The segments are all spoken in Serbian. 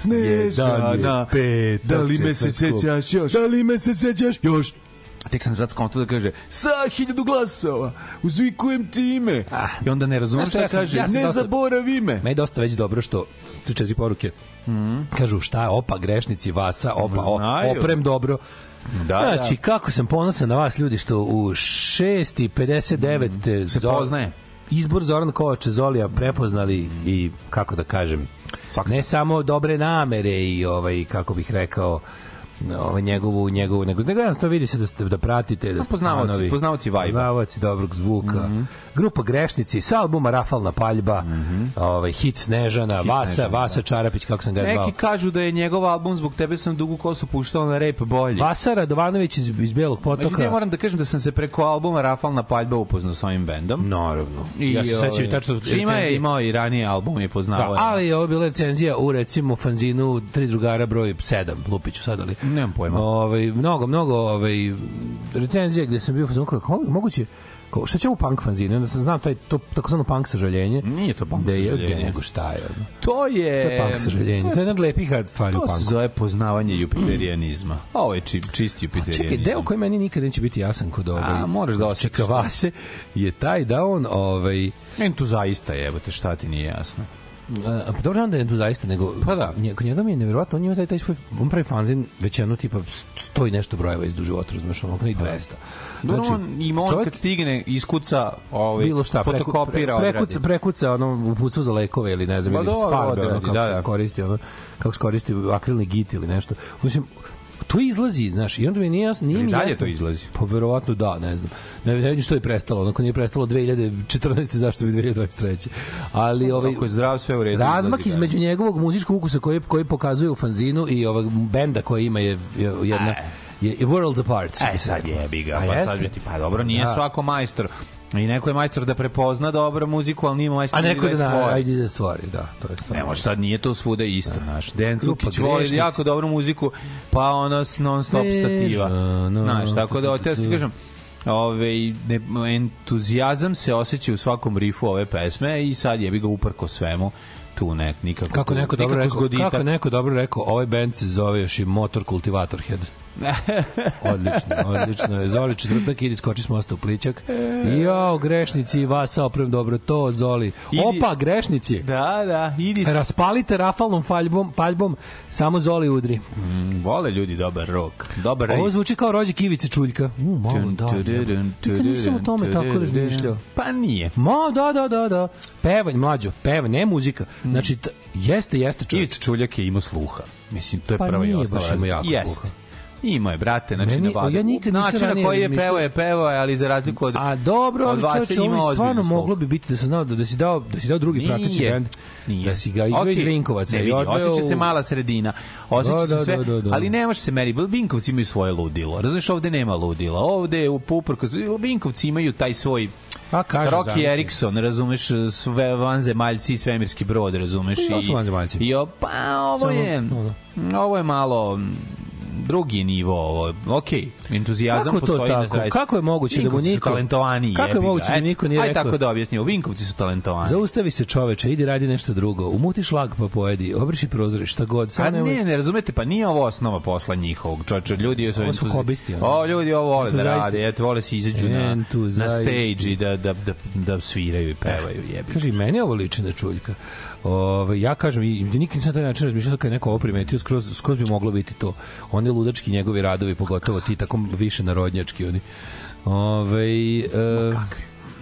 Snežana. Jedan je petak Da li me se sećaš još? Da li me se sećaš još? Tek sam sad skonto da kaže sa hiljadu glasova, uzvikujem ti ime. Ah. I onda ne razumem šta, šta ja sam- kaže, ja ne dosta- zaboravi me. Me je dosta već dobro što četiri poruke. Kažu šta opa grešnici vasa, opa o, oprem dobro. Da, znači, kako sam ponosan na vas ljudi što u 6.59 ste Se poznaje. izbor Zorana Kovača Zolija prepoznali i kako da kažem ne samo dobre namere i ovaj kako bih rekao ovaj njegovu njegovu nego nego jednostavno vidi se da ste da pratite da ste poznavaoci- poznavaoci vibe-a. poznavaoci dobrog zvuka grupa grešnici sa albuma Rafalna paljba ovaj hit Snežana Vasa Snežana, Vasa Čarapić kako sam ga zvao Neki kažu da je njegov album zbog tebe sam dugu kosu puštao na rep bolji. Vasa Radovanović iz, iz Belog Međutim, ja potoka moram da kažem da sam se preko albuma Rafalna paljba upoznao sa ovim bendom. Naravno. I, ja se sećam ovaj, tačno Šima je imao i ranije album i poznavao. Da, ali ovo je bila recenzija u recimo fanzinu Tri drugara broj 7, Lupiću sad ali. Nemam pojma. Ovaj mnogo mnogo ovaj recenzija gde sam bio fazon kako moguće Kao, šta će u punk fanzinu? Onda sam znam taj to takozvano punk sažaljenje. Nije to punk je sažaljenje. nego šta je. ono? To je... To je punk sažaljenje. To je jedna od lepih stvari u To se punku. zove poznavanje jupiterijanizma. A ovo je či, čisti jupiterijanizam. Čekaj, deo koji meni nikad neće biti jasan kod ovaj. A, moraš da kod osjetiš. Čekavase je taj da on ovaj Entuzaista je, evo te šta ti nije jasno. Pa dobro da je tu zaista, nego Pa da. nje- kod njega mi je nevjerovatno, on ima taj, taj svoj, on pravi fanzin već jedno tipa sto i nešto brojeva iz života, razumeš, ono, i 200. Znači, on, ima on čovjek- kad stigne, iskuca, ovaj, bilo šta, fotokopira, pre, odradi. prekuca, prekuca ono, upucu za lekove ili ne znam, ili s farbe, ono, kako da, se da. koristi, ono, kako se koristi akrilni git ili nešto. Mislim, to izlazi, znaš, i onda mi nije jasno, nije mi dalje jasno. to izlazi? Pa verovatno da, ne znam. Ne, ne vidim što je prestalo, onako nije prestalo 2014. zašto bi 2023. Ali ovaj Ako je zdrav, sve u redu. Razmak izlazi, između njegovog muzičkog ukusa koji koji pokazuje u fanzinu i ovog benda koji ima je, je jedna je, je Worlds Apart. E, sad jebi ga, A pa jeste? sad bi ti, pa dobro, nije Da. svako majstor. I neko je majstor da prepozna dobro muziku, ali nije majstor A neko da je da stvori. ajde da stvori, da, to je stvar. Ne može sad nije to svuda isto, znaš. Dejan Grupa Cukić voli grešnici. jako dobru muziku, pa ono s non stop stativa. Snežana. Znaš, tako da te ti kažem, Ove, ne, entuzijazam se osjeća u svakom rifu ove pesme i sad jebi ga uprko svemu tu nek, nikako, Kako neko dobro rekao, kako neko dobro rekao, ovaj bend se zove još i Motor Cultivator Head. Odlično, odlično. Zoli četvrtak, idi skoči s mosta u plićak. Jao, grešnici, vas oprem dobro to, Zoli. Idi. Opa, grešnici. Da, da, idi. Raspalite rafalnom faljbom, paljbom, samo Zoli udri. Mm, Vole ljudi dobar rok. Dobar rejs. Ovo zvuči kao rođe Kivice Čuljka. U, malo da. Nikad nisam o tome tako razmišljao. Pa nije. Ma, da, da, da, da. Pevanj, mlađo, pevanj, ne muzika. Znači, jeste, jeste čovjek. Ivica Čuljak je imao sluha. Mislim, to je Pa prva i nije osnova. baš imao jako sluha. Imao je, brate, znači Meni- na vadu. ja nikad Način na koji je pevao je pevao je, ali za razliku od A dobro, ali čoveče, ima ovo stvarno sluh. moglo bi biti da se znao da, da si dao da si dao drugi prateći bend, Nije. da si ga izveo iz Okej. Vinkovaca Ne i vidi, odveo osjeća se mala sredina. Osjeća Da, se da, sve, da, da, da. ali ne može se meri. Vinkovci imaju svoje ludilo. Razumeš, ovde nema ludila. Ovde u Puprko, Vinkovci imaju taj svoj A kaže, Rocky. Erikson, razumeš, sve vanzemaljci i svemirski brod, razumeš. Pa i vanzemaljci. I, o, pa ovo Samo, je, no, ovo je malo drugi nivo, ovo, okej, entuzijazam Kako to postoji na tako? zaista. Kako je moguće da mu Vinkovci su niko- talentovani, Kako je moguće da Eto, niko nije Aj rekao- tako da objasnimo, Vinkovci su talentovani. Zaustavi se čoveče, idi radi nešto drugo. Umuti šlag pa pojedi, obriši prozore, šta god. Samo A nemoj- ne, ne razumete, pa nije ovo osnova posla njihovog. Čoče, ljudi su Ovo su hobisti. O, ljudi ovo vole da rade, eto, vole se izađu na, na stage i da, da, da, da sviraju i pevaju, jebi. Kaže, i meni ovo liči na čuljka. Ove, ja kažem, i nikad nisam na taj način razmišljao kad je neko ovo primetio, skroz, skroz bi moglo biti to. Oni ludački njegovi radovi, pogotovo ti tako više narodnjački. Oni. Ove, e,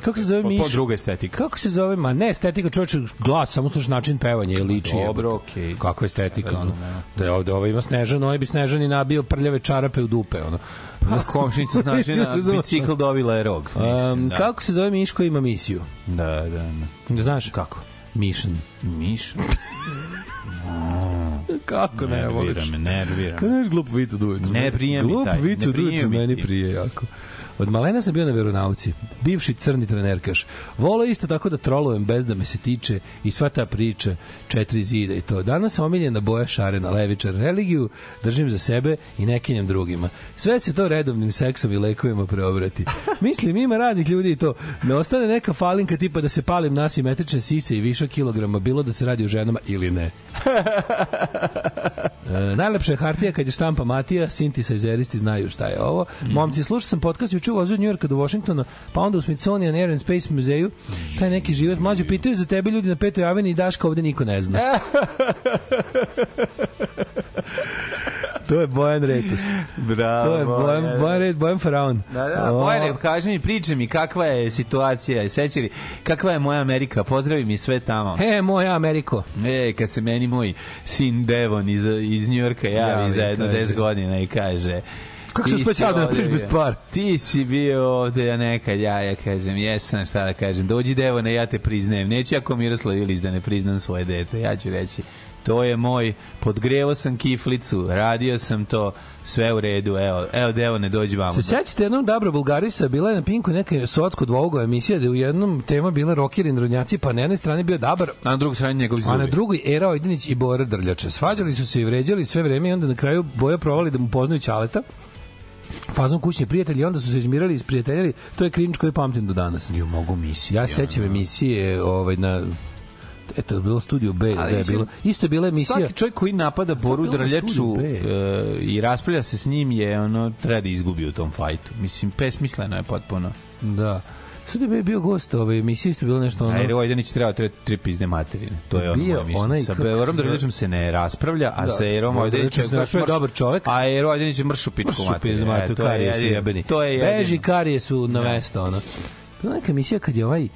kako se zove Po, Miš? po druga estetika. Kako se zove? Ma ne, estetika čovječe, glas, samo slušaš način pevanja je liči. Dobro, okej. Kakva estetika, ono. Da je ovde, ovo ima Snežan, ovaj bi Snežani nabio prljave čarape u dupe, ono. Pa komšnicu znači na Razumem. bicikl dobila je rog. Mislim, Um, da. Kako se zove Miško ima misiju? Da, da, da. Ne znaš? Kako? Mišan. Miš? Kako Nervira me, nervira me. Kada znaš glup vic od ujutru? Ne prija mi taj, vic ne od prija ujutru mi meni prije jako. Od malena sam bio na veronauci. Bivši crni trenerkaš. Volo isto tako da trolujem bez da me se tiče i sva ta priča, četiri zida i to. Danas sam omiljena boja šarena, levičar, religiju držim za sebe i nekinjem drugima. Sve se to redovnim seksom i lekovima preobrati. Mislim, ima raznih ljudi i to. Ne ostane neka falinka tipa da se palim na simetrične sise i viša kilograma, bilo da se radi o ženama ili ne. E, najlepša je hartija kad je štampa Matija, sintisajzeristi znaju šta je ovo. Momci, slušao sam podcast juče u vozu od Njujorka do Washingtona, pa onda u Smithsonian Air and Space muzeju, taj neki život. Mlađe, pitaju za tebe ljudi na petoj aveni i Daška ovde niko ne zna. to je Bojan Retus. Bravo. To je Bojan, Bojan, Red, Bojan Faraon. Da, da, O, Bojane, kaži mi, priče mi, kakva je situacija, seći li, kakva je moja Amerika, pozdravi mi sve tamo. E, moja Ameriko. E, kad se meni moj sin Devon iz, iz Njujorka javi Javi, za jedno kaže. 10 godina i kaže Kako se ćao da ovde napraviš bez para? Ti si bio ovde, ja nekad, ja, ja kažem, jesam, šta da kažem, dođi Devone, ja te priznajem. Neću jako Miroslav Ilić da ne priznam svoje dete, ja ću reći, to je moj, podgrevao sam kiflicu, radio sam to, sve u redu, evo, evo Devone, dođi vamo. Se sećate jednom Dabra Bulgarisa, bila je na Pinku neka sotsko dvougo emisija da u jednom tema bila rokeri narodnjaci, pa na jednoj strani bio Dabar, A na drugoj strani njegovi zubi. a na drugoj Era Ojdinić i Bora Drljača. Svađali su se i vređali sve vreme i onda na kraju Boja provali da mu poznaju Ćaleta fazom kućni prijatelji onda su se izmirali i prijateljili to je krinč koji pamtim do danas Jo, mogu misliti. ja se sećam emisije ovaj, na eto je bilo studio B da je bilo isto je bila emisija Svaki čovjek koji napada Boru Drljaču e, i raspravlja se s njim je ono treba da izgubi u tom fajtu. Mislim, pesmisleno je potpuno. da Studio B je bio gost ove emisije isto bilo nešto ono. Ajde, Vojdanić treba tre, tri pizde materine. To je ono Bio moje mišljenje. onaj, Sa zove- Drljačom se ne raspravlja, a Da, sa Erom Vojdanićem se raspravlja dobar čovek. A Ero Vojdanić je mršu pičku Mršu materine. pizdu E, mater, to je karije su jebeni. To je jedino. Beži karije su na mesto, ono. Bila neka emisija kad je ovaj,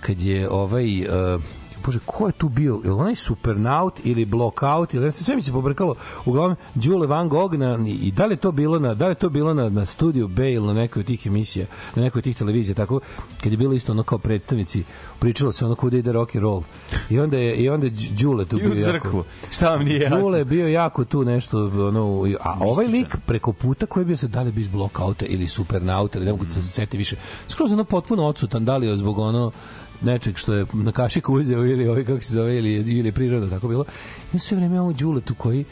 kad je ovaj, uh, bože, ko je tu bio? Je li onaj Supernaut ili Blockout ili sve mi se pobrkalo. Uglavnom Đule Van Gogh na, i da li je to bilo na da li to bilo na na studiju B ili na nekoj od tih emisija, na nekoj od tih televizija tako kad je bilo isto ono kao predstavnici pričalo se ono kuda ide rock and roll. I onda je i onda je Đule tu bio jako-. Šta vam nije jasno? Đule je bio jako tu nešto ono a ovaj lik preko puta koji je bio se da li bi iz blokauta ili supernauta ili ne mogu se seti više skroz ono potpuno odsutan da li je zbog ono nečeg što je na kašiku uzeo ili ovaj kako se zove ili ili je prirodno tako bilo i sve vreme ovo Đule tu koji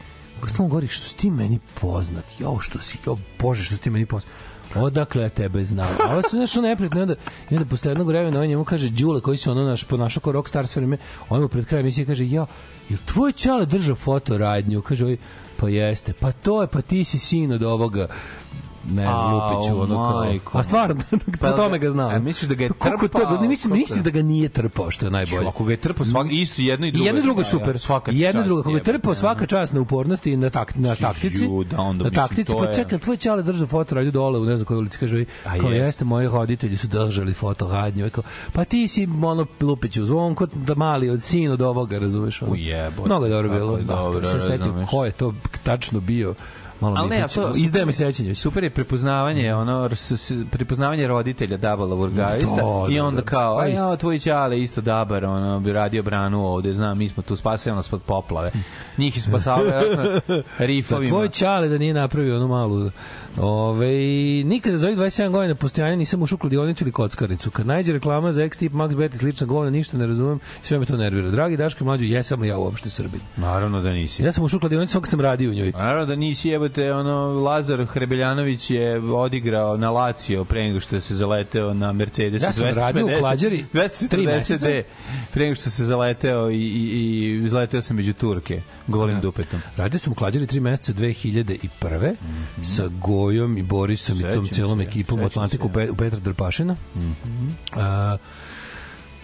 stalno govori što si ti meni poznat jo što si jo bože što si ti meni poznat odakle ja tebe znam. A ovo su nešto neprijatno. Onda, onda posle jednog vremena on njemu kaže, Đule, koji se ono naš, ponašao kao rockstar sve vreme, on mu pred krajem kaže, ja, jel tvoj čale drža fotoradnju? Kaže, ovaj, pa jeste, pa to je, pa ti si sin od ovoga ne, Au, Lupiću, ono kao... A stvarno, Pa, tome ga znam. a misliš da ga je trpao? to, ne, mislim, mislim da ga nije trpao, što je najbolje. Ako ga je trpao svak, isto jedno i I drugo. jedno i drugo Da, super. ja, svaka I jedno i drugo. Kako je jebote, trpao svaka čast na upornosti i na, tak, na taktici. Da, onda na taktici, pa je- čekaj, tvoj čale drža foto radnju dole u ne znam kojoj ulici, kaže, A kao jest. jeste, moji roditelji su držali foto radnju. Kao, pa ti si ono Lupiću, zvonko da mali od sin od ovoga, razumeš? ono. U jebote, Mnogo je dobro bilo. je Da, dobro, se setio razumeš. ko je to tačno bio. Malo Ali ne, a to izdaje mi sećanje. Super je prepoznavanje, ono s, s, prepoznavanje roditelja Dabala Burgarisa Da, i da, onda da. kao, Pa a ja, tvoj ćale isto Dabar, ono, bi radio branu ovde, znam, mi smo tu spasali nas pod poplave. Njih je spasao vjerojatno Da, rifovima. tvoj čale da nije napravio onu malu Ove, nikada za ovih 27 godina postojanja nisam ušao u kladionicu ili kockarnicu. Kad najde reklama za X-Tip, Max Bet i slična govna, ništa ne razumem, sve me to nervira. Dragi Daško i mlađu, jesam li ja uopšte Srbin? Naravno da nisi. Ja sam ušao u kladionicu sam radio u njoj. Naravno da nisi jebote, ono, Lazar Hrebeljanović je odigrao na Lazio pre nego što se zaleteo na Mercedes. Ja sam radio u Klađari tri 240 meseca. Pre nego što se zaleteo i, i, i izleteo sam među Turke, golim dupetom. Radio sam u Klađari tri meseca 2001. sa Gojom i Borisom i tom. Sećam celom se, ekipom sećam Atlantiku u Petra Drpašina. Mhm. A,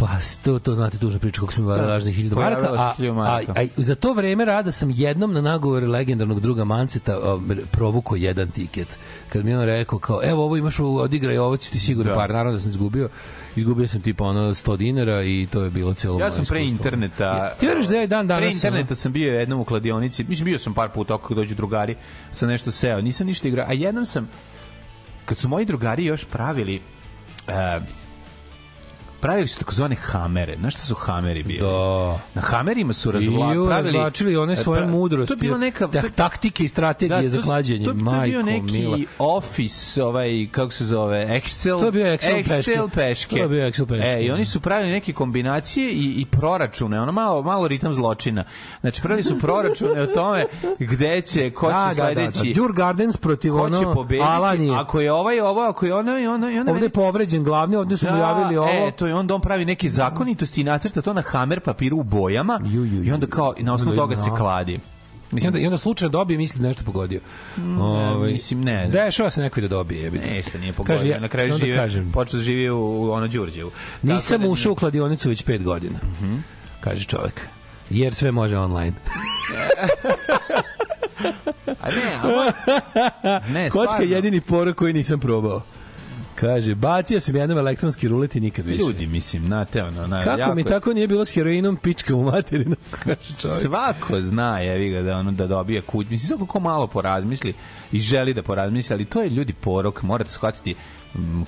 Pa, to, to znate tužna priča kako smo imali Da, lažnih hiljada pojavila maraka. se A, a, a, za to vreme rada sam jednom na nagovor legendarnog druga Manceta a, provuko jedan tiket. Kad mi je on rekao kao, evo ovo imaš, u- odigraj, ovo će ti sigurno Da. par. Naravno da sam izgubio. Izgubio sam tipa ono 100 dinara i to je bilo celo Ja sam pre iskustvo. interneta... Ti veriš da ja dan danas... Pre interneta sam bio jednom u kladionici, mislim bio sam par puta ako dođu drugari, sam nešto seo, nisam ništa igrao, a jednom sam kad su moji drugari još pravili e, pravili su takozvane hamere. Znaš šta su hameri bili? Da. Na hamerima su I razvla, pravili... razvlačili one svoje pra- mudrosti. To je bila neka... tak- taktike i strategije za to- klađenje. To, to je Majko bio neki mila. office, ovaj, kako se zove, Excel... To je bio Excel peške. Excel peške. To je bio Excel peške. E, i oni su pravili neke kombinacije i, i proračune, ono malo, malo ritam zločina. Znači, pravili su proračune o tome gde će, ko će Da, da, da, sledeći... da. Djur Gardens protiv ko će ono pobediti, Alanije. ako je ovaj ovo, ako je ono i ono i ono. Ovde je povređen glavni, ovde su mu javili ovo. E, to je onda on pravi neke zakonitosti i nacrta to na hamer papiru u bojama Ju, ju, ju. i onda kao na osnovu toga se kladi. I onda, I onda slučajno dobije, misli da nešto pogodio. Ovaj, mislim, ne. Dešava se neko i da dobije. jebite. Ništa nije pogodio. Kaže, ja- na kraju da žive, kažem. počeo da živi u, ono Đurđevu. Nisam da ušao u kladionicu već pet godina. Mhm. Kaže čovek. Jer sve može online. A ne, a ne, Kocka je jedini porok koji nisam probao. Kaže, bacio sam jednom elektronski rulet i nikad više. Ljudi, mislim, znate, ono, na, Kako jako mi tako nije bilo s heroinom, pička u materinu, kaže čovjek. Svako zna, jevi ga, da, ono, da dobije kuć. Mislim, svako ko malo porazmisli i želi da porazmisli, ali to je ljudi porok, morate shvatiti,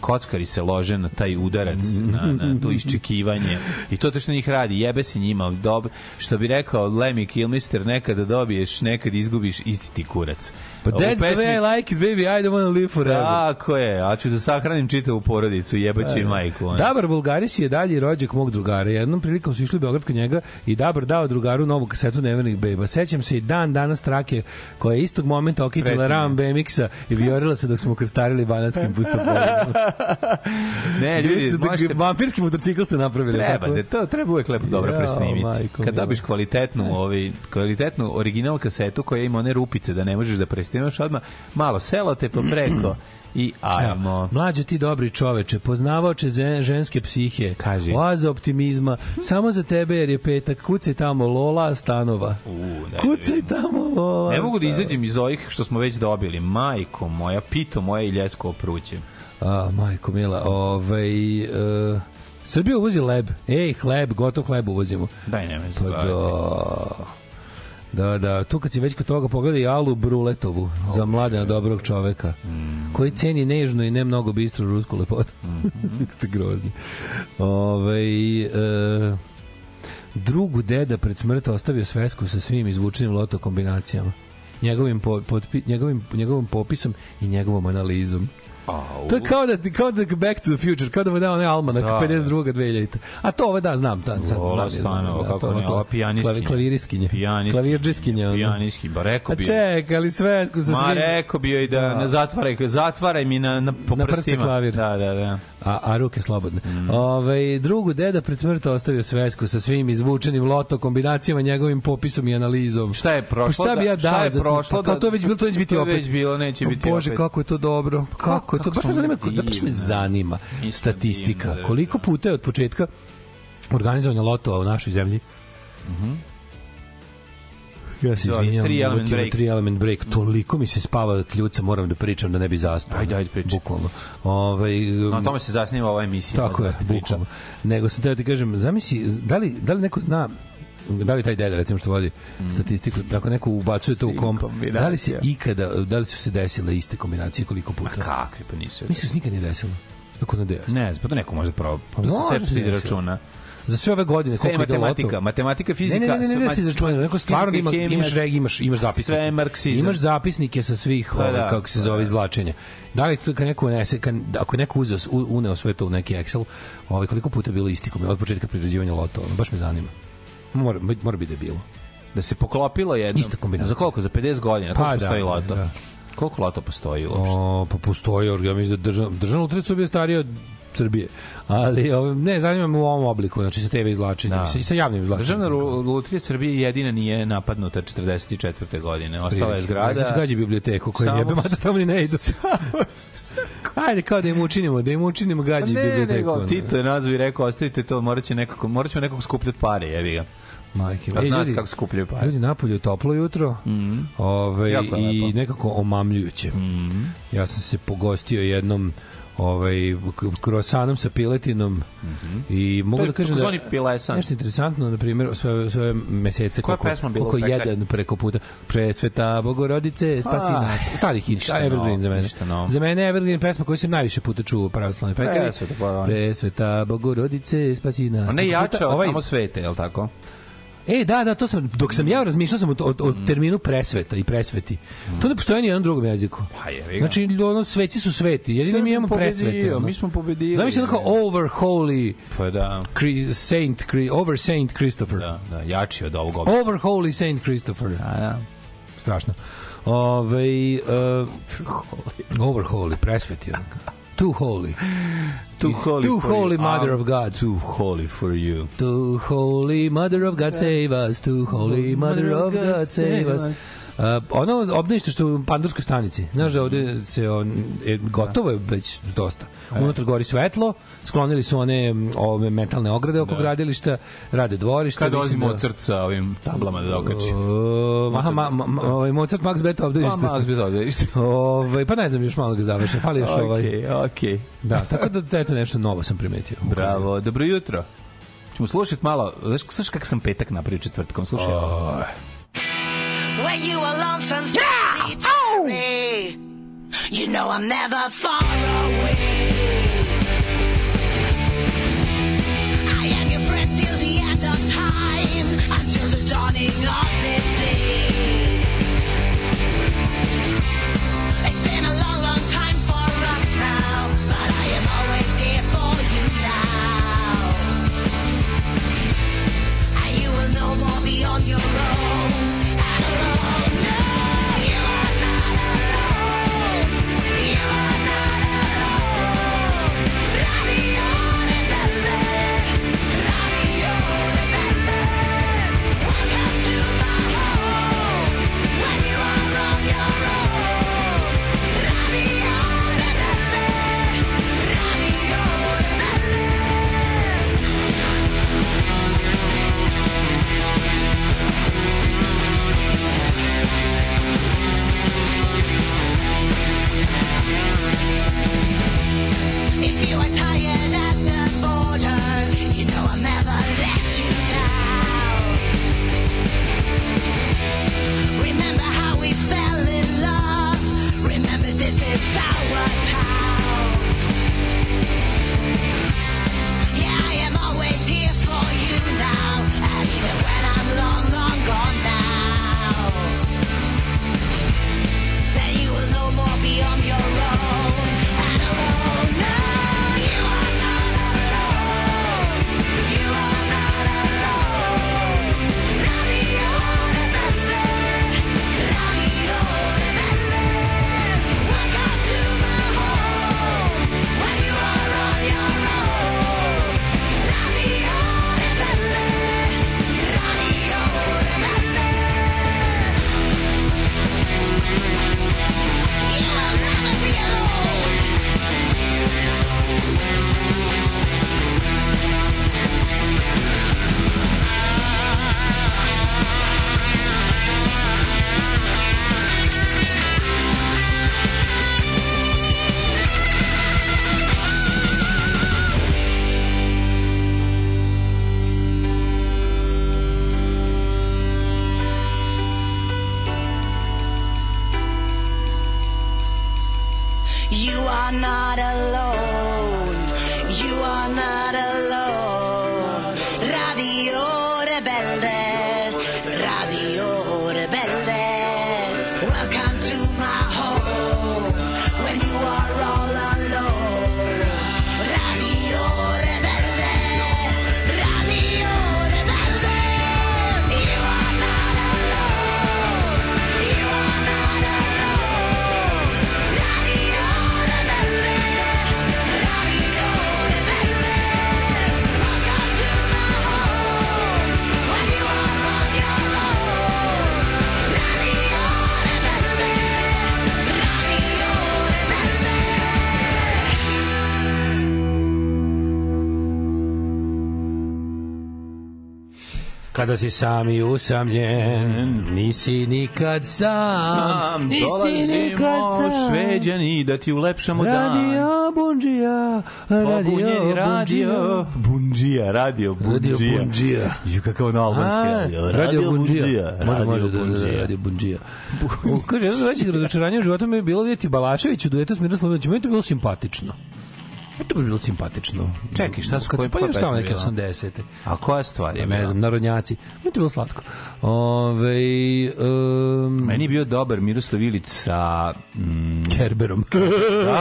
kockari se lože na taj udarac, na, na to iščekivanje. I to to što njih radi, jebe se njima. Dob, što bi rekao Lemmy Kilmister, nekada dobiješ, nekad izgubiš, isti ti kurac. But Pa that's the pesmi- way I like it, baby, I don't want to live forever. Tako je, a ću da sahranim čitavu porodicu, jebaću i majku. ono. Dabar Bulgaris je dalji rođak mog drugara. Jednom prilikom su išli u Beograd kod njega i Dabar dao drugaru novu kasetu Nevernih Beba. Sećam se i dan danas trake koja je istog momenta okitila ram BMX-a i viorila se dok smo krstarili banatskim pustopoljima. Ne, ljudi, možete Vampirski motocikl ste napravili. Treba, tako? da to treba uvek lepo dobro Jao, presnimiti. majko Kad dobiš kvalitetnu, ovaj kvalitetnu original kasetu koja ima one rupice da ne možeš da presnimaš odmah, malo selote pa preko i ajmo. Evo, mlađe ti dobri čoveče, poznavaoče zen- ženske psihe, Kaži. oaza optimizma, samo za tebe jer je petak, kucaj tamo Lola Stanova. U, da Kucaj tamo Lola Ne mogu da izađem iz ovih što smo već dobili. Majko moja, pito moje i ljesko opruće. A, majko mila, ovaj... Uh, Srbija uvozi leb. Ej, hleb, gotov hleb uvozimo. Daj, nemoj se Pa da. Da, da, tu kad si već kod toga pogledaj Alu Bruletovu za mladena dobrog čoveka koji ceni nežnu i ne mnogo bistru rusku lepotu. Ste grozni. Ove, e, drugu deda pred smrt ostavio svesku sa svim izvučenim loto kombinacijama. Njegovim, po, potpi, njegovim, njegovom popisom i njegovom analizom. To je kao da, kao da Back to the Future, kao da mu dao onaj almanak Da. 52. 2000. A to ovo da, znam. Da, sad, Vola znam, Stanova, da, kako ne, ova pijanistkinja. klavi- Klaviristkinje. Pijanistkinja. Klavirđiskinje. ono. Pijanistki, ba rekao A bi. ček, ali sve sa Ma svim... rekao bi joj da, Da. ne zatvaraj, zatvaraj mi na, na, po Na prste prstima. klavir. Da, da, da. A, a ruke slobodne. Mm. Ove, drugu deda pred smrt ostavio svesku sa svim izvučenim loto kombinacijama, njegovim popisom i analizom. Šta je prošlo Pa šta bi da- ja šta dao je za to? prošlo Pa kao da- to je već bilo, to neće biti to opet. već bilo, neće biti Bože, opet. kako je to dobro. Kako je to? Baš me zanima, da baš me zanima statistika. da, Koliko puta je od početka organizovanja lotova u našoj zemlji Ja se izvinjam, tri element break. tri element break. Toliko mi se spava kljuca, moram da pričam da ne bi zaspao. Ajde, ajde, pričaj. Bukvalno. Ovaj, Na tome se zasniva ova emisija. tako je, da pričali. bukvalno. Nego sam teo ti kažem, zamisli, da li, da li neko zna da li taj deda recimo što vodi statistiku, ako neko ubacuje to u komp, da li se ikada, da li su se desile iste kombinacije koliko puta? Ma kakvi, pa nisu. Misliš da nikad nije desilo? Kako ne desilo? Ne, pa to neko može pravo. Pa može se se sve desiti. računa. Za sve ove godine Sve je matematika, matematika, fizika. Ne, ne, ne, ne, ne, da se izračunaju, neko stvarno ima, imaš reg, imaš, imaš zapisnike. Sve marksizam. Imaš zapisnike sa svih, ovaj, da, kako se pa zove, da. izvlačenja. Da li to kad neko unese, kad, ako je neko uzeo, uneo sve to u neki Excel, ovaj, koliko puta je bilo isti kombinacija od početka priređivanja loto, ono, baš me zanima. Mora, mora bi da je bilo. Da se poklopilo jedno. Ista kombinacija. Za koliko? Za 50 godina? Pa da, da, loto? da. Koliko loto postoji uopšte? O, pa postoji, ja mislim da državna, državna lutrija je starija od Srbije. Ali, ovaj, ne, zanima me u ovom obliku, znači sa TV izvlačenjem Da. i sa, javnim izvlačenjem. Državna lutrija Srbije jedina nije napadnuta 44. godine. Ostala je Zgrada. su gađi biblioteku koju Samo- jebe, mada tamo ni ne idu. Ajde, kao da im učinimo, da im učinimo gađi ne, biblioteku. nego, ono. Tito je nazvao i rekao, ostavite to, morat, će nekako, morat ćemo nekako skupljati pare, jevi ga. Majke. A E, zna se ljudi, kako skupljaju pare. Ljudi napolju toplo jutro Mhm. ovaj, Jako je i lepo. nekako omamljujuće. Mhm. Ja sam se pogostio jednom ovaj krosanom sa piletinom i mogu. To je da kažem da pilesan. nešto interesantno na primjer sve sve mesece Koja koliko, pesma bila pekari? jedan preko puta presveta bogorodice spasi Aj, nas stari hit ništa evergreen novo, za mene novo. za mene evergreen pesma koju sam najviše puta čuo u pravoslavnoj pekari Presveta Bogorodice. presveta bogorodice spasi nas je puta- jača ovaj- samo svete, je li tako? E, da, da, to sam, dok sam ja razmišljao sam o, o, o terminu presveta i presveti. To ne postoji ni jednom drugom jeziku. Pa je, vi ga. Znači, ono, sveci su sveti, jedino mi imamo presvete. ono. Mi smo pobedili. Zamisli ono kao over holy Pa da, Cri- Saint, Cri- over Saint Christopher. da, da, jači od ovog. Over holy Saint Christopher. A, da. Strašno. Ove, uh, over holy, presveti. ono kao. Too holy. Too holy, Too for you. holy mother I'm of God. Too holy for you. Too holy mother of God save us, too holy mother of God save us. Uh, ono obdanište što je u Pandurskoj stanici. Znaš da ovde se on, e, gotovo je već dosta. Unutra gori svetlo, sklonili su one ove metalne ograde oko gradilišta, rade dvorišta. Kad mislim dolazi Mozart sa ovim tablama da dokači? Uh, aha, ma, ma, ma, ovaj Mozart Max Pa, obdanište. Max bi to ište. Ovaj, pa ne znam, još malo ga završim. Fali još ovaj. Okej, okej. Da, tako da eto nešto novo sam primetio. Bravo, dobro jutro. Ćemo slušati malo, znaš, slušaj kako sam petak napravio četvrtkom, slušaj. ovo. When you are lonesome, solitary, oh! you know I'm never far away. You are not alone. Kada si sam i usamljen, nisi nikad sam, Sam nisi nikad sam. šveđani da ti ulepšamo dan. Radio Bundžija, radio Pobunjeni radio. Bundžija, radio Radio Bundžija. Bundžija. Ju kakav na albanski radio. Radio Bundžija. Može, radio može, da, da, Bundžija. Radio Bundžija. U, Kaže, jedno većih razočaranja u životu mi je bilo vidjeti Balašević u duetu s Miroslavom. Meni je to bilo simpatično. Je to bilo simpatično. Čekaj, šta su- Kad pa još tamo neke bila? 80. A koja stvar je? Ja ne znam, narodnjaci. Meni je to bilo slatko. Ove, um, Meni je bio dobar Miroslav Ilić sa... Mm, Kerberom. da,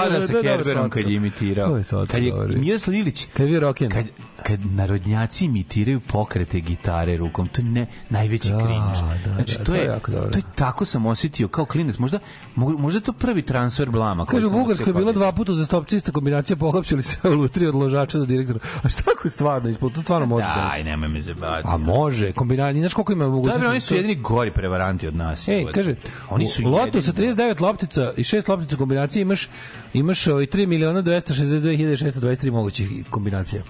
da, sa To je Kerberom kad je imitirao. To je slatko, Kad je. Miroslav Ilić... Kad je roken. Kad, kad narodnjaci imitiraju pokrete gitare rukom, to je ne, najveći Da, cringe. da, znači, da, to, to je je, jako dobro. to je tako sam osjetio kao klinac. Možda, mo- možda je to prvi transfer blama. Kaže, u Bugarskoj je kao dva puta za stopčista kombinacija, pohapšili se u lutri od ložača do direktora. A šta ako je stvarno ispod? To stvarno može da se. nemoj me zabavati. A može, kombinacija. Znaš koliko ima mogućnosti? Dobro, oni da su to- jedini gori prevaranti od nas. Ej, kaže, oni su jedini- sa 39 loptica i 6 loptica kombinacije imaš imaš ovaj 3 miliona 262.623 mogućih kombinacija.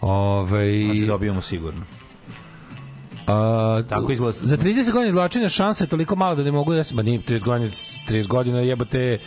Ovaj Znači dobijamo sigurno. a, Tako izgleda. Za 30 godina izvlačenja šansa je toliko malo da ne mogu da se, ma nije 30 godina, 30 godina jebote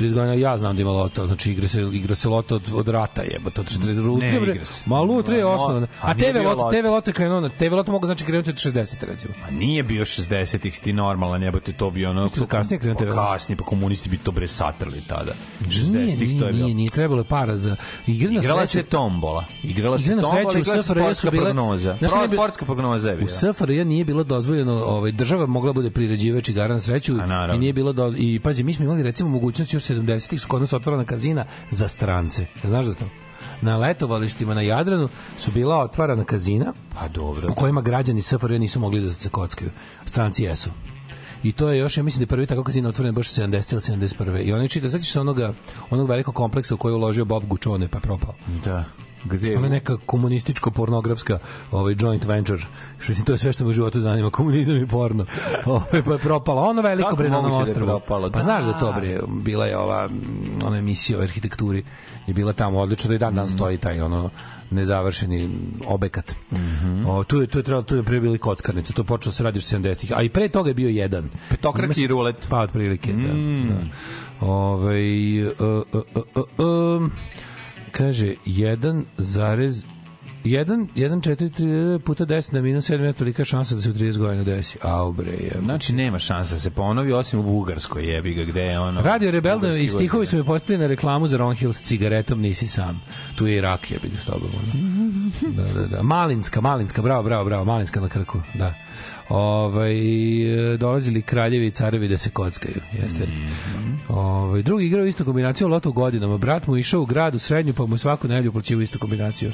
30 godina ja znam da ima loto, znači igra se, igra se loto od, od rata jebote, od 40 lutrije. bre. igra se. Ma lutrije je osnovna. a A nije TV loto. TV loto je krenuo, TV loto mogu znači krenuti od 60 recimo. A nije bio 60-ih, ti normalan, jebote, to bi ono... Mislim kasnije krenuo TV. Kasnije, pa komunisti bi to bre satrli tada. Nije, 60-ih to nije, je nije, bilo. nije trebalo je para za igre na Igrala se tombola. Igrala se tombola, u igrala se su sportska bile prognoza. Bi- sportska prognoza je U bila. SFRJ nije bilo dozvoljeno, ovaj država mogla bude priređivač igara na sreću i nije bilo doz... i pazi mi smo imali recimo mogućnost još 70-ih su kod nas otvorena kazina za strance. Znaš za to? Na letovalištima na Jadranu su bila otvarana kazina Pa dobro. u kojima građani SFRJ nisu mogli da se kockaju. Stranci jesu. I to je još, ja mislim da je prvi tako kazino otvoren baš 70 ili 71. I oni čita, znači se onoga, onog velikog kompleksa u koji je uložio Bob Gučone pa propao. Da. Gde? Ona neka komunističko-pornografska ovaj joint venture. Što mislim, to je sve što me u životu zanima, komunizam i porno. Ovaj, pa je propala. Ono veliko bre na da ostrvu. Pa Da. znaš da to bre, bila je ova, mm, ona emisija o arhitekturi je bila tamo odlično, da i dan dan Mhm. stoji taj ono nezavršeni obekat. Mhm. o, tu je tu je trebalo tu je pre bili kockarnica, to počelo da se radi u 70-ih, a i pre toga je bio jedan. Petokraki Ima se- rulet. Pa otprilike, Mm. da. da. Ovaj uh, uh, uh, uh, um, kaže 1 zarez 1, 1, 4, 3 puta 10 na minus 7 je tolika šansa da se u 30 godina desi. Au bre, je. Znači, nema šansa da se ponovi, osim u Bugarskoj, jebi ga, gde je ono... Radio Rebelda i stihovi su me postavili na reklamu za Ron Hill s cigaretom, nisi sam. Tu je i rak, jebi ga s tobom. Ono. Da, da, da. Malinska, Malinska, bravo, bravo, bravo, Malinska na krku, da. Ovaj dolazili kraljevi i carevi da se kockaju. Jeste. Ovaj drugi igrao istu kombinaciju loto godinama. Brat mu išao u grad u srednju pa mu svaku nedelju uplaćivao istu kombinaciju.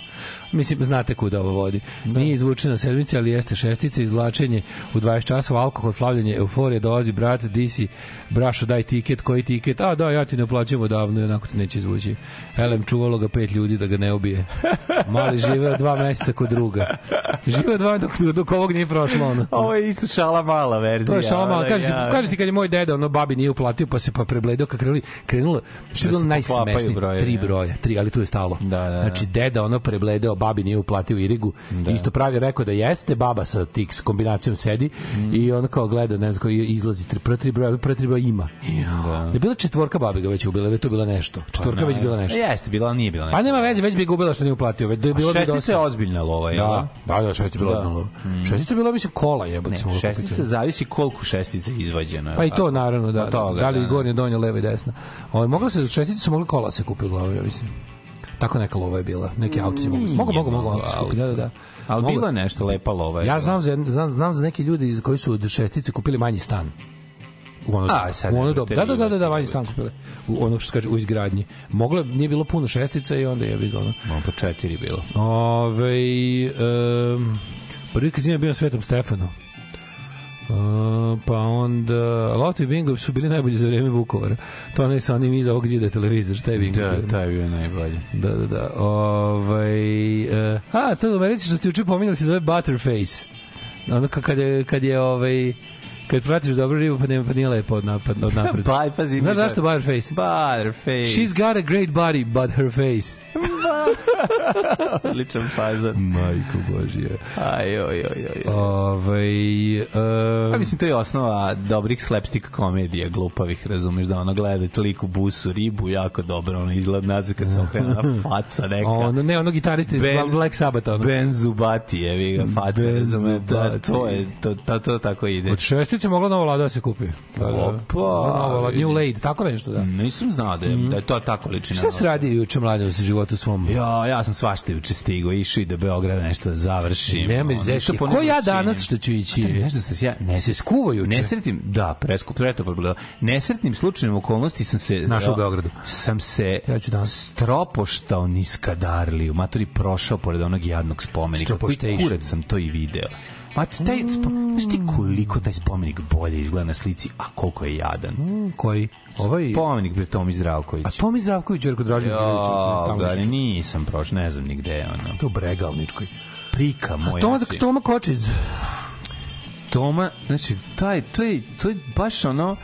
Mislim znate kuda ovo vodi. Nije izvučena sedmica, ali jeste šestica, izvlačenje u 20 časova, alkohol, slavljenje, euforija, dolazi brat, di si, brašo, daj tiket, koji tiket? A da, ja ti ne uplaćujem odavno, onako ti neće izvući. Elem, čuvalo ga pet ljudi da ga ne ubije. Mali živeo dva meseca kod druga. Živeo dva dok, dok ovog nije prošlo ono. Ovo je isto šala mala verzija. To je šala ono, Kaže, ja. kaže ti kad je moj deda, ono babi nije uplatio, pa se pa prebledeo kad krenuli, krenulo, što je Da bilo najsmešnije, brojevi, tri ja. broja, tri, ali tu je stalo. Da, da, da. Znači deda ono prebledeo, babi nije uplatio Irigu. Isto pravi rekao da jeste, baba sa tik s kombinacijom sedi Mm. i on kao gleda, ne znam, koji izlazi prva tri broja, prva tri broja ima. Da. Je bila četvorka babi ga već ubila, ili je to bila nešto. Četvorka već bila nešto. Jeste, bila, nije bila Pa nešto. nema veze, već bi ga ubila što nije uplatio, već da je bilo šestica dosta. je ozbiljna lova, je Da, da, da, šestica je bila Da. ozbiljna lova. Šestica je bila, mislim, kola jebote. Ne, kupiti. šestica zavisi koliko šestica je izvađeno. Pa i to naravno, da. Od toga, da li da. gornje, donje, leva i desna. Ovaj mogla se šestice su mogli kola se kupi u glavu, ja mislim. Tako neka lova je bila. Neki auto se mogu. Mogu, mogu, mogu auto se kupi, da, da, da. Ali je nešto lepa lova. je Ja znam za, znam, znam za neki ljudi koji su od šestice kupili manji stan. U ono, A, sad u ono dobu. Da, da, da, da, da, manji stan kupili. U ono što se kaže u izgradnji. Moglo, je- nije bilo puno šestica i onda je bilo ono. Malo po četiri bilo. Ove, um, prvi kazino je bio na Svetom Stefanu. Uh, pa onda Loto i Bingo su bili najbolji za vreme Vukovara. To ne sa onim iza ovog zida televizor, šta je Bingo? Da, taj je bio najbolji. Da, da, da. Ovaj uh, a, to u Americi što ste juče pominjali se zove Butterface. Ono ka- kad je, kad je ovaj kad pratiš dobru ribu pa nema pa nije lepo od napad od napred. Baj, pazi. Znaš zašto Butterface? Butterface. She's got a great body, but her face. Ličan fazan. Majko Božija. Aj, oj, oj, oj. Ovaj um, Pa mislim, to je osnova dobrih slapstick komedija, glupavih, razumeš, da ono gleda toliko busu, ribu, jako dobro, ono izgleda nazad kad se okrena faca neka. ono ne ono gitarista iz Ben- Black Sabbath ono. Ben Zubati, jevi ga, faca, Ben razumeš, da, to je, to, to, to tako ide. Od šestice mogla nova vlada da se kupi. Da, da. Opa, Nova vlada, New. Lade, tako nešto, da. Nisam znao da je, da je to tako liči na Šta se radi juče mlađe u životu svom? Ja, ja sam svašta juče stigao, išao i do Beograda nešto da završim. Nema zeti. Ko ja danas što ću ići? Je Nešto se ja ne Se skuvao juče? Nesretnim, da, preskup, to je to problem. Nesretnim slučajem okolnosti sam se Našao u Beogradu. Sam se Ja ću danas. stropoštao niz Kadarliju, matori prošao pored onog jadnog spomenika. Koji Stropoštation. kurac sam to i video. Ma taj, znaš ti koliko taj spomenik bolje izgleda na slici, a koliko je jadan. Mm, Koji? Ovaj... Spomenik pre Tomi Zdravković. A Tomi Zdravković, Jerko Dražin Ja, da, nisam prošao, ne znam ni gde je ono. To Bregalničkoj. Prika moja. Toma, znači. Toma Kočiz. Toma, znači, taj, to je, to je baš ono,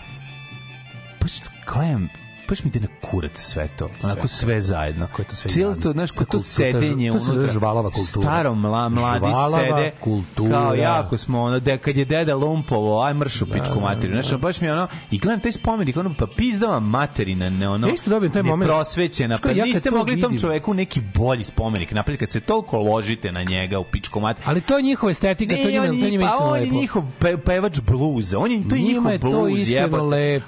baš gledam, baš mi ide na kurac sve to. Onako sve zajedno. Kako je to sve Cijelo to, znaš, To kod to sedenje to unutra. žvalava kultura. Staro, mla, mladi Žvalava sede. kultura. Kao jako smo, ono, de, kad je deda lumpovo, aj mršu pičku materiju. Znaš, baš mi ono, i gledam taj spomenik, ono, pa pizdava materina, ne ono, Ja isto dobijem taj moment. kao, Pa ja niste to mogli tom čoveku neki bolji spomenik napraviti kad se toliko ložite na njega u pičku materiju. Ali to je njihova estetika, to Ne, njima, on to je, njima pa isto on je njihov pe, pevač bluza. On je, to je Njima njihov to bluz.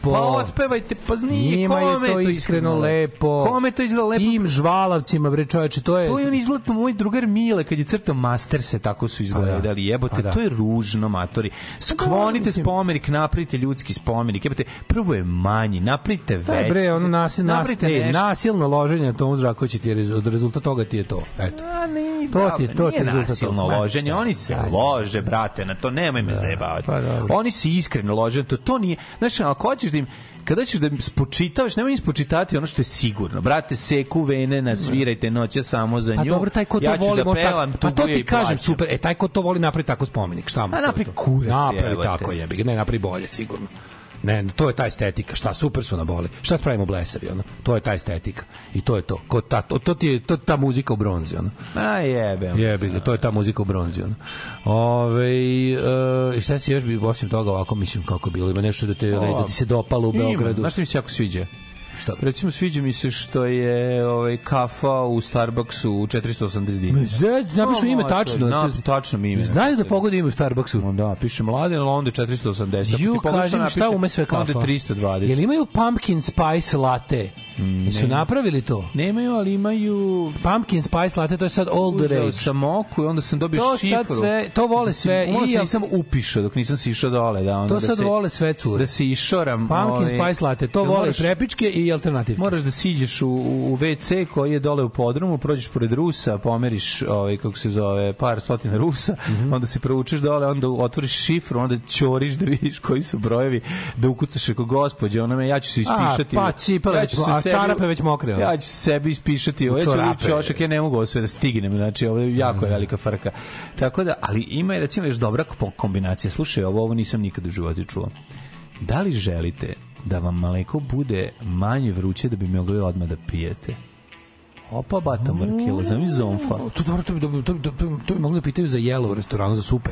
Pa otpevajte, pa znije, Njima kome je to iskreno lepo. Kome to izgleda lepo? Tim žvalavcima, bre čoveče, to je... To je on izgleda moj drugar Mile kad je crtao Master se tako su izgledali, da. jebote, Pa da. to je ružno, matori. Sklonite mislim- spomenik, napravite ljudski spomenik, jebote, prvo je manji, napravite Daj veći. bre, ono nas, ne, nešto. nasilno loženje na Tomu Zrakoviću ti je rez- od rezultat toga ti je to. Eto. A ne, To ti je- to ti je nasilno loženje, oni se lože, brate, na to nemoj me zajebavati. pa. Oni se iskreno lože, to, to nije, znaš, ako hoćeš da im, kada ćeš da spočitavaš, nemoj im spočitati ono što je sigurno. Brate, seku vene, nasvirajte noće samo za nju. Pa dobro, taj ko to ja voli, da može pevam, tako. Pa to ti kažem, super. E, taj ko to voli napravi tako spomenik. Šta mu? A je napravi kurac, Napravi tako jebi. Ne, napravi bolje, sigurno. Ne, to je ta estetika. Šta, super su na boli. Šta spravimo blesavi, ono? To je ta estetika. I to je to. Ko ta, to, to ti je to ta muzika u bronzi, ono. A jebe. Jebi ga, to je ta muzika u bronzi, ono. Ove, e, šta si još bi osim toga ovako, mislim, kako bilo? Ima nešto da, te, da ti se dopalo u Ima. Beogradu? Znaš što mi se jako sviđa? Šta? Recimo, sviđa mi se što je ovaj, kafa u Starbucksu u 480 dinara. Zed, napišu O, ime to je- tačno. na- tačno mi ime. Znaju da pogodi ime u Starbucksu. O, Da, piše mladen, ali onda je 480. Ako Ju, kaži mi šta napiše, ume sve kafa. Onda je 320. Jel imaju pumpkin spice latte? Jesu napravili to? Nemaju, ali imaju... Pumpkin spice latte, to je sad all the rage. sam oku i onda sam dobio To šifru. sad sve, to vole sve. I, se nisam upišao dok nisam se išao dole. Da, onda to da sad se, vole sve cure. Da se išoram. Pumpkin ovaj, spice latte, to jel vole moraš- prepičke i alternativke. Moraš da siđeš u, u WC koji je dole u podrumu, prođeš pored Rusa, pomeriš ovaj, kako se zove, par stotina Rusa, Mhm. onda se proučiš dole, onda otvoriš šifru, onda ćoriš da vidiš koji su brojevi, da ukucaš ako gospođe, ona me, ja ću se ispišati. A, pa, cipele ću se mo- a sebi- čarape već mokre, ono. Ja ću se sebi ispišati, ovo ja ću lići ošak, ja ne mogu ovo sve da stignem, znači ovo je jako je velika frka. Tako da, ali ima je recimo još dobra ko- kombinacija. Slušaj, ovo, ovo nisam nikad u životu čuo. Da li želite da vam mleko bude manje vruće da bi mogli odmah da pijete? Opa, bata mrkilo, zami zonfa. To, dobro, to, bi- to, to, to, bi- to bi mogli da pitaju za jelo u restoranu za supe.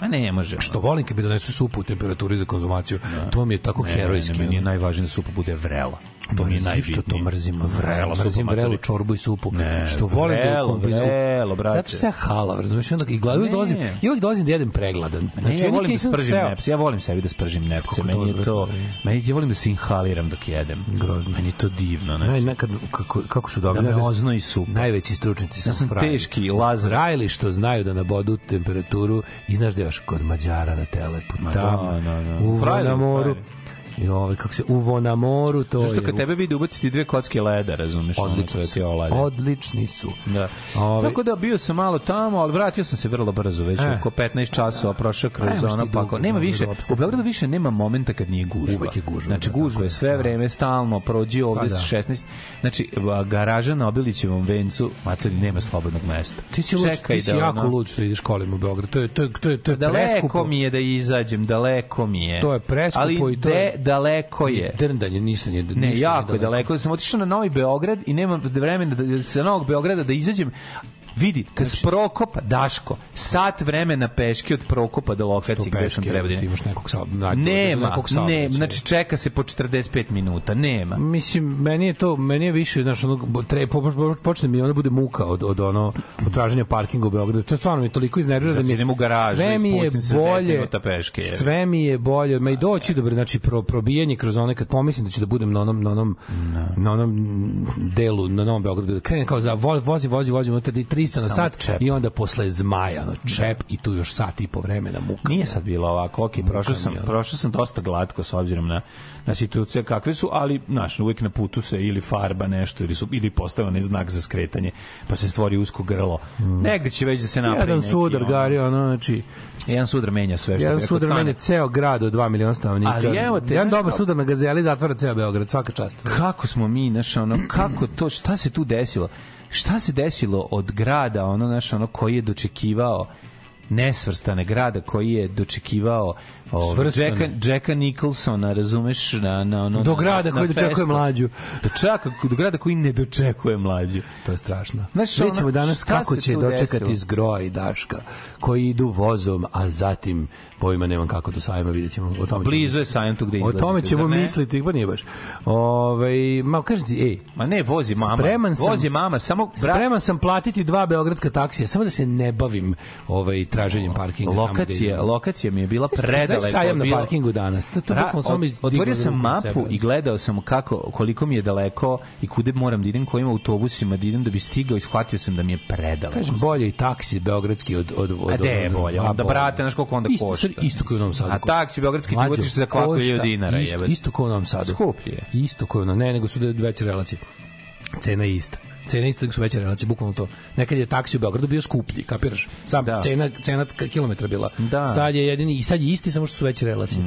A ne može. Što volim kad mi donesu supu u temperaturi za konzumaciju. To mi je tako Ne, herojski. Ne, meni je najvažnije da supa bude vrela. To mi je najbitnije. što to mrzim. Vrela, mrzim vrelu, čorbu i supu. Ne, što volim da vrelo, u kombinu- vrelo, brate. Zato sam ja halav, razumiješ? I Onda i glavu Ne. dolazim, i uvijek dolazim da jedem pregladan. Ne, ja ja volim da spržim seo- nepce. Ja volim sebi da spržim nepce. Meni je dobro, to, meni ja volim da se inhaliram dok jedem. Grozno. Meni je to divno, Ne, znači. nekad, kako, kako su. Da oznoji supa. Najveći stručnici su Ja sam frajli. teški Lazar. Frajli što znaju da nabodu temperaturu i znaš da još kod Mađara na telepu. Tamo, da, da, da. Frajli, na moru. frajli. I ovaj, kako se, uvo na moru, to Zašto je... kad tebe vidi ubaciti dve kocke leda, razumeš? ono Odlični koje su. ti olade. Odlični su. Da. Ove- Tako da bio sam malo tamo, ali vratio sam se vrlo brzo, već E. oko 15 časova prošao kroz ono ti pa dugo, nema više. U Beogradu više nema momenta kad nije gužva. Uvek je gužva, Znači da, gužva je sve da. vreme stalno prođi ovde Pa sa da. 16. Znači garaža na Obilićevom vencu, matori nema slobodnog mesta. Ti si, Čekaj ti si da, jako ono- lud što ideš kolima u Beograd. To je, to je, to je, to je Daleko preskupo. mi je da izađem, daleko mi je. To je preskupo Ali i to je- daleko je. Drndanje, ništa nije ništa Ne, jako je daleko. Da sam otišao na Novi Beograd i nemam vremena da, da sa Novog Beograda da izađem Vidi, kad Znači- s Prokopa, Daško, sat vremena peške od Prokopa do lokacije gde sam trebao da imaš nekog sa, Nema, nekog ne, saobraćaja. znači čeka se po 45 minuta, nema. Mislim, meni je to, meni je više, znaš, ono, tre, po, po, počne mi onda bude muka od, od ono, od traženja parkinga u Beogradu. To je stvarno mi toliko iznervira da mi idem u garažu sve mi je spustim se 10 bolje, peške, je. sve mi je bolje, ma i doći dobro, znači pro, probijanje kroz one kad pomislim da ću da budem na onom, na onom, na onom delu, na Novom Beogradu, da krenem kao za voz, vozi, vozi, vozi, unutra 300 na sat čep. i onda posle zmaja, ono, čep i tu još sat i po vremena muka. Nije sad bilo ovako, ok, prošao sam, prošao sam dosta glatko s obzirom na, na situacije kakve su, ali, znaš, uvijek na putu se ili farba nešto, ili, su, ili postave onaj znak za skretanje, pa se stvori usko grlo. Negde će već da se napravi Jedan neki, sudar, Gari, ono, znači, Jedan sudar menja sve što Jedan sudar meni ceo grad od 2 miliona stanovnika. Ali evo te, Jedan dobar sudar na Gazeli zatvara ceo Beograd, svaka čast. kako smo mi, znaš, ono, kako to, šta se tu desilo? Šta se desilo od grada, ono, znaš, ono, koji je dočekivao nesvrstane grada koji je dočekivao. Jacka, Jacka Nicholsona, razumeš, na, na, ono, Do na- grada na koji dočekuje festu. mlađu. Do, čaka, do grada koji ne dočekuje mlađu. To je strašno. Znaš, Vidjet ćemo danas kako će dočekati desilo? zgroja i Daška, koji idu vozom, a zatim pojma nemam kako do sajma, vidjet ćemo. O tome Blizu ćemo- je sajam tu gde O izlazite. tome ćemo misliti, pa nije baš. Ove, ma, kažem ti, ej, Ma ne, vozi mama. Spreman sam- Vozi mama, samo... Bra... Spreman sam platiti dva beogradska taksija, samo da se ne bavim ovaj, traženjem parkinga. Lokacija, lokacija mi je bila Znaš, znaš sajam na parkingu danas. To, to Ra, od- otvorio sam mapu sebe. i gledao sam kako koliko mi je daleko i kude moram da idem, kojim autobusima da idem da bi stigao i shvatio sam da mi je predaleko. Kažem, bolje i taksi beogradski od... od, od A gde je bolje? Onda, brate, znaš koliko onda isto, košta? Isto kao u Novom Sadu. A taksi beogradski ti uvotiš za košta hiljadu dinara. Isto, isto kao u Novom Sadu. Skuplje je. Isto kao u Novom Ne, nego su veće relacije. Cena je ista. Ista, nego su veće relacije, bukvalno to. Nekad je taksi u Beogradu bio skuplji, kapiraš? Sam Da. cena, cena kilometra bila. Da. Sad je jedini, i sad je isti, samo što su veće relacije.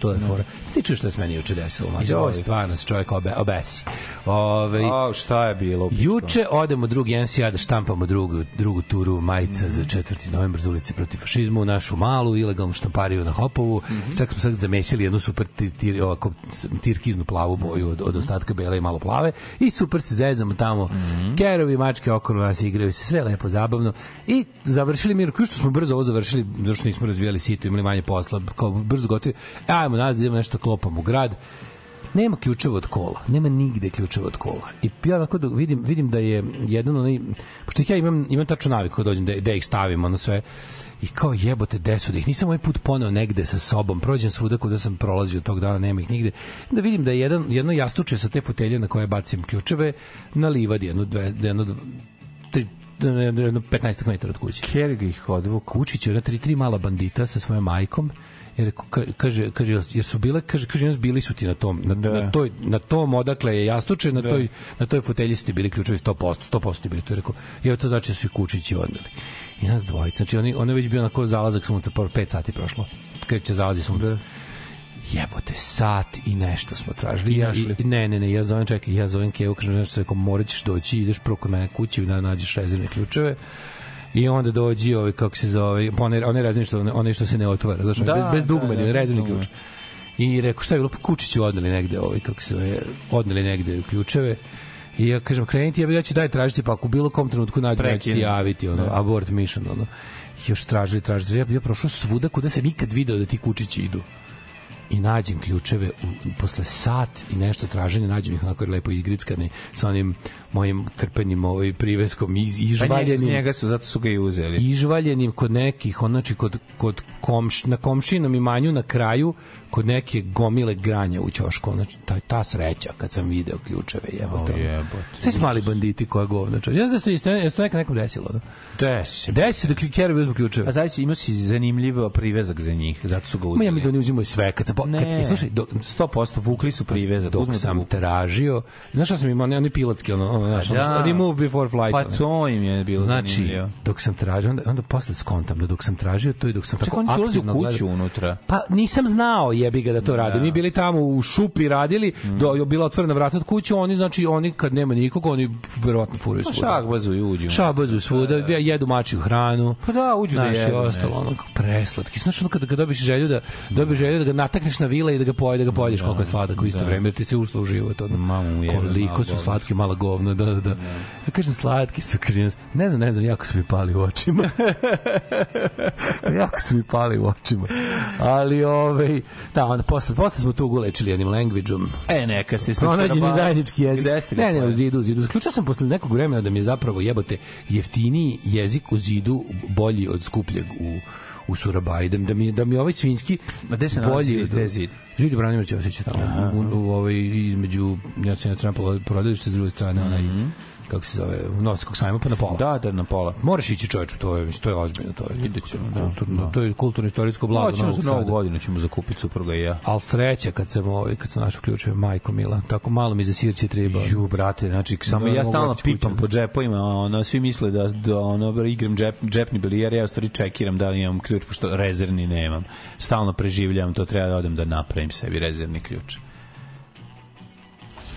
To je fora. Ti čuješ šta se meni juče desilo, mlađe? Ovo je stvarno se čovjek obe, obesi. Ove, A, šta je bilo? Juče odemo drugi NCA da štampamo drugu, drugu turu majica za 4. novembar za ulici protiv fašizma u našu malu ilegalnu štampariju na Hopovu. Čak smo sad zamesili jednu super tir, tir, ovako, s- tirkiznu plavu boju od, od ostatka bele i malo plave i super se zezamo tamo. Kerovi, mačke okolo nas igraju se, sve lepo, zabavno. I završili mir, što smo brzo ovo završili, zato što nismo razvijali sito, imali manje posla, kao brzo gotovi. E, ajmo nazad, idemo nešto klopamo u grad nema ključeva od kola, nema nigde ključeva od kola. I ja onako da vidim, vidim da je jedan onaj, pošto ja imam, imam tačno naviku kad dođem da, da ih stavim, ono sve, i kao jebote, desu, da ih nisam ovaj put poneo negde sa sobom, prođem svuda kuda sam prolazio tog dana, nema ih nigde, da vidim da je jedan, jedno jastuče sa te fotelje na koje bacim ključeve, na livadi, jedno, dve, jedno, tri, jedno 15 metara od kuće. Kerg ih odvuku. Kučić je ona tri, tri mala bandita sa svojom majkom jer ka- kaže kaže jer su bile kaže kaže bili su ti na tom na, Da. na toj na tom odakle je jastuče na toj na toj fotelji su ti bili ključevi 100% 100% ti bili to je rekao evo to znači da su i Kučići odneli. I nas dvojica znači oni on je već bio na ko zalazak sunca por 5 sati prošlo kreće zalazi sunce. Jebote, sat i nešto smo tražili. I Ja, i, ne, ne, ne, ja zovem, čekaj, ja zovem Kevu, kažem nešto, rekao, morat ćeš doći, ideš prvo kod mene kući, na, nađeš rezervne ključeve, i onda dođi ovaj kako se zove pa onaj onaj rezervni što onaj što se ne otvara znači Da, bez bez da, dugmena da, rezervni dugme. ključ i rekao šta je bilo Pa Kučiću odneli negde ovaj kako se zove odneli negde ključeve I ja kažem, krenite, ja, ja ću daj tražiti, pa ako u bilo kom trenutku nađem, ja ću ti javiti, ono, Da. abort mission, ono. Još tražili, tražili. Ja, ja prošao svuda kuda sam ikad video da ti kučići idu i nađem ključeve u, posle sat i nešto traženja nađem ih onako lepo izgrickane sa onim mojim krpenim ovaj priveskom iz, Pa njega, izvaljenim njega su, zato su ga i uzeli. izvaljenim kod nekih, on, znači kod, kod komš, na komšinom imanju na kraju, kod neke gomile granja u ćošku, znači ta, ta sreća kad sam video ključeve, jebote. O, ono. jebote. Svi su mali banditi koja govna. čovječe. Ja znam da to isto, je to nekad nekom desilo. Da? Desi. Desi da klikerovi uzmu ključeve. A zaista imao si zanimljiv privezak za njih, zato su ga uzeli. Ma ja mislim da oni uzimaju sve. Kad sam, Ne, kad, e, slušaj, dok, 100% vukli su privezak. dok sam tražio, znaš šta sam imao, oni, oni pilotski, ono, ono, znaš, Da. ono, remove before flight. Pa ono. to im je bilo Znači, zanimljivo. dok sam tražio, onda, onda posle skontam da dok sam tražio to i dok sam Čekaj, tako oni ti ulaze u aktivno kuću gledao- unutra. Pa nisam znao jebi ga da to rade. Mi bili tamo u šupi radili, Mm. do je bila otvorena vrata od kuće, oni znači oni kad nema nikog, oni verovatno furaju Pa svuda. šakbazu i uđu. Šabazu svuda, da, jedu mačiju hranu. Pa da, uđu da Znaš, i jedu ostalo, ono, preslatki. Znaš, ono kada, kada dobiš želju da, dobiš želju da ga natakneš na vile i da ga pojede, da ga pojedeš koliko je sladak u isto da. vreme, jer ti se ušlo u život. Ono. Mamu malo Koliko su govno. slatki, mala govna, da, da, da. Ja kažem, slatki su, kažem, ne znam, ne znam, jako su mi pali u očima. jako su mi pali u očima. Ali, ovaj, da, onda posle, posle smo tu gulečili jednim language-om. E, neka se Pronađen je zajednički jezik. Gde ste ga Ne, ne, u zidu, u zidu. Zaključio sam posle nekog vremena da mi je zapravo jebote jeftiniji jezik u zidu bolji od skupljeg u u Surabaju, da, mi- da mi, da ovaj svinski A gde se nalazi bolji Gde je zid? Zid je Branimir Ćosića tamo, u, u, ovaj, između, ja sam jedna strana porodilište, s druge strane, onaj, kako se zove, Novskog sajma, pa na pola. Da, da, na pola. Moraš ići čoveče, to je, to je ozbiljno, to je, Idit ćemo, da, kulturno, da. to je kulturno-istorijsko blago Hoćemo Novog za novu godinu, ćemo zakupiti supruga i ja. Al sreća kad sam ovaj kad sam našao ključeve majko mila tako malo mi za sirće treba Ju, brate, znači, samo Da, ja stalno pipam po džepovima, ono, svi misle da, da ono, igram džep, džepni bilijar, ja u stvari čekiram da li imam ključ, pošto rezervni nemam. Stalno preživljam, to treba da odem da napravim sebi rezervni ključ.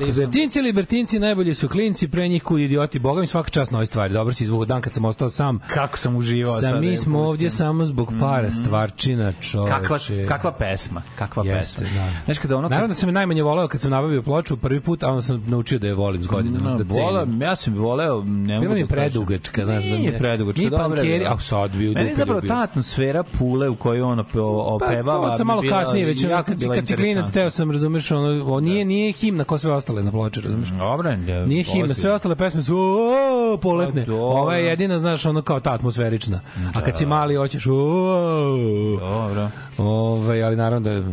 Kako sam- libertinci, libertinci, najbolji su klinci, pre njih kud idioti, boga mi svaka čast na ovoj stvari. Dobro si izvuo dan kad sam ostao sam. Kako sam uživao Sa sad da mi im smo ovdje samo zbog para, stvarčina, čoveče. Kakva, kakva pesma, kakva Jeste, pesma. da. Znaš kada ono... Naravno da sam je najmanje voleo kad sam nabavio ploču prvi put, a onda sam naučio da je volim s godinama. No, da vola, ja sam voleo, ne Bila mogu mi je da predugačka, znaš, za Nije mene. predugačka, Mi dobra je pankeri, bila. a sad bi u je dupe zapravo ta atmosfera pule u kojoj on ope- opevala. Pa, to sam malo bila kasnije, već ono, kad, si- bila klinac, teo sam, razumeš, ono, nije, nije himna ko sve ostale na ploči, razumeš? Dobro, ne, Nije himna, sve ostale pesme su o, poletne. Pa. Ova je jedina, znaš, ono kao ta atmosferična. A kad si mali, hoćeš o, Dobro, Ovaj, ali naravno da je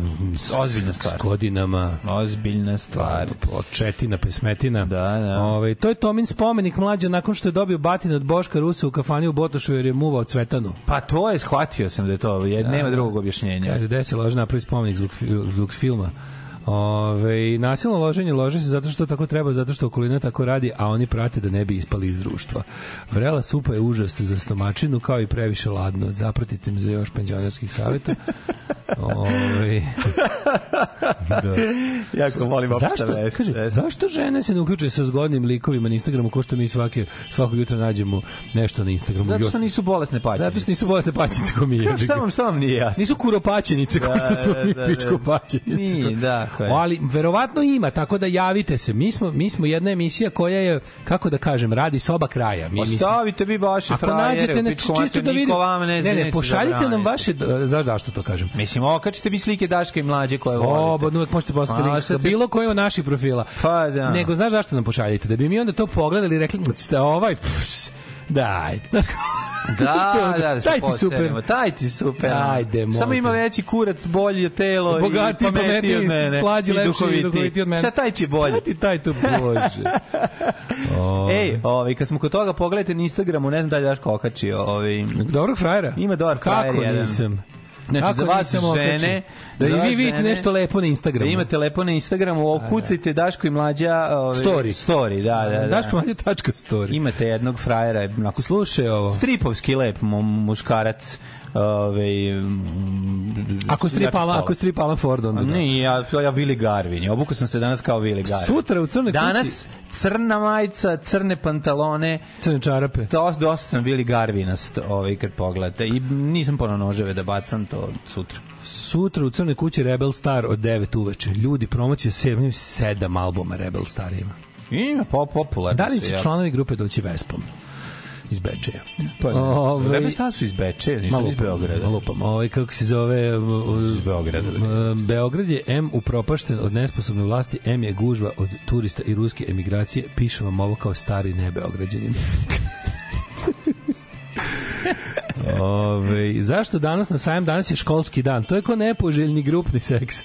Ozbiljna stvar. S godinama ozbiljna stvar. Početina, pesmetina. Da, da. Ovaj, to je Tomin spomenik mlađe nakon što je dobio batin od Boška Rusa u kafani u Botošu jer je muvao cvetanu. Pa to je, shvatio sam da je to, je, nema drugog objašnjenja. Kaže, gde se lože napravi spomenik zbog, zbog filma. Ove, nasilno loženje lože se zato što tako treba, zato što okolina tako radi, a oni prate da ne bi ispali iz društva. Vrela supa je užas za stomačinu, kao i previše ladno. Zapratite me za još penzionerskih savjeta. Ove, da. Jako volim Zašto, vesti. kaže, zašto žene se ne uključuju sa zgodnim likovima na Instagramu ko što mi svake, svakog jutra nađemo nešto na Instagramu? Zato što nisu bolesne paćenice. Zato što nisu bolesne paćenice ko mi. šta vam, šta vam nije jasno? Nisu kuropaćenice kao što smo mi da, da. pičko paćenice. Nije, dakle. Ali verovatno ima, tako da javite se. Mi smo, mi smo jedna emisija koja je, kako da kažem, radi soba kraja. Mi, mi Ostavite vi vaše Ako frajere, nađete, ne, pičku čisto da vidite. ne, ne, ne, pošaljite nam vaše, znaš zašto to kažem? Mislim, okačite vi slike Daška i mlađe koje volite. Slobodno uvek možete poslati Ma, link ti- bilo koje od naših profila. Pa da. Nego znaš zašto nam pošaljite? Da bi mi onda to pogledali i rekli, šta ovaj, pff, daj. Znaš, Da, Što da, da Taj ti super. Taj ti super. Ajde, Samo molim ima te. veći kurac, bolje telo Bogatiji, i pametniji od mene. slađi, i lepši i duhovitiji. duhovitiji od mene. Šta taj ti je bolje? Šta ti taj tu, bože? O, Ej, ovaj, kad smo kod toga, pogledajte na Instagramu, ne znam da li je Daško okačio. Ovaj, Dobrog frajera? Ima dobar frajer Kako jedan. nisam? Znači, Kako za vas žene? Da i vi vidite žene, nešto lepo na Instagramu. Da imate lepo na Instagramu, okucajte Daško i mlađa... Ovaj, Story. Story, da, da, da. Daško mlađe tačka story. Imate jednog frajera, onako Slušaj ovo. stripovski lep mu- muškarac. Ovaj, mm, Ako strip Alan, ako strip Alan Ford, onda da. Ne, ja, ja Willy Garvin. Obukao sam se danas kao Willy Garvin. Sutra u crnoj Danas crna majica, crne pantalone. Crne čarape. To, dosta sam Willy Garvinast ovaj, kad pogledate. I nisam pono noževe da bacam to sutra. Sutra u crnoj kući Rebel Star od 9 uveče. Ljudi, promocija 7, 7 albuma Rebel Star ima. Ima pop, popularno. Da li će članovi grupe doći Vespom? Iz Bečeja. Pa, Ovaj- Ove... Vebe Star su iz Bečeja, nisu iz Beograda. Lupam. Ovaj, kako se zove... Iz Beograda. Uh, Beograd je M upropašten od nesposobne vlasti, M je gužva od turista i ruske emigracije. Pišem vam ovo kao stari nebeograđanin. Ove, zašto danas na sajem danas je školski dan? To je ko nepoželjni grupni seks.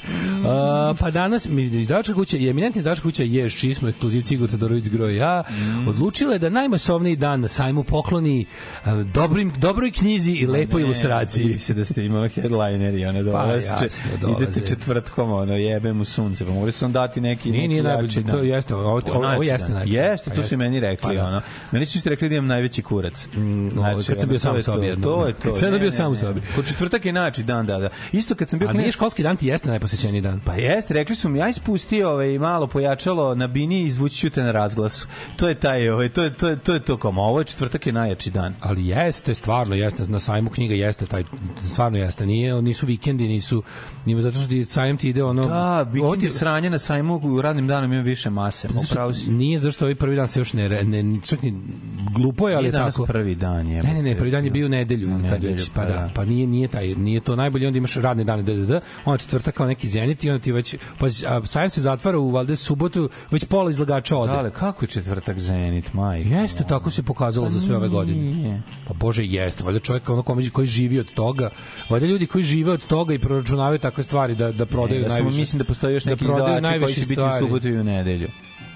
A, pa danas mi izdavačka kuća, je eminentni izdavačka kuća Ješ, čiji smo ekskluzivci Igor Todorović Groj ja, odlučila je da najmasovniji dan na sajmu pokloni a, dobrim, dobroj knjizi i lepoj ilustraciji. Vidi se da ste imali headliner i one dolaze. jasno, dolaze. Idete četvrtkom, ono, jebe mu sunce. Pa mogli su vam dati neki... Nije, nije najbolji, to jeste, ovo, ovo, ovo jeste najjači. Jeste, Pa to jeste. su meni rekli, Pa da. ono. Meni su rekli da imam najveći kurac. ovo, kad sam bio sam je sobi to, je to. Kad sam Ne, bio ne, sam u ne. sobi. Kod četvrtak je najjači dan, da, da. Isto kad sam bio A nije školski dan ti jeste najposećeniji dan. Pa jeste, rekli su mi, aj spusti ovaj, malo pojačalo na bini i izvući ću te na razglasu. To je taj, ovaj, to je, to je, to je to kao, ovo je četvrtak je najjači dan. ali jeste stvarno jeste na sajmu knjiga jeste taj stvarno jeste nije nisu vikendi nisu nije zato što ti sajem ti ide ono Da, ovo vikend ti- je sranje na sajmu, u radnim danom ima više mase. zato što Upravo si. nije zašto ovaj prvi dan se još ne, ne, ne čak ni glupo je ali je tako prvi dan je. Ne, ne, ne, prvi dan je bio u nedelju, U kad nedelju, već, pa pa da, da. pa nije, nije taj, nije to najbolje, onda imaš radne dane, da, da, da, onda četvrtak kao neki zenit i onda ti već, pa a, sajem se zatvara u valjda subotu, već pola izlagača ode. Dale, kako je četvrtak Zenit, maj? Jeste, tako se pokazalo za sve ove godine. Pa bože, jeste. Valjda čovjek ono koji, koji živi od toga, valjda ljudi koji žive od toga i proračunavaju takve stvari da, da prodaju Ja samo najviše. mislim da postoji još da neki prodaju izdavači koji će biti u subotu i u nedelju.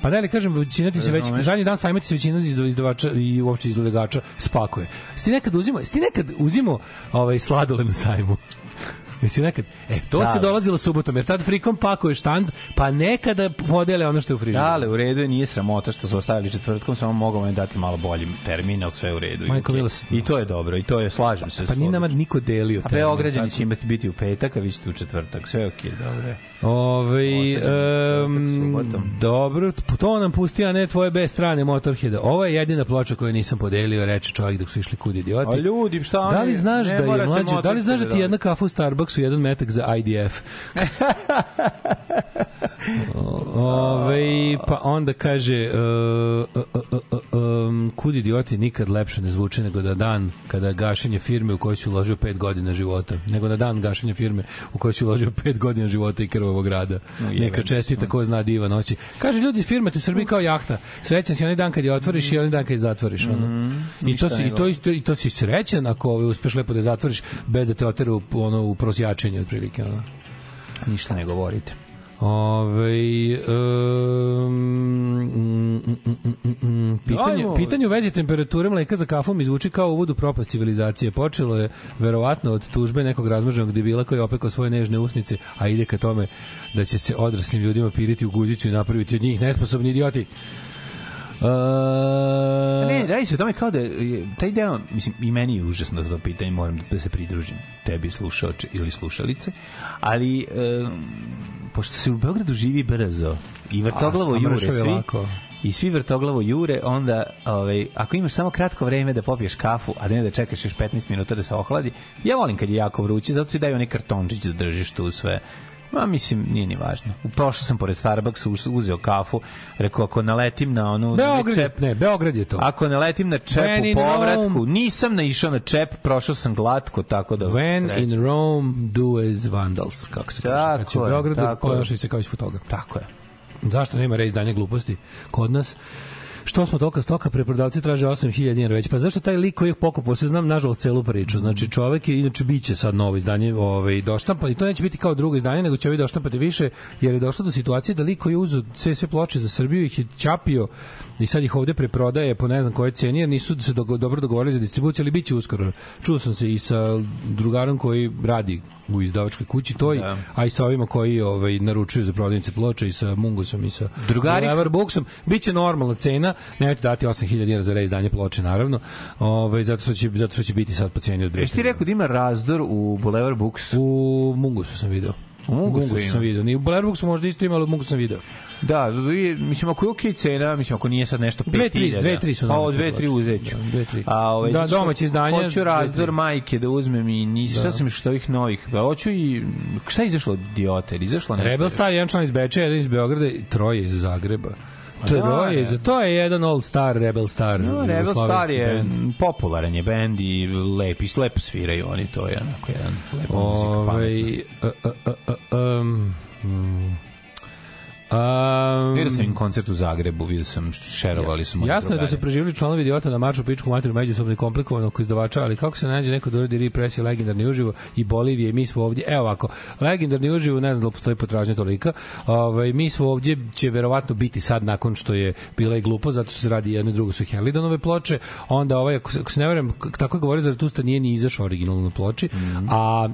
Pa ne, ali kažem, većina ti se već, zadnji dan sajma ti se većina izda- izdavača i uopšte izlagača spakuje. Jesi ti nekad uzimo, jesi ti nekad uzimo ovaj, sladole na sajmu? Jesi nekad? E, to Da. se dolazilo subotom, jer tad frikom pakuje štand, pa nekada podele ono što je u frižideru. Dale, u redu je, nije sramota što su ostavili četvrtkom, samo mogu vam dati malo bolji termin, ali sve u redu. I Majko. Milas. I to je dobro, i to je, slažem se. Pa s nije nama niko delio. A Beograđani će imati biti u petak, a vi ćete u četvrtak. Sve je okej, dobro je. Ove, subotom. dobro, to nam pusti, a ne tvoje B strane Motorheada. Ovo je jedina ploča koju nisam podelio, reče čovjek dok su išli kud idioti. A ljudi, šta oni? Da li znaš ne da je mlađe, da li znaš da ti jedna kafa u Starbucksu jedan metak za IDF? Ove, pa onda kaže uh, uh, uh, uh, um, kud idioti nikad lepše ne zvuče nego da dan kada gašenje firme u kojoj si uložio pet godina života, nego na dan gašenja firme u kojoj si uložio pet godina života i krvavog rada. No, Neka čestita ko zna diva noći. Kaže ljudi firma ti u Srbiji kao jahta. Srećan si onaj dan kad je otvoriš i onaj dan kad je zatvoriš. Ono. I, to si, i, to, isto, I to si srećan ako uspeš lepo da je zatvoriš bez da te otere u, ono, u prosjačenje otprilike. Ono. Ništa ne govorite. Ove, um, mm, mm, mm, mm, mm, pitanje, Ajmo. pitanje u vezi temperature mleka za kafom izvuči kao uvod u propast civilizacije. Počelo je verovatno od tužbe nekog razmaženog debila koji je opekao svoje nežne usnice, a ide ka tome da će se odraslim ljudima piriti u guzicu i napraviti od njih nesposobni idioti. Uh, Ne, radi se o tome kao da je, taj deo, mislim, i meni je užasno to pitanje, moram da se pridružim tebi slušaoče ili slušalice, ali e, pošto se u Beogradu živi brzo i vrtoglavo A, jure svi, lako. i svi vrtoglavo jure, onda ovaj, ako imaš samo kratko vreme da popiješ kafu, a ne da čekaš još 15 minuta da se ohladi, ja volim kad je jako vruće, zato ti daju onaj kartončić da držiš tu sve. Ma, mislim, nije ni važno. Prošao sam pored Starbucksa, uz- uzeo kafu, rekao, ako naletim na onu... Beograd, čep- ne, Beograd je to. Ako ne letim na čep When u povratku, Rome. nisam naišao na čep, prošao sam glatko, tako da... When sreća. in Rome do as vandals, kako se kaže. Tako Kad si u je, Beogradu, tako je. se kao iz fotoga. Tako je. Zašto nema reizdanja gluposti kod nas? Što smo toka stoka, preprodavci traže 8000 dinara već. Pa zašto taj lik koji je pokupao, sve znam nažalost celu priču. Znači čovek je inače biće sad novo izdanje, ovaj doštampa i to neće biti kao drugo izdanje, nego će ovaj doštampati više jer je došlo do situacije da lik koji je uzeo sve sve ploče za Srbiju ih je čapio i sad ih ovde preprodaje po ne znam kojoj ceni, jer nisu se dobro dogovorili za distribuciju, ali biće uskoro. Čuo sam se i sa drugarom koji radi u izdavačkoj kući toj, Da. a i sa ovima koji ovaj naručuju za prodavnice ploča i sa Mungusom i sa Drugari- Everbooksom. Biće normalna cena, nemojte dati 8000 dinara za reizdanje ploče naravno. Ovaj zato što će zato što će biti sad po ceni od 200. Jesi ti rekao da ima razdor u Boulevard Books? U Mungusu sam video. U Mungusu ima. sam video. Ni u Blairbooksu možda isto ima, ali sam video. Da, mislim, ako je okej cena, mislim, ako nije sad nešto 5000. Dve, tri, dve, tri su A, nama o, dve, te tri ploče. uzeću. Da, dve, tri. A, ovaj, Da, domaće izdanje, Hoću razdor majke da uzmem i nisi, šta sam što ovih novih, pa hoću i, šta je izašlo od idiote? Ili Izašlo nešto? Rebel Star, jedan član iz Beča, jedan iz Beograda i troje iz Zagreba. Da, Troje, ne. iz, to je jedan All Star, Rebel Star. No, Rebel Star je bend. popularan je bend i lepi, lepo sviraju oni, to je onako jedan lepa muzika, pametna. Ovaj, a, a, a, a, um, mm, Um, Vidio sam im koncert u Zagrebu, vidio sam, šerovali su moji Jasno je da su preživjeli članovi idiota na maršu pičku materiju međusobno i komplikovano oko izdavača, ali kako se nađe neko da uradi represije legendarni uživo i Bolivije mi smo ovdje, evo ovako, legendarni uživo, ne znam da li postoji potražnja tolika, ovaj, mi smo ovdje, će verovatno biti sad nakon što je bila i glupo, zato što se radi jedno i drugo su Helidonove ploče, onda ovaj, ako se, ako se ne verujem, tako je govorio, Zaratusta nije ni izašao originalno na ploči, a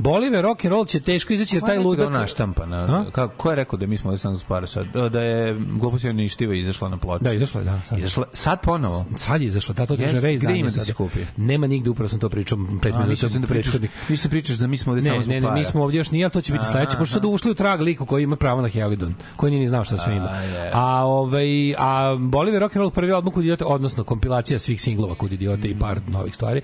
Bolive rock and roll će teško izaći jer je taj da ludak je ona štampa na, A? kako, ko je rekao da mi smo ovde sam spara sad, da je glupost je ništiva izašla na ploču? Da, izašla je, da. Sad. Izašla, sad ponovo? Sad je izašla, ta to Jeste, kaže Ray gde ima da se kupi? Nema nigde, upravo sam to pričao 5 A, minuta da prethodnih. mislio sam pričaš da mi smo ovde samo ne, ne, mi smo ovdje još nije, ali to će biti sledeće, pošto su sad ušli u trag liku koji ima pravo na Helidon, koji nije ni znao šta sve ima. A, je. Ovaj, a Bolivar Rock and Roll prvi album kod idiote, odnosno kompilacija svih singlova kod idiote i par novih stvari,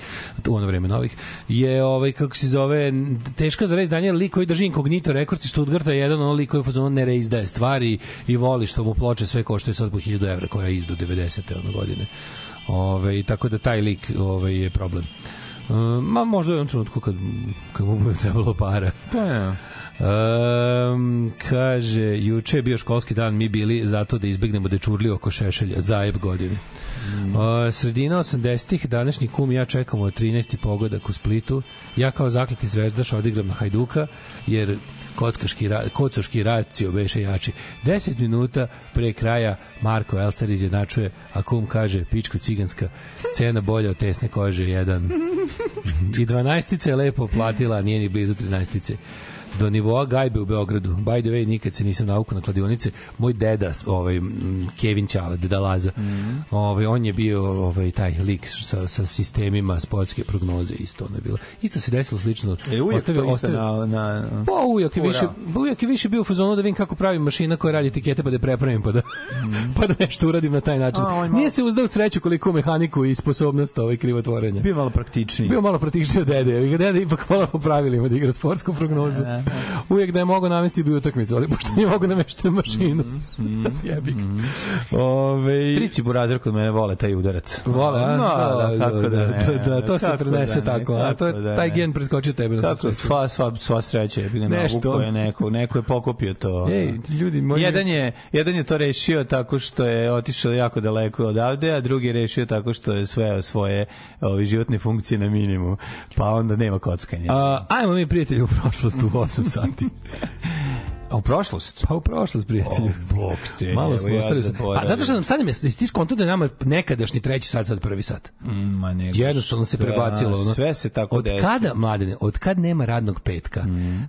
u ono vreme novih, je, ovaj, kako se zove, teška za reizdanje, lik koji drži Incognito Records iz Stuttgarta je jedan lik koji u fazonu ne reizdaje stvari i voli što mu ploče sve koštaju sad po 1000 evra koja je izdu 90. ono godine. Ove, tako da taj lik ove, je problem. Um, ma možda u jednom trenutku kad, kad mu bude trebalo para. Pa, ja. Um, kaže, juče je bio školski dan, mi bili zato da izbegnemo dečurli oko šešelja, zajeb godine. Mm. Uh, sredina 80-ih, današnji kum ja čekamo 13. pogodak u Splitu. Ja kao zakleti zvezdaš odigram na Hajduka, jer kockaški, kocoški racio beše jači. 10 minuta pre kraja Marko Elstar izjednačuje, a kum kaže, pičko ciganska, scena bolja od tesne kože, jedan. I 12 je lepo platila, nije ni blizu 13 do nivoa gajbe u Beogradu. By the way, nikad se nisam naukao na kladionice. Moj deda, ovaj, Kevin Ćale, deda Laza, Mhm. ovaj, on je bio ovaj, taj lik sa, sa sistemima sportske prognoze, isto ono je bilo. Isto se desilo slično. Je uvijek Ostavio- to isto ostavio- na... na... Pa uvijek je Ura. više, uvijek je više bio u fazonu da vidim kako pravi mašina koja radi etikete pa da prepravim pa da, pa da nešto uradim na taj način. A, malo- Nije se uzdao sreću koliko mehaniku i sposobnost ovaj krivotvorenja. Bio malo praktičniji. Bio malo praktičniji od dede, dede ipak hvala po pravilima da igra sportsku prognozu. Uvijek da je mogao namesti bi utakmicu, ali pošto nije mogao namesti mašinu. Jebi ga. Ove, Strici burazer kod mene vole taj udarac. Vole, a? No, da, kako da, ne, da, da, to se prenese da ne, tako, a to je, da taj gen preskočio tebe na sreću. sva, sva, sva sreća je bilo Nešto. Je neko, neko je pokupio to. Ej, ljudi moji- Jedan je, jedan je to rešio tako što je otišao jako daleko odavde, a drugi je rešio tako što je sveo svoje ovi, životne funkcije na minimum. Pa onda nema kockanja. A, ajmo mi prijatelji u prošlost u 8 sati. A u prošlost? Pa u prošlost, prijatelju. O, Bog te, Malo smo ja ostali. zaboravim. pa zato što nam sad ti skonto da nama nekadašnji treći sat, sad prvi sat. Mm, Ma nego, Jednostavno se prebacilo. Ono. Sve se tako od desi. kada, mladene, od kad nema radnog petka,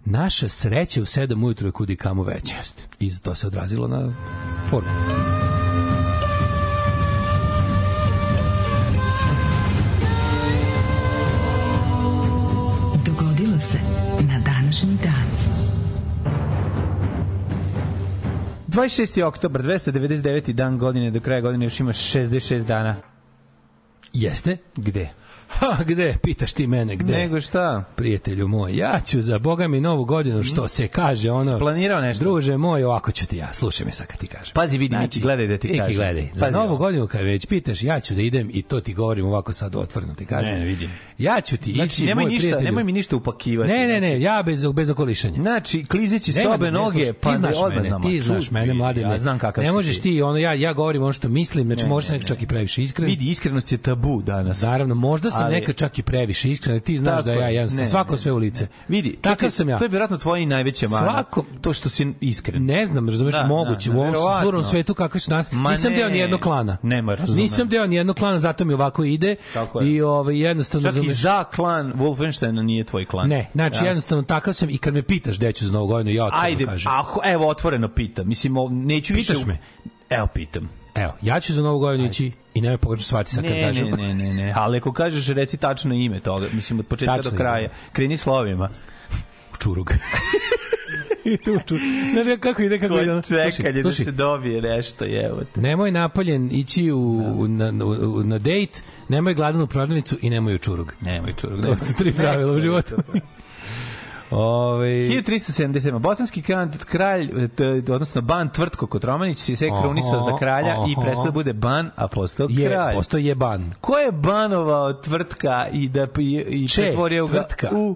naša sreća u 7 ujutru je kudi kamo veća. I to se odrazilo na formu. 26. oktobar, 299. dan godine, do kraja godine još ima 66 dana. Jeste? Gde? Ha, gde? Pitaš ti mene, gde? Nego šta? Prijatelju moj, ja ću za Boga mi novu godinu, što se kaže, ono... Planirao nešto? Druže moj, ovako ću ti ja, slušaj me sad kad ti kažem. Pazi, vidi, Miki, gledaj da ti kažem. gledaj, za Pazi novu ovo. godinu kad već pitaš, ja ću da idem i to ti govorim ovako sad otvoreno ti kažem. Ne, ne, vidim. Ja ću ti Znači, ići, nemoj moj ništa, prijatelju. nemoj mi ništa upakivati. Ne, ne, ne, Znači, ja bez, bez okolišanja. Znači, klizeći s Nema, obe ne, noge, pa ti znaš mene, ti znaš mene, mlade. Ja znam kakav Ne možeš ti, ono, ja, ja govorim ono što mislim, znači Ne, ne, sam čak i previše iskren. Vidi, iskrenost je tabu danas. Naravno, možda sam Ali- nekad čak i previše iskren, ali ti znaš Tako da ja je. jednostavno Ne, svako ne, sve u lice. Vidi, to takav sam ja. To je vjerojatno tvoja i najveća mana. Svako- To što si iskren. Ne znam, razumeš, Da, moguće. da, u ovom verovatno. stvarnom svetu kakvi su nas. Ma nisam ne. deo ni jednog klana. Nema, razumem. Nisam deo ni jednog klana, zato mi ovako ide. Tako je. I ovaj jednostavno Čak i razumeš. za klan Wolfensteina nije tvoj klan. Ne, znači Ja. jednostavno takav sam i kad me pitaš gde ću za novu godinu, ja otvoreno Ajde, kažem. ako, evo, otvoreno pitam. Mislim, neću više... Pitaš me? Evo, pitam. Evo, ja ću za novu godinu ići i nemoj pogrešno shvatiti sad kad Ne, kažem. ne, ne, ne, ne. Ali ako kažeš, reci tačno ime toga. Mislim, od početka Tačno do kraja. ime. Kreni slovima. Čurug. I tu čurug. Znaš kako ide, kako ide. Čekanje Slušaj, da se dobije nešto, evo te. Nemoj napoljen ići u, na, na, na dejt, nemoj gladan u prodavnicu i nemoj u čurug. Nemoj čurug. To su tri pravila u životu. Ove, 1377. Bosanski kralj, t, odnosno ban Tvrtko Kotromanić se Aha, krunisao za kralja i aha. prestao da bude ban, a postao je, kralj. postoji je ban. Ko je banovao Tvrtka i da i, i Če, pretvorio ga Tvrtka. u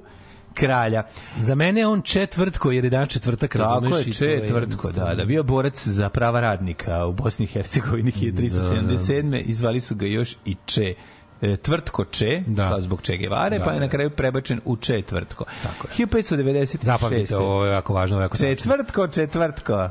kralja? Za mene je on četvrtko, jer je dan četvrtak, Tako razumeš? i to je Če Tvrtko, da, da, bio borac za prava radnika u Bosni i Hercegovini 1377. Izvali su ga još i Če e, Tvrtko Če, Da. kao zbog Če Gevare, Da, pa je da. na kraju prebačen u Če Tvrtko. Tako je. 1596. Zapamtite, ovo je jako važno, ovo je jako tačno. Četvrtko, četvrtko.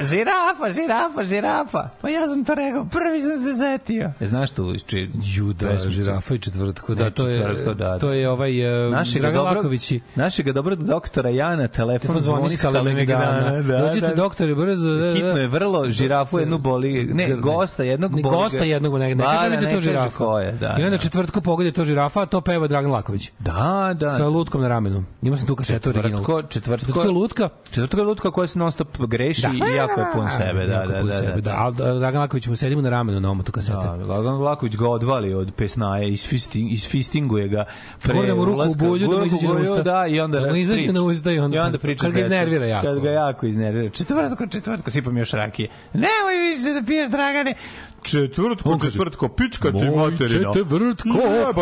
Žirafa, žirafa, žirafa. Pa ja sam to rekao, prvi sam se zetio. E, znaš tu či, Ju, da, pesmicu? žirafa i četvrtko, da, Ne, to je, četvrtko, da, to je ovaj uh, Našega Dragan dobrog, Laković i našega dobrog doktora Jana, telefon Telefon zvoni s Kalemegdana. Kalemegdana. Dođite, doktore, brzo, da, da. Hitno je vrlo, žirafu jednu boli, ne, gosta jednog Ne, boli. gosta jednog, ne, ne kaže mi da to žirafa. je, da. I onda da. četvrtko pogodi to žirafa, a to peva Dragan Laković. Da, da. Sa lutkom na ramenu. Imao sam tu kasetu original. Četvrtko, četvrtko, Četvrtko je lutka. Četvrtko je lutka koja se non stop greši i jako je pun sebe, da, Jako da, da, sebe, da. Ali Dragan Laković mu sedimo na ramenu na omotu kasete. Da, Lagan Vlaković ga odvali od pesnaje, isfisting, isfistinguje ga pre mu ruku u bulju da mu izađe na usta. Da, i onda Da mu izađe na usta i onda- onda priča kad ga iznervira jako. Kad ga jako iznervira. Četvrtko, četvrtko, sipam još rakije. Nemoj više da piješ, Dragane. Četvrtko, četvrtko, pička ti Moj materina. četvrtko,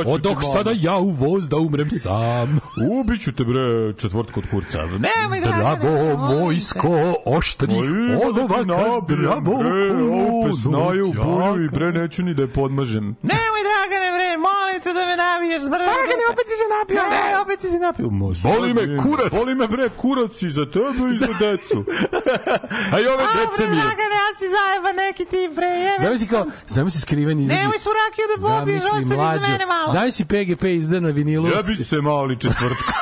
odok sada ja u voz da umrem sam. Ubiću te bre, četvrtko od kurca. Nemoj, Zdravo vojsko, oštrih olova ka zdravo Bre, ovo pesnaju u bulju i bre neću ni da je podmažem. Nemoj, Dragane, bre, molim te da me nabiješ brzo. Dragane, opet si se napio. Ne, opet si se napio. Mo, Boli me kurac. Boli me bre kurac i za tebe i za decu. A i ove dece mi je. Dragane, ja si zajeba neki ti bre. jebe Zamisli kao, zamisli skriveni izađe. Nemoj su rakiju da Zamisli ostavi za mlađo. mene malo. Zamisli PGP izda na vinilu. Ja bi se mali četvrtko.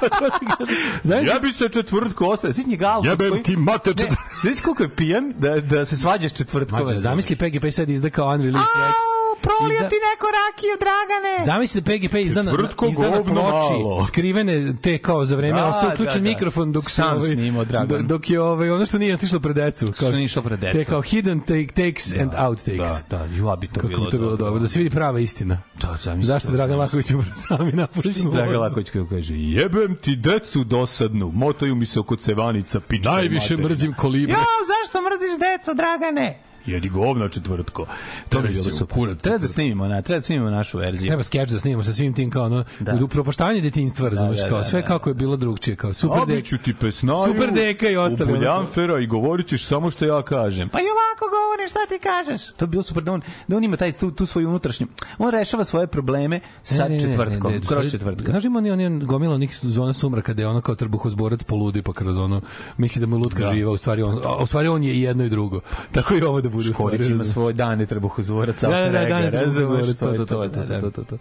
Zamisli Ja bi se četvrtko Ostaje, njega Alkos Jebem koji... ti mater Ne, četvrtko. znaš koliko je pijan da, da se svađaš četvrtkove. Mađo, zamisli PGP sad izda kao unreleased tracks. Prolio Izda- ti neko rakiju, Dragane. Zamisli da PGP izda na, izda na ploči skrivene te kao za vreme Da, ostao uključen da, da. mikrofon dok Sam ovaj, snimao Dragan. do- dok je ovaj ono što nije otišlo pred decu Što nije išlo pred decu. te kao hidden take, takes and outtakes Da, da, ju, bi to kako bilo bi to bilo dobro da se vidi prava istina Da, zamisli zašto to. Dragan Laković umro sami napušten Dragan Laković koji kaže, Jebem ti decu dosadnu, motaju mi se oko cevanica, pička najviše mrzim kolibre Jo, zašto mrziš deco, Dragane? Jedi govna četvrtko. To bi bi bilo super. Treba da snimimo, na, treba da snimimo našu verziju. Treba skeč da snimamo sa svim tim kao ono Da. da. upropaštavanje detinjstva, razumeš, da, kao da, sve da. kako je bilo drugčije, kao super dek. Obiću ti pesnaju, Super deka i ostali. U buljanfera i govorit ćeš samo što ja kažem. Pa i ovako govorim, šta ti kažeš? To bi bilo super da on, da on ima taj, tu, tu svoju unutrašnju... On rešava svoje probleme sa četvrtkom, kroz četvrtka. Znaš ima oni, oni gomila onih zona sumraka da je ono kao trbuhozborac poludi pa kroz ono misli da mu je lutka Da. živa, u stvari on, a u stvari on je jedno i drugo. Tako i ovo da bude stvari. Škorić ima svoj dan i trbuhozvorac. Da, da, da, je razumeš, trbuhozborac, to, to, to, to, to, to, to.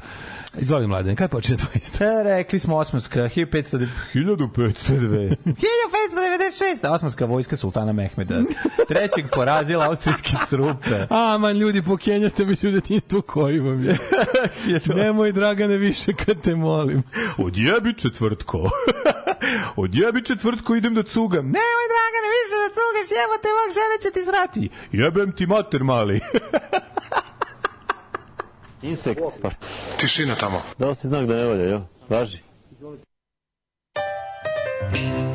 Izvoli mladen, kaj počne tvoj istorija? Rekli smo osmanska, 1500 1502. 1596. Osmanska vojska sultana Mehmeda. Trećeg porazila austrijske trupe. A, man, ljudi, po Kenja ste već u detinjstvu koji vam je. Nemoj, Dragane, više kad te molim. Odjebi četvrtko. Odjebi četvrtko, idem da cugam. Ne, Nemoj, Dragane, više da cugaš, evo te, ovak žene će ti zrati. jebem ti mater mali. Insekt. Pa, Tišina tamo. dao si znak da ne valja, jo? Važi. I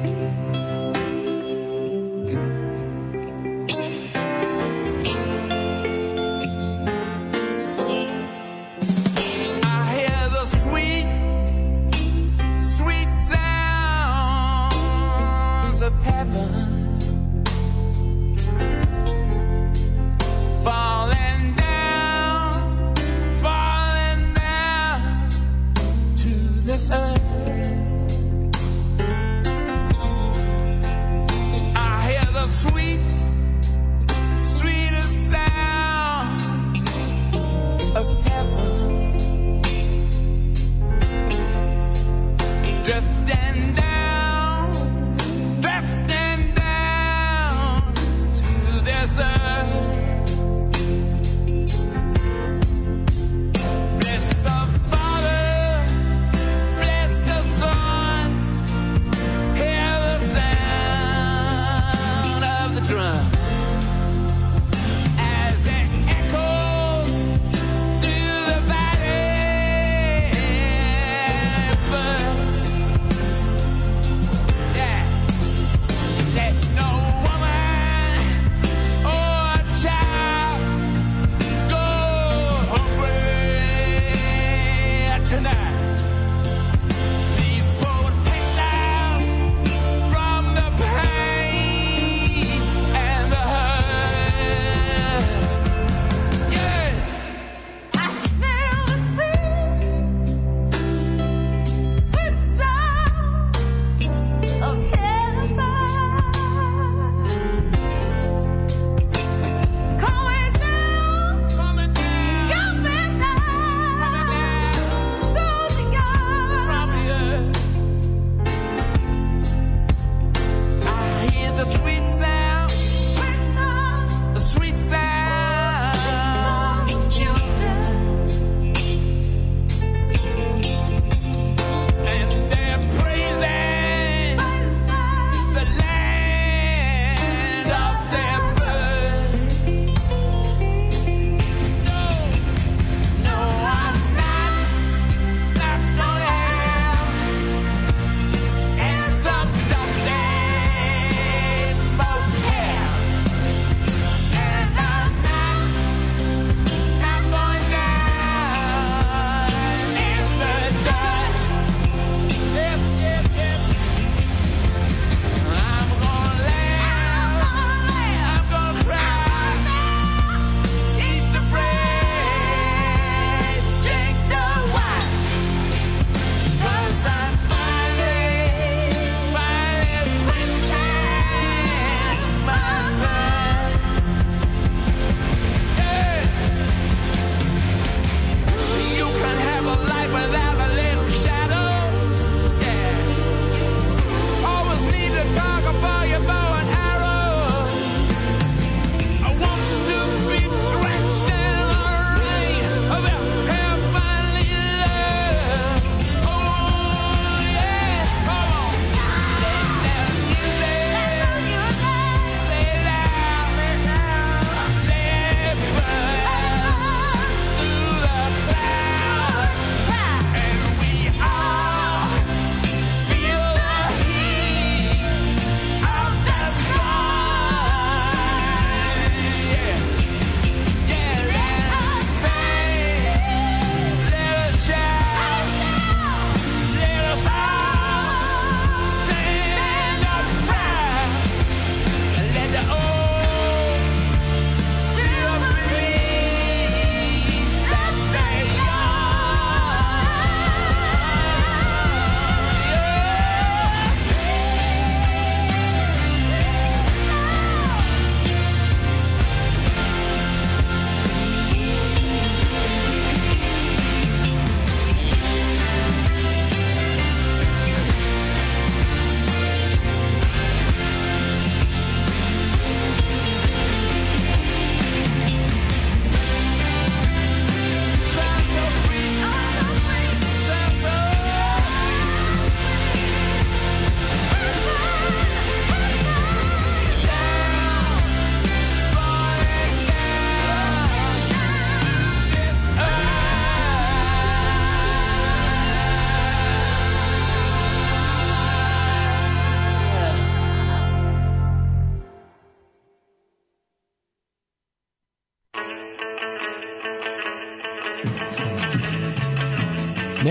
time.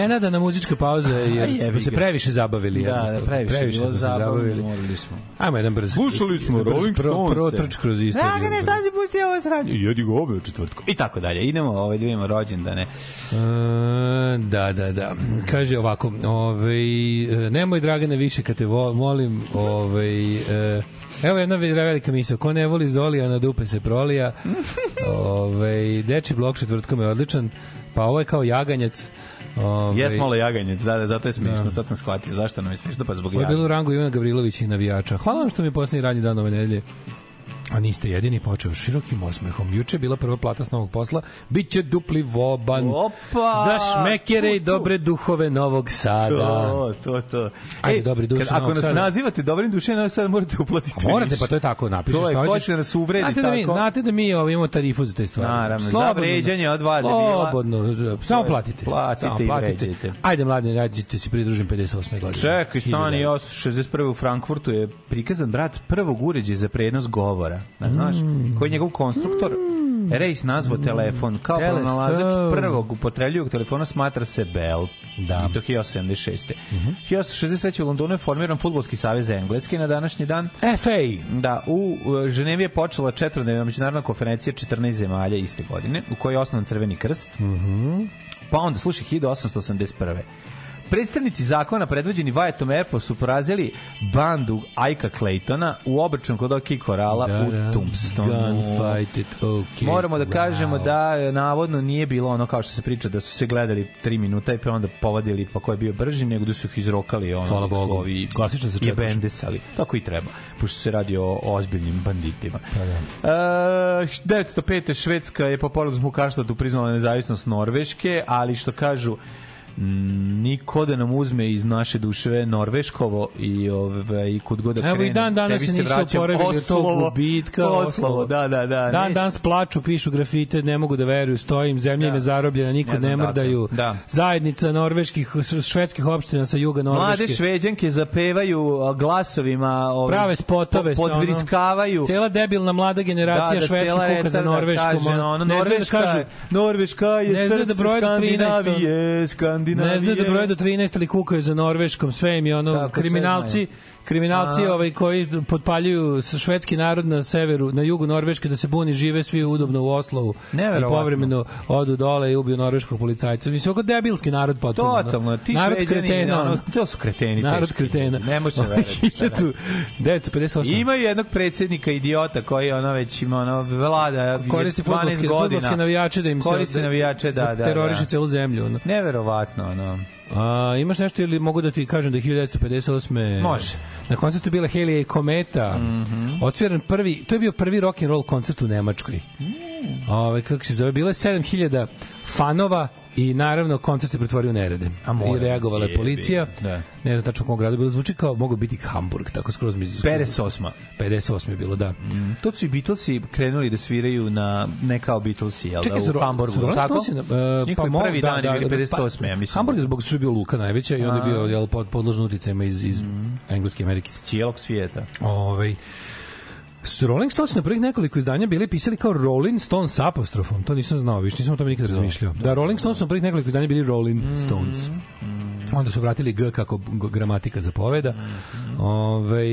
Nenadana muzička pauza jer smo jebi se previše zabavili. Da, da, previše, previše bilo smo se zabavno, morali smo. Ajmo jedan brz. Slušali smo Rolling pro- Stonese. Protrč kroz istoriju. Dragane, šta si pustio ovo sranje? I jedi ga ove četvrtkom. I tako dalje. Idemo ovaj, da vidimo rođendane. E, da, da, da. Kaže ovako, ovaj, e, nemoj Dragane više kad te molim, ovaj, e, evo jedna ve- velika misla, ko ne voli Zolija, na dupe se prolija. ovaj, deči blok četvrtkom je odličan, pa ovo je kao jaganjac. Ovaj, Jes malo jaganjec, da, da, zato je smiješno, Da. sad sam shvatio. Zašto nam je smiješno? Pa zbog Ovo je bilo u rangu Ivana Gavrilovića i navijača. Hvala vam što mi je posljednji radnji dan ove nedelje. A niste jedini počeo širokim osmehom. Juče je bila prva plata s novog posla. Biće dupli voban. Opa! Za šmekere i dobre duhove Novog Sada. To, to, to. Ajde, dobri duše kad- Ako Novog nas Sada. nazivate dobrim dušem, Novog Sada morate uplatiti A morate, pa to je tako, napišeš To je, ko će nas uvredi znate da mi, tako? znate da mi ovo, imamo tarifu za te stvari. Naravno, za vređanje od debila. Slobodno, samo platite. Platite samo i platite. vređajte. Ajde, mladi, rađite se pridružim 58. godine. Čekaj, stani, 1900. ja 61. u Frankfurtu je prikazan brat prvog uređaja za prenos govora. Da, znaš, koji je njegov konstruktor Rejs nazvao telefon kao Telefon. pronalazač prvog upotrebljivog telefona smatra se Bell. Da. I to 1076. 1963. u Londonu je formiran Futbolski savez Engleske na današnji dan. FA. Da, u uh, Ženevi je počela četvrdnevna međunarodna konferencija 14 zemalja iste godine, u kojoj je osnovan Crveni krst. Mhm. Pa onda, slušaj, 1881. Predstavnici zakona predvođeni Vajetom Epo su porazili bandu Ajka Claytona u obračun kod OK Korala Da, u da. Tombstonu. Gunfight it, okay. Moramo da kažemo Wow. da e, navodno nije bilo ono kao što se priča da su se gledali 3 minuta i pa onda povadili pa ko je bio brži, nego da su ih izrokali ono Hvala Bogu. slovi Klasično se čekaš. bendesali. Tako i treba, pošto se radi o, ozbiljnim banditima. Pa da. E, 1905. Švedska je po porodu Mukaštatu priznala nezavisnost Norveške, ali što kažu niko da nam uzme iz naše duše Norveškovo i ove i kud god da Evo i dan danas se nisu oporavili od tog Oslovo, gubitka. Oslovo, da, da, da. Dan ne- danas plaču, pišu grafite, ne mogu da veruju, stojim, zemlja im je zarobljena, Ne ne mrdaju. Da. Zajednica norveških, švedskih opština sa juga Mlade Norveške. šveđanke zapevaju a, glasovima ovim, Prave spotove po- sa ono- podvriskavaju Cela debilna mlada generacija švedskih cela kuka za retarda Norvešku. kaže, ono, ne da Norveška, kažu, Norveška je da srce do 13, Skandinavije, Skandinavije. ne znaju da broje do 13 ali kukaju za Norveškom, sve im je ono, Tako, kriminalci. Kriminalci A. ovaj koji potpaljuju švedski narod na severu, na jugu Norveške da se buni, žive svi udobno u Oslovu i povremeno odu dole i ubiju norveškog policajca. Mislim, oko debilski narod potpuno. Totalno, ti narod kretena, ono, to su kreteni. Narod teški. kretena. Ne može verovati. 1958. Imaju jednog predsjednika idiota koji ono već ima ono vlada koristi 12 fudbalske, navijače da im se koristi navijače da da teroriše da. celu zemlju. Ono. Neverovatno ono. A, imaš nešto ili mogu da ti kažem da je 1958. Može. Na koncertu bila Helija i Kometa. Mm. -hmm. Prvi, to je bio prvi rock and roll koncert u Nemačkoj. Mm. Ove, kako se zove, bilo je 7000 fanova i naravno koncert se pretvorio u nerede. A mora I reagovala je policija. da. Ne znam tačno u kom gradu bilo. Zvuči kao, mogu biti Hamburg, tako skroz mi... 58. 58 je bilo, da. To su i Beatlesi krenuli da sviraju na ne kao Beatlesi, jel Čekaj, da, su u Hamburgu, su tako? Stonesi na- e, mo- prvi da, dan da, bili da, 58. ja mislim. Hamburg je zbog što je bio Luka najveća i onda je bio jel, pod, podložen uticajima iz, iz Engleske i Amerike. cijelog svijeta. Ovaj s Rolling Stones na prvih nekoliko izdanja bili pisali kao Rolling Stones s apostrofom. To nisam znao, više nisam o tome nikad razmišljao. Da, Rolling Stones na prvih nekoliko izdanja bili Rolling Stones. Onda su vratili G kako gramatika zapoveda. Ove,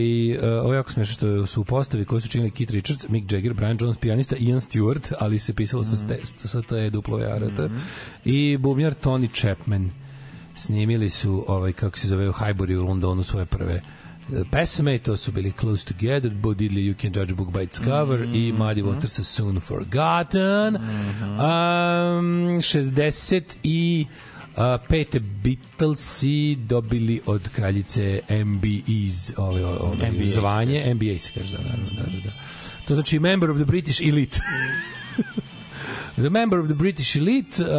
ovo je jako smešno što su u postavi koji su činili Keith Richards, Mick Jagger, Brian Jones, pijanista Ian Stewart, ali se pisalo sa, ste, sa te duplo T, i bubnjar Tony Chapman. Snimili su, ovaj, kako se zove, u Highbury u Londonu svoje prve e, pesme, to su bili Close Together, Bo Diddley, You Can Judge a Book by its Cover i Muddy Waters Soon Forgotten. Um, 60 i a, pete Beatlesi dobili od kraljice MBEs ove, ove, NBA zvanje, NBA se kaže, da, da, da, da. To znači Member of the British Elite. the Member of the British Elite, a,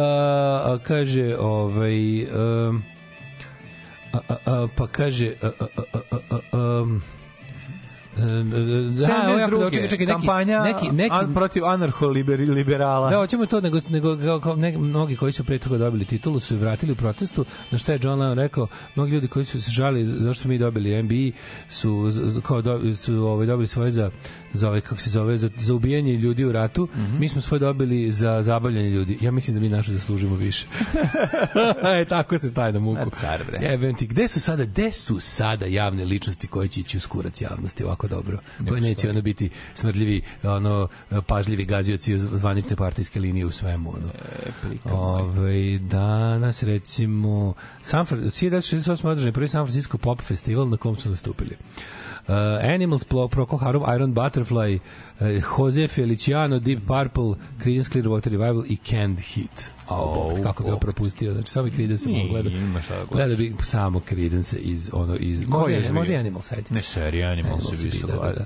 a, kaže, ovaj, um, a, a, a, pa kaže, a, a, a, a, a, um, Da, ovo je jako dobro, čekaj, čekaj, neki, kampanja neki, neki, an, protiv anarcho-liberala. Da, hoćemo to, nego, nego kao, kao ne, mnogi koji su pre toga dobili titulu su je vratili u protestu, na što je John Lennon rekao, mnogi ljudi koji su se žali zašto mi dobili NBA su, kao do, su ovaj, dobili svoje za za ovaj kako se zove za, za ubijanje ljudi u ratu. Mhm. Mi smo svoje dobili za zabavljanje ljudi. Ja mislim da mi naše zaslužimo više. e, tako se staje na muku. Car, bre. Jebem ti, gde su sada, gde su sada javne ličnosti koje će ići u skurac javnosti ovako dobro? Koje neće ono biti smrdljivi, ono, pažljivi gazioci zvanične partijske linije u svemu. Ono. Ove, danas recimo San Fran 1968. održan prvi San Francisco Pop Festival na kom su nastupili. Uh, Animals, Pro- Procol Harum, Iron Butterfly, uh, Jose Feliciano, Deep Purple, Creedence Clearwater Revival i Canned Heat. Oh, kako bi ga propustio. Znači, samo Creedence Nije, mogu gleda. ima šta da gledaš. Bi samo Creedence iz, ono, iz... Ko je možda, Animals, ajde. Ne, serija Animals Animals se bi isto da, da, da.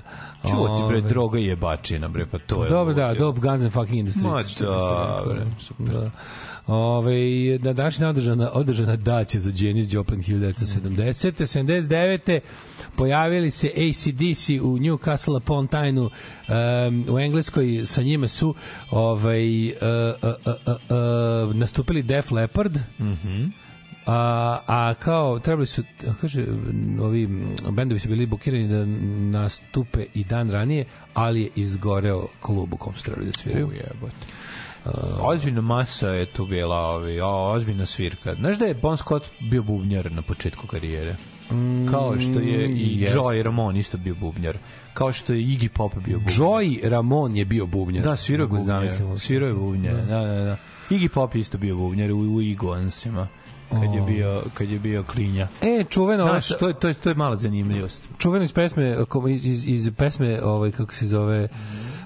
Čuo ti bre, Ove. droga je bačina, bre, pa to je... Dobro, da, dope Guns and fucking in the Ma, da, bre, super. Da. Ove, na današnji dan održana, održana daća za Janis Joplin 1970. 79. pojavili se ACDC u Newcastle upon Tyne um, u Engleskoj sa njima su ovaj, uh, uh, uh, uh, uh, nastupili Def Leppard Mhm. A, a kao trebali su kaže ovi bendovi su bili bukirani da nastupe i dan ranije ali je izgoreo klub u kom su trebali da sviraju jebote. Ozbiljna masa je tu bila, ovi, o, ozbiljna svirka. Znaš da je Bon Scott bio bubnjar na početku karijere? Kao što je i jeste. Joey Ramone isto bio bubnjar. Kao što je Iggy Pop bio bubnjar. Joey Ramon je bio bubnjar Da, svirao je bubnjar. Svirao je bubnjar, da, da, da. Iggy Pop je isto bio bubnjar u, u Eagonsima kad je bio kad je bio klinja. E, čuveno, Znaš, to je to je to je mala zanimljivost. čuveno iz pesme iz, iz, iz pesme ovaj kako se zove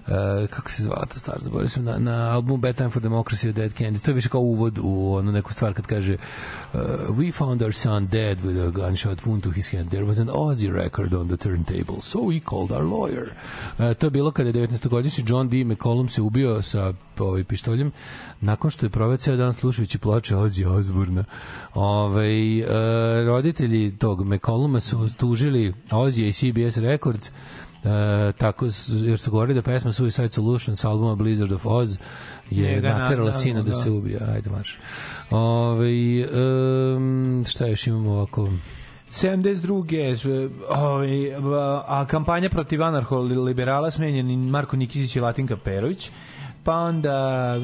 Uh, kako se zvala ta stvar, zaboravio sam na, na albumu Bad Time for Democracy od Dead Kennedys. To je više kao uvod u onu neku stvar kad kaže uh, We found our son dead with a gunshot wound to his hand. There was an Aussie record on the turntable, so we called our lawyer. Uh, to je bilo kada je 19-godišnji John D. McCollum se ubio sa ovaj pištoljem nakon što je proveo ceo dan slušajući ploče Ozzy Osbourna. Ovaj e, roditelji tog McColluma su tužili Ozzy i CBS Records E, tako jer su govorili da pesma Suicide Solution sa albuma Blizzard of Oz je Njega na- naterala na- sina da da. se ubije. Ajde, marš. Ove, um, šta još imamo ovako? 72. Ovaj, a kampanja protiv anarcho-liberala smenjeni Marko Nikisić i Latinka Perović. Pa onda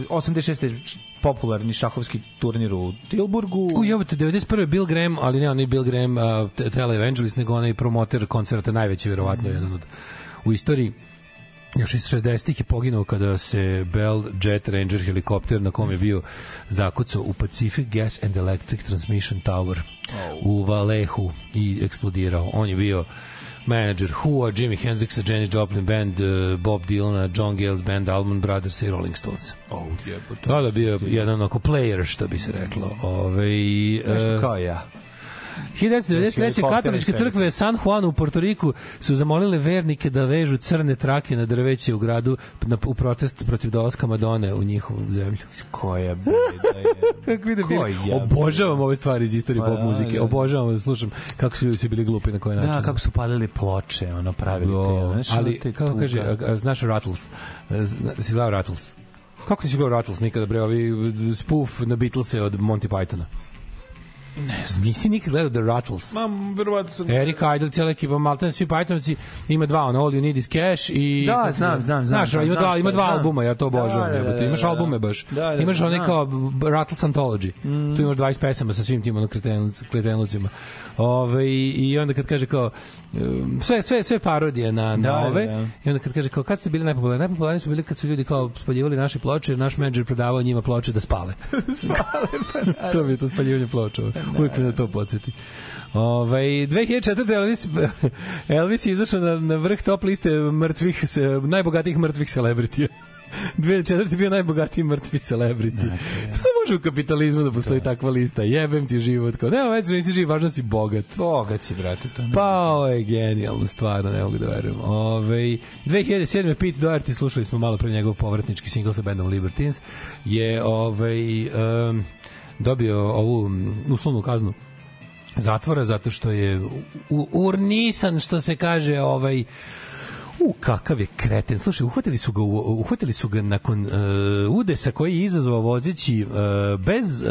86. popularni šahovski turnir u Tilburgu. U, jebote, 91. Bill Graham, ali ne onaj Bill Graham uh, Televangelist, nego onaj promoter koncerta, najveći, verovatno, jedan od u istoriji. Još iz 60-ih je poginuo kada se Bell Jet Ranger helikopter na kom je bio zakucao u Pacific Gas and Electric Transmission Tower u Valehu i eksplodirao. On je bio manager Who-a, Jimi Hendrixa, Janis Joplin Band, uh, Bob Dylana, John Gales Band, Allman Brothers i Rolling Stones. Oh, jebote. Da, da, bio je jedan onako player, što bi se reklo. Ove, Nešto e, kao ja. 1993. Helikopter katoličke crkve San Juan u Portoriku su zamolile vernike da vežu crne trake na drveće u gradu na, u protest protiv dolaska Madone u njihovu zemlju. Koja beda je. Kako vidim, je? obožavam ove stvari iz istorije Pa pop da, muzike. da. Obožavam da slušam kako su ljudi bili glupi na koji način. Da, kako su palili ploče, ono, pravili te, Do, ono, ali te kako kaže, a, znaš Rattles? Zna, si gledao Rattles? Kako nisi gledao Rattles nikada, bre, ovi spoof na Beatlese od Monty Pythona? Ne znam. Nisi nikad gledao The Rattles? Ma, verovatno sam... Eric Idle, cijela ekipa, Malten, svi Pythonovci, ima dva, ono, All You Need Is Cash i... Da, znam, znam, znam, Znaš, ima dva, ima dva albuma, ja to obožavam, Da, da, da. Imaš da, da. albume baš. Da, da, imaš onaj znam. kao Rattles Anthology. Tu imaš 20 pesama sa svim tim ono kretenuc, kretenucima. Ove, I onda kad kaže kao um, sve, sve, sve parodije na, na Da, ove da. i onda kad kaže kao kad su bili najpopularniji najpopularniji su bili kad su ljudi kao spaljivali naše ploče jer naš menadžer prodavao njima ploče da spale to mi je to spaljivanje ploča uvijek me na to podsjeti Ovaj 2004. Elvis, Elvis je izašao na, na vrh top liste mrtvih, najbogatijih mrtvih celebritija. 2004. je bio najbogatiji mrtvi celebrity. To se može u kapitalizmu da postoji takva lista. Jebem ti život. Kao, nema već, nisi živ, važno si bogat. Bogat si, brate, to ne. Pa, ovo je genijalno, stvarno, ne mogu da verujem. Ove, 2007. Pete Doherty, slušali smo malo pre njegov povratnički singl sa bandom Libertines, je ovaj, um, dobio ovu uslovnu kaznu zatvora zato što je u, urnisan što se kaže ovaj U, kakav je kreten. Slušaj, uhvatili su ga, uhvatili su ga nakon uh, udesa koji je izazvao vozeći uh, bez uh,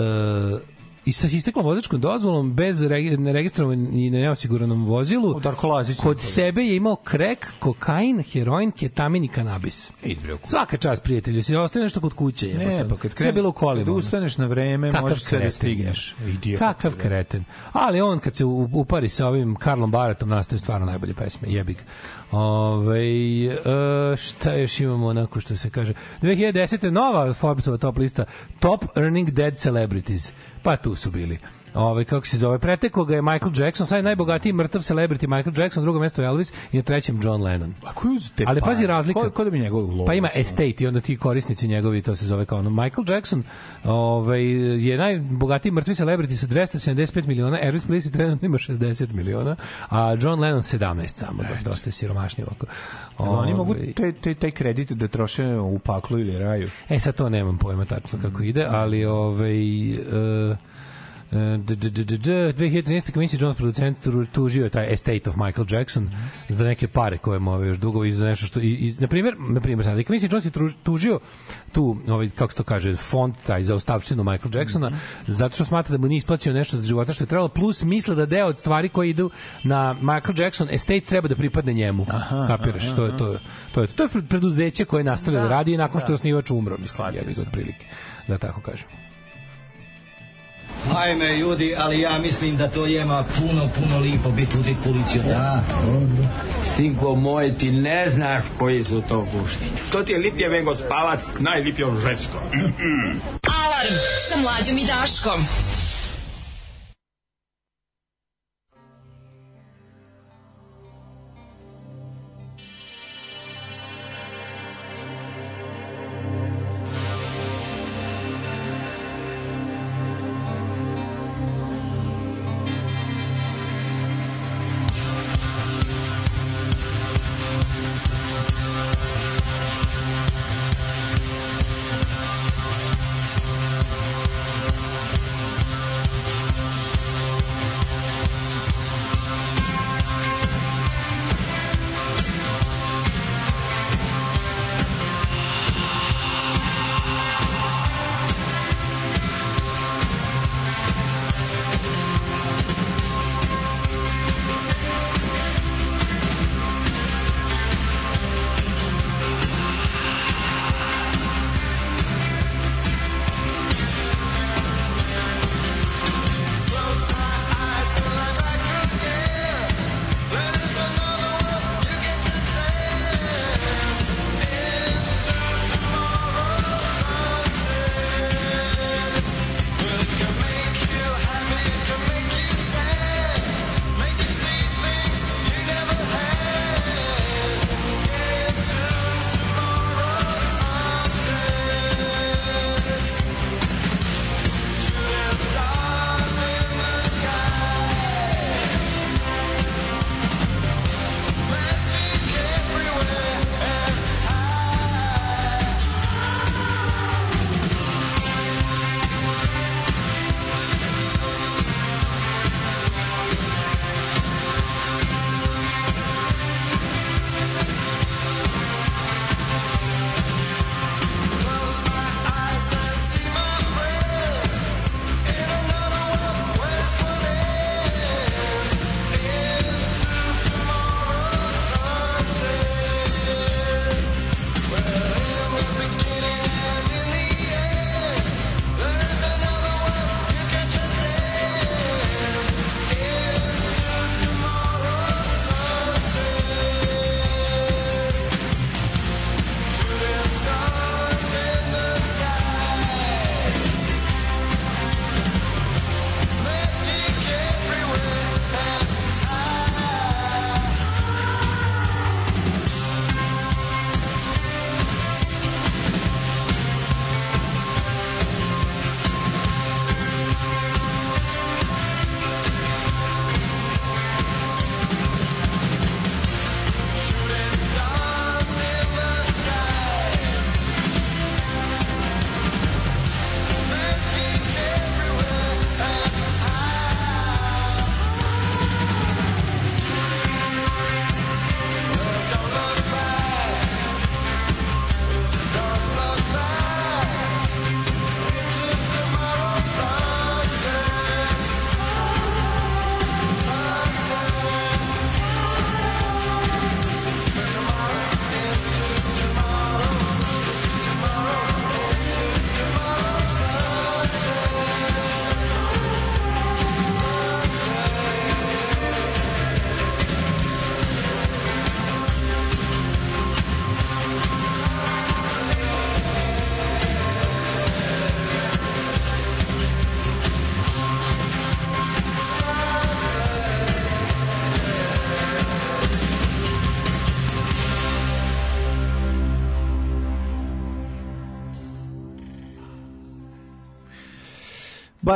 i sa isteklom vozačkom dozvolom bez regi- neregistrovanom i neosiguranom vozilu kod sebe je imao krek, kokain, heroin, ketamin i kanabis. Svaka čast prijatelju, si ostaje nešto kod kuće. Ne, jebote. pa kad Sve je bilo u kad kolima. ono. ustaneš na vreme, Kakav možeš sve da stigneš. Idiot. Kakav kreten. Ali on kad se upari sa ovim Karlom Baratom nastaju stvarno najbolje pesme. Jebik. Ove, e, šta još imamo onako što se kaže 2010. nova Forbesova top lista Top Earning Dead Celebrities pa tu su bili Ove, kako se zove, preteklo ga je Michael Jackson, sad je najbogatiji mrtav celebrity Michael Jackson, drugo mesto je Elvis i na trećem John Lennon. A su te Ali pazi pare? razlika. Ko, ko da bi njegov? Pa ima estate i onda ti korisnici njegovi, to se zove kao ono. Michael Jackson ovaj, je najbogatiji mrtvi celebrity sa 275 miliona, Elvis Presley trenutno ima 60 miliona, a John Lennon 17 samo, da, dosta je siromašniji ovako. Jel Oni mogu Ovaj, taj, taj, taj kredit da troše u paklu ili raju. E, sad to nemam pojma tačno kako ide, ali ovaj... Uh, 2013. Quincy Jones producent tu- tužio je taj estate of Michael Jackson za neke pare koje mu ove još dugo i za nešto što i, i na primjer na primjer sad Quincy Jones je tužio tu ovaj kako se to kaže fond taj za ostavštinu Michael Jacksona zato što smatra da mu nije isplaćeno nešto za života što je trebalo plus misle da deo od stvari koje idu na Michael Jackson estate treba da pripadne njemu. Kapiraš? to je to je to je to. Je preduzeće koje nastavlja da, radi i nakon što je osnivač umro mislim jebi ga otprilike da tako kažem Ajme, ljudi, ali ja mislim da to jema puno, puno lipo biti u dekuliciju, da? Sinko moj, ti ne znaš koji su to gušti. To ti je lipje vengo spavac, najlipje u žensko. Alarm sa mlađom i Daškom.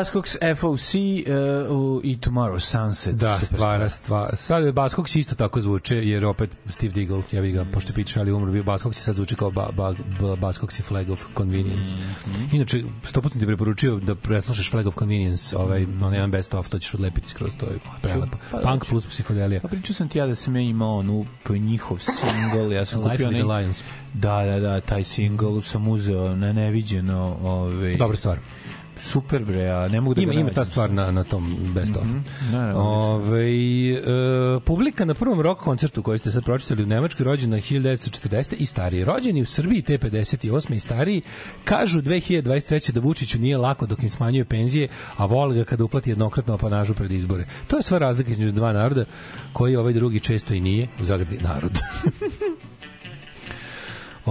Buzzcocks FOC uh, u- i Tomorrow Sunset. Da, stvara, stvara. Sad Baskoks isto tako zvuče, jer opet Steve Diggle, ja bih ga, pošto je Peter ali umro, bio Baskoks i sad zvuči kao ba, ba, ba, Baskoks i Flag of Convenience. Mhm. Inače, sto puta sam ti preporučio da preslušaš Flag of Convenience, ovaj, onaj jedan best of, to ćeš odlepiti skroz, to je prelepo. Pa, Punk plus psihodelija. Pa pričao sam ti ja da sam ja imao onu po njihov single, ja sam Life kupio onaj... Lions. Da, da, da, taj single sam uzeo na neviđeno. Ovaj, Dobra stvar. Super bre, a ne mogu da ima, ima ta stvar na, na tom best of. Mhm, naravno, Ove, e, publika na prvom rock koncertu koji ste sad pročitali u Nemačkoj rođena 1940. i stariji. Rođeni u Srbiji te 58. i stariji kažu 2023. da Vučiću nije lako dok im smanjuje penzije, a vole ga kada uplati jednokratno apanažu pred izbore. To je sva razlika između dva naroda koji ovaj drugi često i nije, u zagradi narod.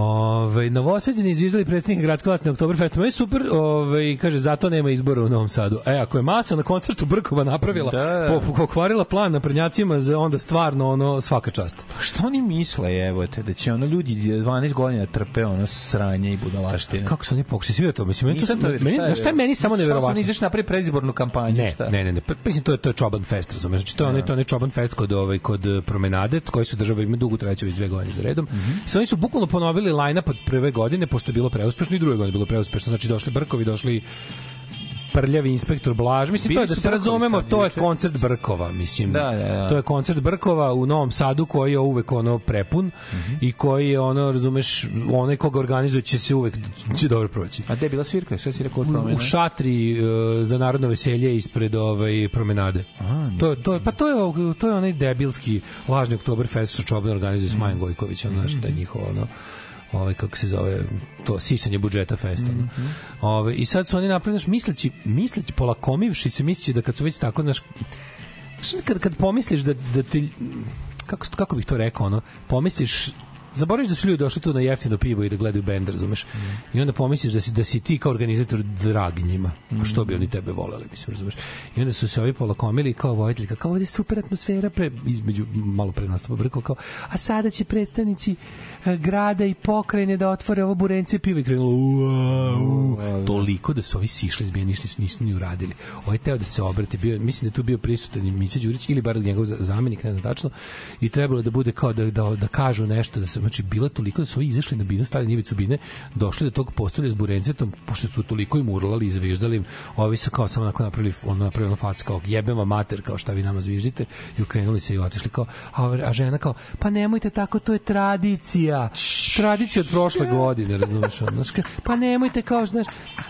Ove, novosadjeni izviždali predsjednika gradske vlasti na Oktoberfestu. Meni je super, ove, kaže, zato nema izbora u Novom Sadu. E, ako je masa na koncertu Brkova napravila, Da. po, pokvarila plan na prednjacima, za onda stvarno ono svaka čast. Pa Što oni misle, evo te, da će ono ljudi 12 godina trpe ono sranje i budalaštine? Kako su oni pokušali svi to? Mislim, meni to, to meni, šta je? šta je meni samo Šta su neverovatno? oni izašli napraviti predizbornu kampanju? Ne, šta? ne, ne, ne. Pa, Mislim to je to je Čoban Fest, razumeš? Znači to je onaj to je onaj Čoban Fest kod ovaj kod eh, promenade, koji su država ima dugo trajeće već dve godine za redom. Mhm. I sad oni su bukvalno ponovili line-up od prve godine pošto je bilo preuspešno i druge godine bilo preuspešno. Znači došli Brkovi, došli prljavi inspektor Blaž. Mislim, Bili to je da se razumemo, to je koncert Brkova, mislim. Da, da, da. To je koncert Brkova u Novom Sadu koji je uvek ono prepun Mhm. i koji je ono, razumeš, onaj koga organizuje će se uvek će dobro proći. A gde je bila svirka? Šta si rekao od U, promene? u šatri e, za narodno veselje ispred ovaj promenade. to je to je pa to je to je onaj debilski lažni Oktoberfest što Čoban organizuje s Majem Gojkovićem, znači da je njihovo ono ovaj kako se zove to sisanje budžeta festa. Mm Ovaj i sad su oni napravili znaš, misleći misleći polakomivši se misleći da kad su već tako znaš kad kad pomisliš da da ti kako kako bih to rekao ono pomisliš Zaboraviš da su ljudi došli tu na jeftino pivo i da gledaju bend, razumeš? I onda pomisliš da si, da si ti kao organizator drag njima. Pa što bi oni tebe voleli, mislim, razumeš? I onda su se ovi polakomili kao vojitelji, kao, kao ovdje je super atmosfera pre, između, malo pre nastupa brko, kao, a sada će predstavnici grada i pokrajine da otvore ovo burence piva i krenulo ua, toliko da su ovi sišli zbije, ništa nisu, nisu ni uradili. Ovo je teo da se obrati, bio, mislim da tu bio prisutan i Mića Đurić ili bar njegov za- zamenik, ne znam tačno, i trebalo da bude kao da, da, da kažu nešto, da se, znači, bilo toliko da su ovi izašli na binu, stali na ivicu bine, došli do tog postolja s burencetom, pošto su toliko im urlali i zviždali im, ovi su kao samo onako napravili, ono napravili fac kao jebem vam mater, kao šta vi nama zviždite, i ukrenuli se i otišli kao, a, a žena kao, pa nemojte tako, to je tradicija, tradicija od prošle godine, razumeš, ono, ka- pa nemojte kao, znaš,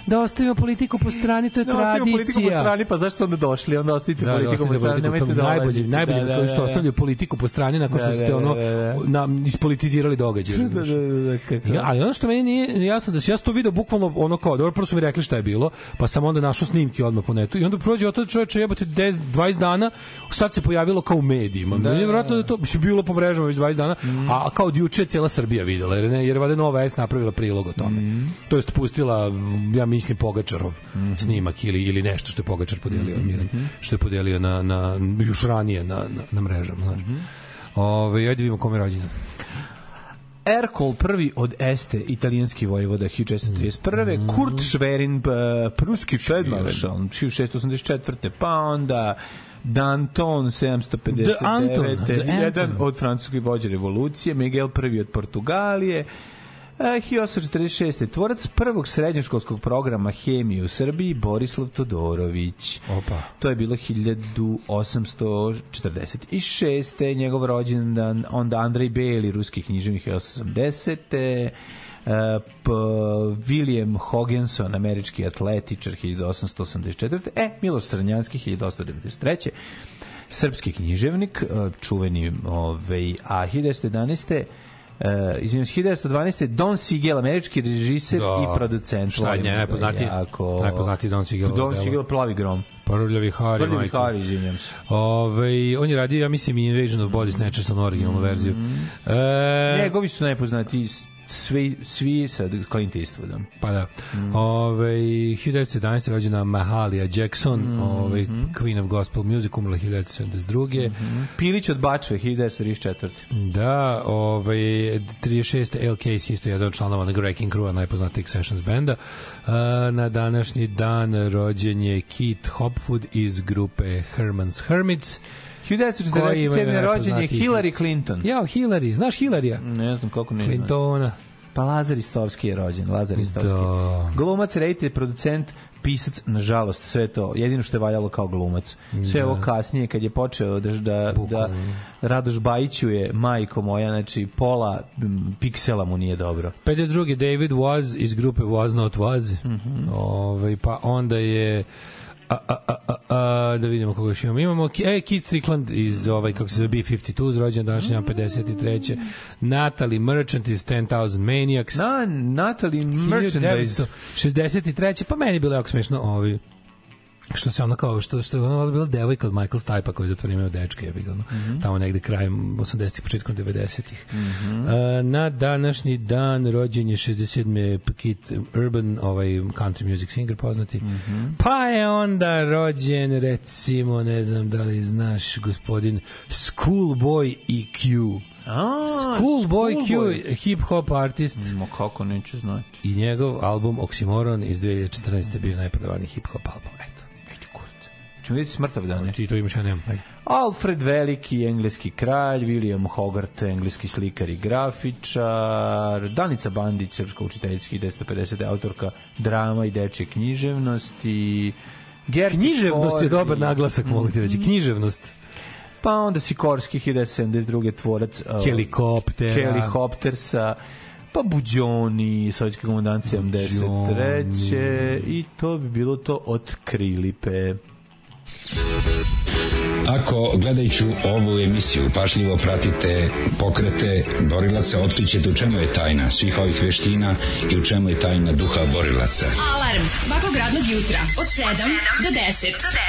da ostavimo politiku po strani, to je Da ostavimo politiku po tradicija. strani, pa zašto su onda došli? Onda ostavite Da, da, politiku po ostavite strani, nemojte da najbolji, dolazite. najbolji Da, da, što da, da. ostavljaju politiku po strani nakon što Da, ste da, ono da, da. na ispolitizirali događaj. Da, da, da, da? Ja, ali ono što meni nije jasno da se ja to video bukvalno ono kao dobro prvo su mi rekli šta je bilo, pa sam onda našao snimke odmah po netu i onda prođe od čoveče jebote 10 20 dana, sad se pojavilo kao u medijima. Da, je verovatno da je to mislim bilo po mrežama već 20 dana, a kao od juče je cela Srbija videla, jer ne jer je valjda Nova S napravila prilog o tome. To jest pustila ja mislim Pogačarov snimak ili ili nešto što je Pogačar podelio Miran, što je podelio na na još ranije na na, na mrežama, znaš. Ove, ajde vidimo kome je rođendan. Erkol prvi od Este, italijanski vojvoda 1631. Kurt Schwerin, pruski feldmaršal 1684. Pa onda Danton 759. The Anton, the jedan Anton. od francuskih vođa revolucije, Miguel prvi od Portugalije, E, 1846. Tvorac prvog srednjoškolskog programa hemije u Srbiji, Borislav Todorović. Opa. To je bilo 1846. Njegov rođendan, onda Andrej Beli, ruski književnik 1880. P, William Hogenson, američki atletičar 1884. E, Miloš Crnjanski 1893. Srpski književnik, uh, čuveni ovaj, a 1911. Uh, izvinim se, 1912. Don Siegel, američki režiser Da. i producent. Šta je najpoznatiji- jako. najpoznatiji Don Siegel Don. Siegel, Plavi grom. Prljavi Hari, Prljavi. Hari, izvinjam se. Ove, on je radio, ja mislim, i Invasion of Body Snatchers, originalnu verziju. E, Njegovi su najpoznatiji svi, svi sa Clint Eastwoodom. Pa da. Mm. Ove, 1911. rođena Mahalia Jackson, mm ove, Queen of Gospel Music, umrla 1972. Mm. Pilić od Bačve, 1934. Da, ovaj 36. L. Case isto jedan od članova The Wrecking Crew, najpoznatijeg Sessions benda. Uh, na današnji dan rođen je Keith Hopwood iz grupe Herman's Hermits. Koji ima 1947. rođen je Hillary? Clinton. Jao, Hillary, znaš Hillarya? Ne znam koliko ne. Clintona. Pa Lazar Istovski je rođen, Lazar Istovski. Da. Glumac, reditelj, producent, pisac, nažalost, sve to, jedino što je valjalo kao glumac. Sve Da. ovo kasnije, kad je počeo da, da, da Radoš Bajiću je majko moja, znači pola piksela mu nije dobro. 52. David Was iz grupe Was Not Was. Mhm. ovaj, pa onda je a, a, a, a, da vidimo koga još imamo. Imamo e, Keith Strickland iz ovaj, kako se zove, B-52, rođen današnji dan 53. Natalie Merchant iz 10,000 Maniacs. Na, Natalie Merchandise. 63. Pa meni je bilo jako smešno ovaj, što se ona kao što što je ona bila devojka od Michael Stipe koji je za to vreme je bilo Mhm. tamo negde krajem 80-ih početkom 90-ih. E, na današnji dan rođen je 67. Kit Urban, ovaj country music singer poznati. Mhm. Pa je onda rođen recimo, ne znam da li znaš gospodin Schoolboy EQ. A, Schoolboy Q, Schoolboy. hip hop artist Ma kako neću znati. i njegov album Oxymoron iz 2014. je bio najprodavaniji hip hop album. Eto. Ćemo vidjeti smrtav dan. Ti to imaš, ja nemam. Ajde. Alfred Veliki, engleski kralj, William Hogarth, engleski slikar i grafičar, Danica Bandić, srpska učiteljica 1950. autorka drama i dečje književnosti, Gerti Književnost je Kori, dobar naglasak, mogu ti reći. Književnost. Pa onda Sikorski 1972. tvorac uh, Helikoptera. Helikoptersa, pa Buđoni, sovjetski komandant 73. I to bi bilo to od Krilipe. Ako gledajuću ovu emisiju pašljivo pratite pokrete borilaca, otkrićete u čemu je tajna svih ovih veština i u čemu je tajna duha borilaca. Alarm svakog radnog jutra od 7 do 10. Do 10.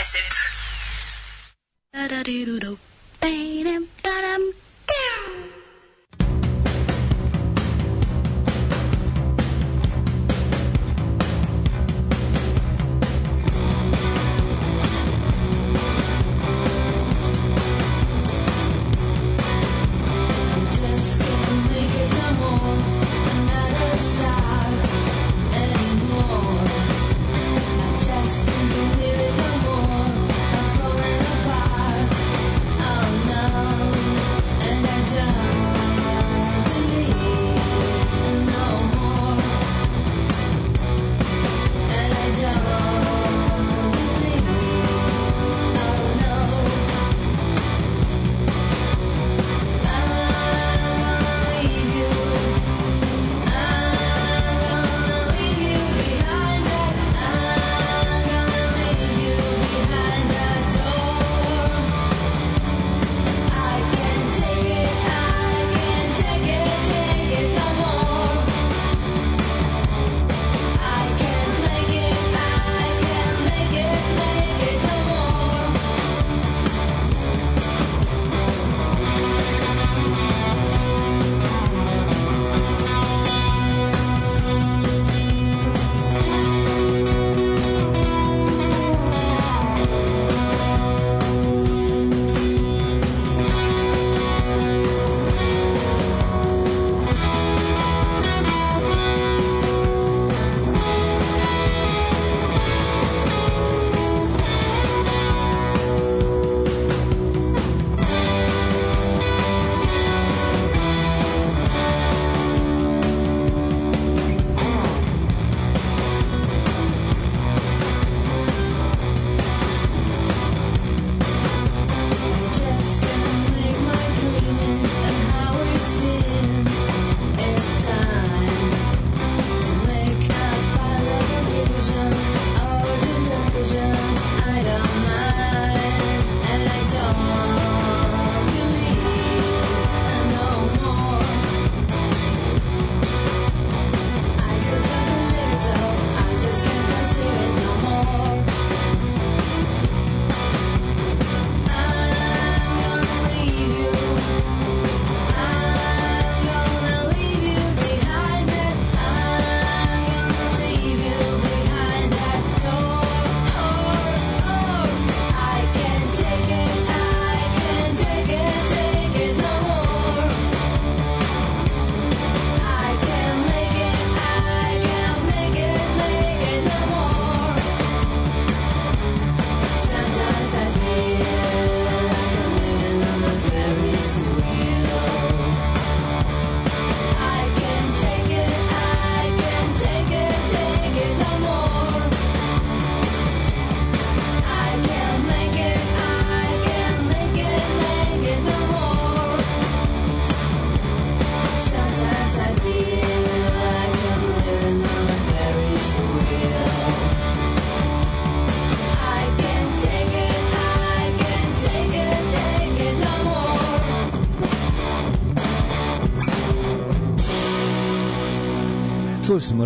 smo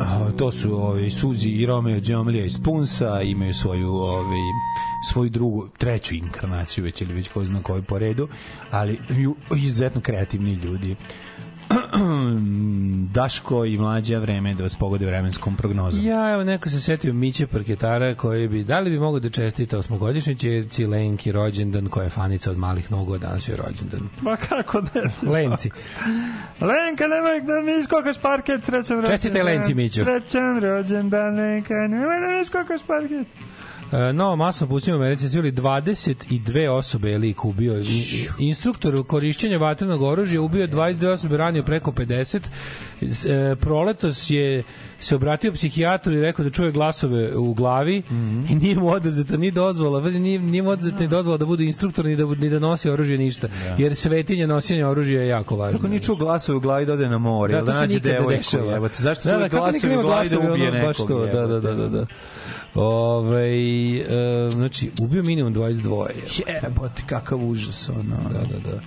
a, to su ovi Suzi i Romeo Đomlija iz Punsa, imaju svoju ovi svoju drugu, treću inkarnaciju već ili već ko zna koji po redu, ali izuzetno kreativni ljudi. Daško i mlađa vreme da vas pogode vremenskom prognozom. Ja, evo, neko se setio Miće Parketara koji bi, da li bi mogo da čestita osmogodišnji čerci Lenki rođendan koja je fanica od malih nogu, a danas je rođendan. Ma kako ne? Lenci. Lenka, nemoj da mi iskokaš parket, srećan rođendan. Čestitaj Lenci, Mićo. Srećan rođendan, Lenka, nemoj da mi iskokaš parket. E, novo masno pućenje u Americi civili 22 osobe je lik ubio. Instruktor korišćenja vatrenog oružja ubio 22 osobe, ranio preko 50. Z- E, proletos je se obratio psihijatru i rekao da čuje glasove u glavi i nije mu oduzeta ni dozvola, vazi nije, nije mu oduzeta ni dozvola da bude instruktor ni da, ni da nosi oružje ništa. Jer svetinje nošenja oružja je jako važno. Kako nije čuo glasove u glavi da ode na more, Da, da nađe devojku. Evo, zašto da, da, glasovi u glavi da ubije baš nekog? to, da, da, da, da, da. Ove, e, znači, ubio minimum 22. je. Jebote, kakav užas, ono. Da, da, da.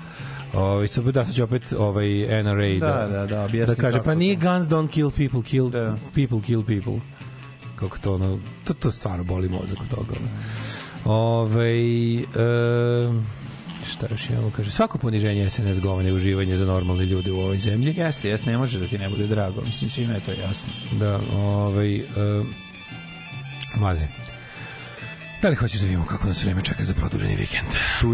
Ovaj sad da će opet ovaj NRA da Da, da, da, da kaže pa nije guns don't kill people kill Da. people kill people kako to ono to, to stvarno boli mozak od toga ono. Ovaj e, šta još imamo kaže svako poniženje SNS govane je uživanje za normalne ljude u ovoj zemlji Jeste, jeste, ne može da ti ne bude drago. Mislim, svima je to jasno. da ovaj e, Mladene, Da li hoćeš da vidimo kako nas vreme čeka za produženi vikend?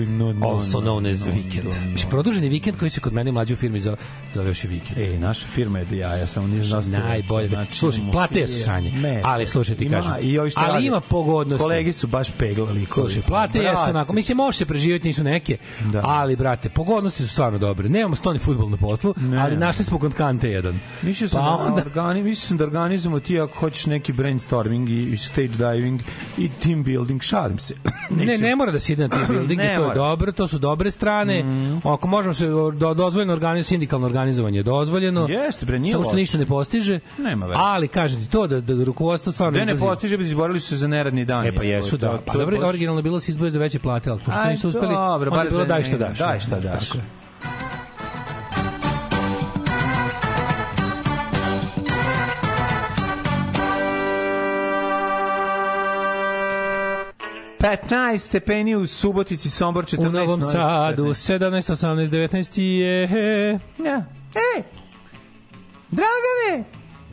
no, no, Also no, known as no, weekend. no, no. Mislim, produženi vikend koji se kod mene mlađe u firmi zove, zove još i vikend. Ej, naša firma je da ja, ja samo nisam znao. Najbolje. slušaj, imamo plate su sranje. Ne, ali slušaj ti ima, kažem. I ovi što ali rade. ima pogodnosti. Kolegi su baš peglali. Slušaj, plate jesu onako, mislim, može se preživjeti, nisu neke, Da. ali, brate, pogodnosti su stvarno dobre. Nemamo stoni futbol na poslu, Ne. ali našli smo kod Kante jedan. Mislio sam, Pa da, onda- organi, mislio sam da organizujemo ti ako hoćeš neki brainstorming i stage diving i team building, šalim se. Ne, ne mora da se ide na team building, to je dobro, to su dobre strane. Ako možemo se do, dozvoljeno organiz, sindikalno organizovanje je dozvoljeno. Jeste, bre, nije Samo što ništa ne postiže. Nema veze. Ali kažem ti to da, da rukovodstvo stvarno Gde ne izlazi- postiže, bi izborili su se za neradni dan. E pa jesu, da. Pa dobro, originalno bilo da se izdvoje za veće plate, ali pošto nisu uspeli, dobro, onda je bilo daj šta daš. daj šta Da, daš. tako je. Petnaest stepeni u Subotici, Sombor 14. U Novom Sadu, 15. 17, 18, 19 je... Ja. Ej! Dragane!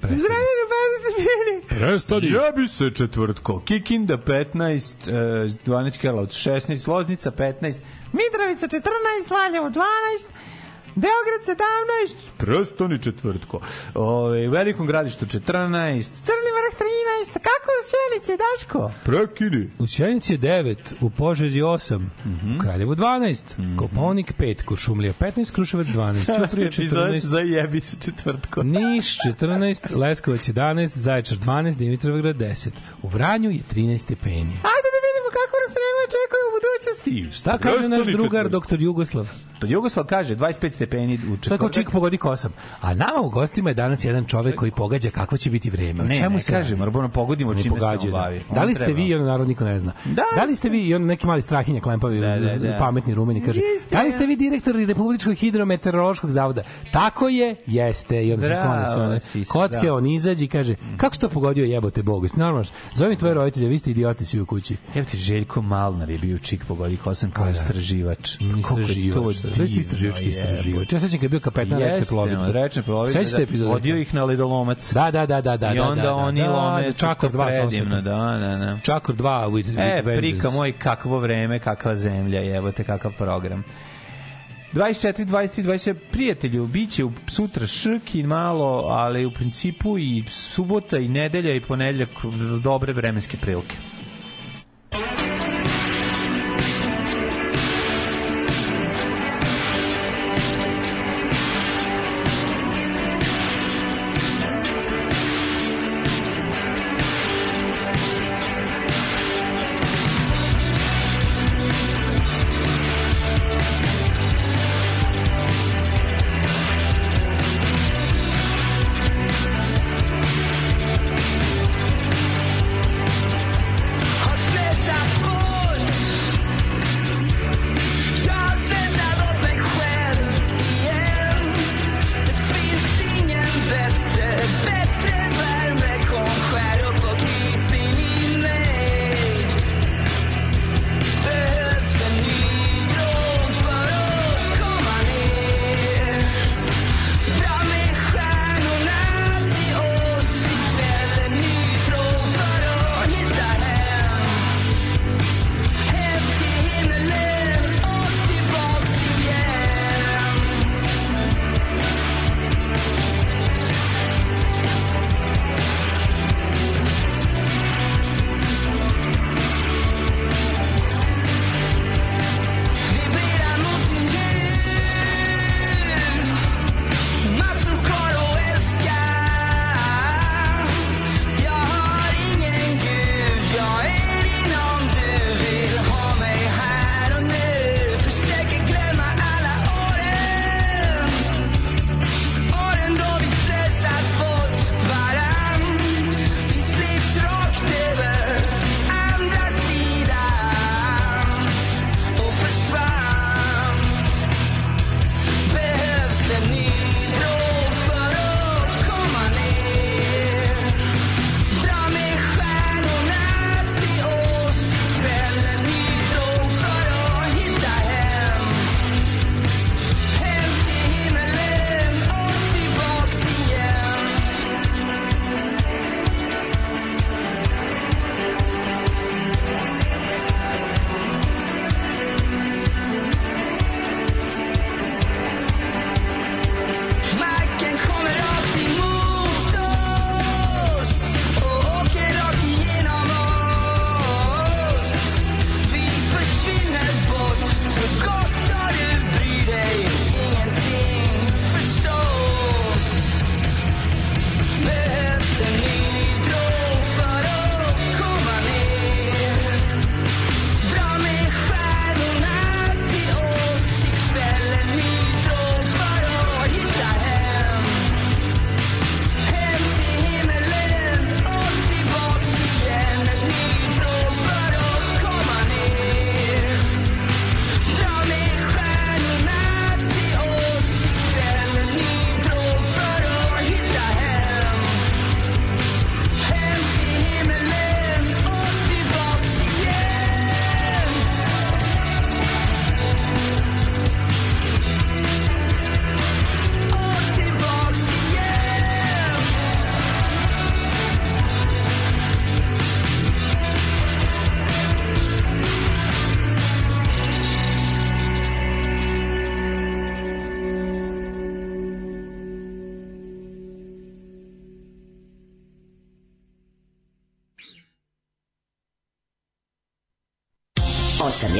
Dragane, pa stepeni! Prestani. Ja bi se četvrtko. Kikinda 15, e, 12 Karlovac 16, Loznica 15, Mitrovica 14, Valjevo 12, Beograd 17, prestani četvrtko. Ove, Velikom gradištu 14, Crni vrh 13, kako u Sjenici, Daško? Prekini. U Sjenici je 9, u Požezi 8, Mhm. u Kraljevu 12, Koponik 5, Kuršumlija 15, Kruševac 12, Ćuprija 14, Zajebi se četvrtko. Niš 14, Leskovac 11, Zaječar 12, Dimitrovgrad 10. U Vranju je 13 stepeni. Ajde da vidimo kako nas vreme čeka u budućnosti. Šta kaže naš drugar, četvrtko. doktor Jugoslav? Pa Jugoslav kaže 25 stepeni u četvrtak. Sad kao čik pogodi kosam. A nama u gostima je danas jedan čovek koji pogađa kako će biti vreme. O Ne, čemu ne se kažem, radi? moramo pogodimo On čime se pogađaju, on da. bavi. Da On li ste vi, i ono narod niko ne zna. Da, Da li ste vi, i on neki mali strahinja klempavi, Da, da, da. pametni rumeni, kaže, Jeste. da li ste vi direktori Republičkog hidrometeorološkog zavoda? Tako je, jeste. I onda se skloni sve one se, kocke, da. on izađe i kaže, kako to pogodio jebote Bogu? Normalno, zovem tvoje roditelje, vi ste idioti svi u kući. Evo ti Željko Malnar je bio čik pogodi kosam kao da. istraživač. Istraživač. to Znaš ti istraživač, divno, istraživač. Ja sećam kad je bio kapetan rečne plovidbe. rečne plovidbe. Sećate da, epizode? Vodio ih na ledolomac. Da, da, da, da, da. I da, onda da, da, oni da, lome da, Čakor 2 sa predivno, da, da, da. Čakor 2 with, with E, vengeance. prika moj, kakvo vreme, kakva zemlja, jebote, kakav program. 24, 20, 20, prijatelju, bit će sutra šrk i malo, ali u principu i subota i nedelja i ponedeljak dobre vremenske prilike.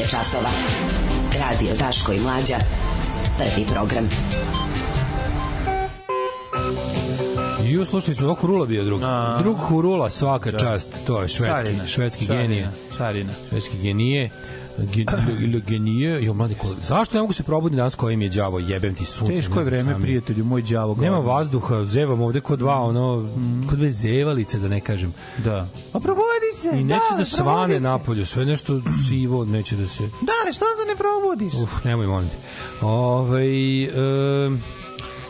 Je časova. Radio Daško i Mlađa. Prvi program. Ju, slušali smo, ovo Hurula bio drug. A. Drug Hurula, svaka Da. čast. To je švedski, Carina. švedski Carina. genije. Carina. Švedski genije. Genije. Jo, mladi, ko, zašto ne mogu se probuditi danas kojim je đavo? Jebem ti sunce. Teško je vreme, prijatelju, moj đavo. Nema vazduha, zevam ovde kod dva, ono, kod dve zevalice, da ne kažem. Da. A probudi se. I neće da, da svane se. napolju, sve nešto sivo, neće da se... Da, ali što se ne probudiš? Uf, nemoj molim te. Ovaj um,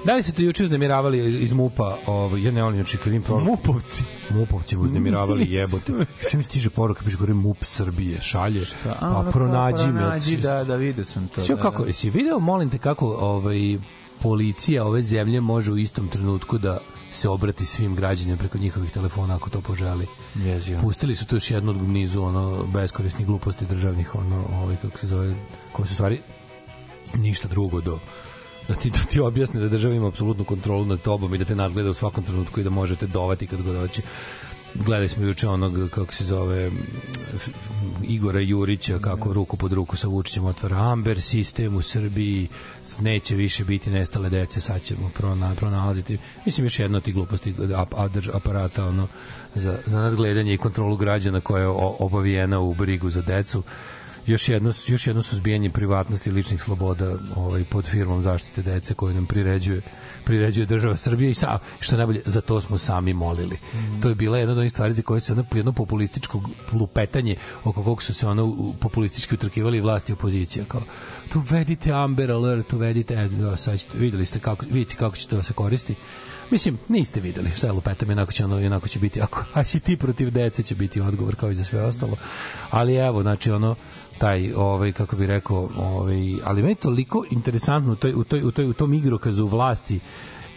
da li ste te juče uznemiravali iz MUPA? Ovaj, ja ne volim juče kad im problem. Mupovci. Mupovci uznemiravali jebote. Čim mi stiže poruka, piše gore MUP Srbije, šalje. A, Pa pronađi me. Pronađi, da, da, vidio sam to. Sve da, kako, da. jesi video, molim te, kako ovaj, policija ove zemlje može u istom trenutku da se obrati svim građanima preko njihovih telefona ako to poželi. Jezio. Pustili su tu još jednu od nizu ono beskorisnih gluposti državnih ono ovaj kako se zove koje su stvari ništa drugo do da ti, da ti objasne da država ima apsolutnu kontrolu nad tobom i da te nadgleda u svakom trenutku i da možete dovati kad god hoće. Gledali smo juče onog, kako se zove, Igora Jurića, kako ruku pod ruku sa Vučićem otvara Amber sistem u Srbiji, neće više biti nestale dece, sad ćemo prona, pronalaziti. Mislim, još jedna od tih gluposti ap, aparata ono, za, za nadgledanje i kontrolu građana koja je obavijena u brigu za decu još jedno još jedno suzbijanje privatnosti i ličnih sloboda ovaj pod firmom zaštite dece koju nam priređuje priređuje država Srbija i sa što je najbolje za to smo sami molili. To je bila jedna od onih stvari za koje se ono jedno populističko lupetanje oko kog su se ono populistički utrkivali vlasti i opozicija kao tu vedite Amber Alert, tu vedite e, da, sad ćete, videli ste kako vidite kako će to da se koristi. Mislim, niste videli šta je lupetam, jednako će, ono, jednako će biti, ako aj si ti protiv dece će biti odgovor kao i za sve ostalo. Ali evo, znači ono, taj ovaj kako bi rekao ovaj ali meni je toliko interesantno u toj u toj u toj u tom igrokazu vlasti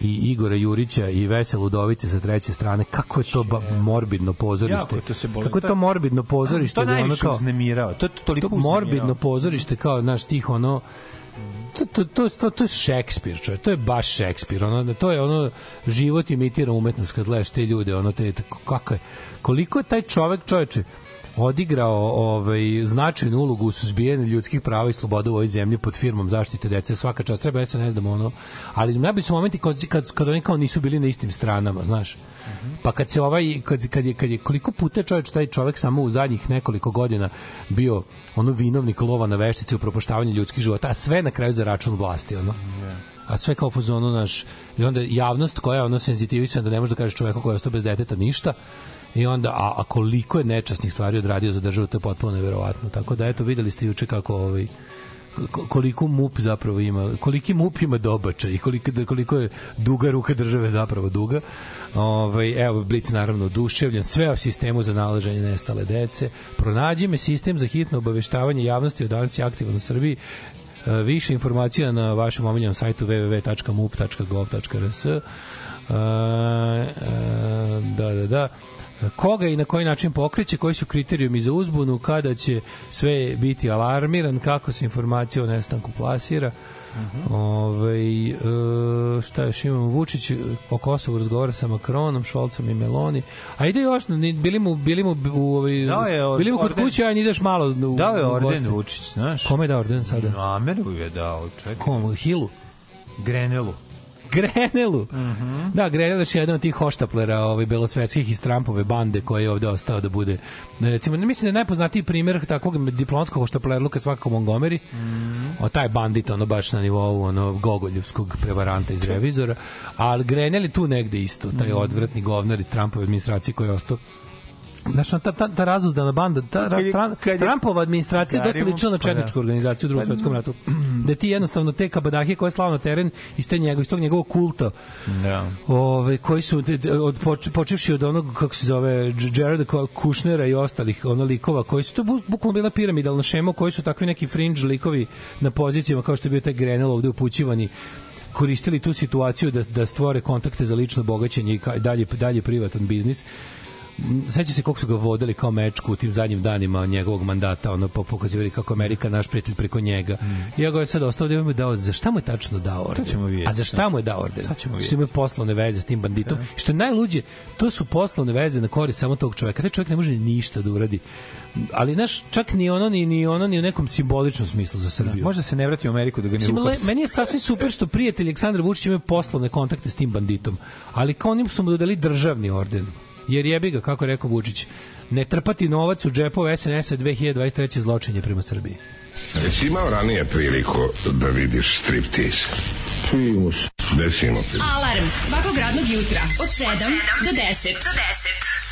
i Igora Jurića i Veselu Udovice sa treće strane kako je to ba, morbidno pozorište Jako to se boli. kako je to morbidno pozorište To da ono najviše kao uznemirao. To je toliko to morbidno pozorište kao naš tih ono to, to, to, to, to je Šekspir, čovjek, to je baš Šekspir, ono, to je ono, život imitira umetnost kad gledaš te ljude, ono, te, kako je, koliko je taj čovek, čoveče, odigrao ovaj značajnu ulogu u suzbijanju ljudskih prava i sloboda u ovoj zemlji pod firmom zaštite dece. Svaka čast treba SNS da mu ono ali najbolji su momenti kad, kad, kad oni kao nisu bili na istim stranama znaš. Pa kad se ovaj kad, kad, je, kad je koliko puta čovjek taj čovjek samo u zadnjih nekoliko godina bio ono vinovnik lova na veštice u propuštavanju ljudskih života a sve na kraju za račun vlasti ono. A sve kao u fazonu naš i onda javnost koja je ono senzitivisana da ne može da kaže čoveku koji je ostao bez deteta ništa i onda a, a koliko je nečasnih stvari odradio za državu to je potpuno neverovatno tako da eto videli ste juče kako ovaj ko- koliko MUP zapravo ima, koliki MUP ima dobača i koliko, koliko je duga ruka države zapravo duga. Ovaj, evo, Blic naravno oduševljen, sve o sistemu za nalaženje nestale dece. Pronađi me sistem za hitno obaveštavanje javnosti od danas aktivan u Srbiji. E, Više informacija na vašem omiljenom sajtu www.mup.gov.rs E, e, da, da, da koga i na koji način pokreće, koji su kriterijumi za uzbunu, kada će sve biti alarmiran, kako se informacija o nestanku plasira. Ove, e, šta još imamo Vučić o Kosovu razgovara sa Makronom, Šolcom i Meloni. A ide još, bili mu, bili mu u, ovaj, Dao je or- bili mu kod orden. kuće, a ideš malo u, Dao je orden. Vučić, znaš. Kome je dao orden sada? Ameru je dao, čekaj. Komu? Hilu? Grenelu. Grenelu. Mhm. Da, Grenel je jedan od tih hoštaplera ovaj, belosvetskih iz Trumpove bande koji je ovde ostao da bude. Recimo, mislim da je najpoznatiji primjer takvog diplomatskog hoštaplerluka svakako Montgomery. Mhm. O, taj bandit, ono baš na nivou ono, gogoljevskog prevaranta iz revizora. Ali Grenel je tu negde isto, taj Mhm. odvratni govnar iz Trumpove administracije koji je ostao Znaš, ta, ta, ta razuzdana banda, ta, Kad je- kad je- Trumpova administracija dosta ličila na pa da. četničku organizaciju u drugom Pa- svetskom ratu. Da ti jednostavno te kabadahije koje je slao na teren iz, te njegov, iz tog njegovog kulta Da. ove, koji su od, poč, počevši od onog kako se zove Jareda Kushnera i ostalih ono likova koji su to bu- bukvalno bila piramidalna šema koji su takvi neki fringe likovi na pozicijama kao što je bio taj Grenell ovde upućivani koristili tu situaciju da, da stvore kontakte za lično bogaćenje i dalje, dalje privatan biznis seća se koliko su ga vodili kao mečku u tim zadnjim danima njegovog mandata, ono po- pokazivali kako Amerika naš prijatelj preko njega. I ja ga je sad ostao da mu dao, za šta mu je tačno dao orden? ćemo vidjeti. A za šta mu je dao orden? Sad ćemo Što vidjeti. imaju poslovne veze s tim banditom. Što je najluđe, to su poslovne veze na korist samo tog čoveka. Taj čovjek ne može ništa da uradi. Ali naš čak ni ono ni ni ono ni u nekom simboličnom smislu za Srbiju. Možda se ne vrati u Ameriku da ga ne uhapse. meni je sasvim super što prijatelj Aleksandar Vučić imaju poslovne kontakte s tim banditom, ali kao onim su mu dodali državni orden. Jer jebi ga, kako je rekao Vučić, ne trpati novac u džepove SNS-a 2023. zločinje prema Srbiji. Jesi imao ranije priliku da vidiš striptease? Primus. Desimo se. Alarm svakog radnog jutra od 7 do 10. Do 10.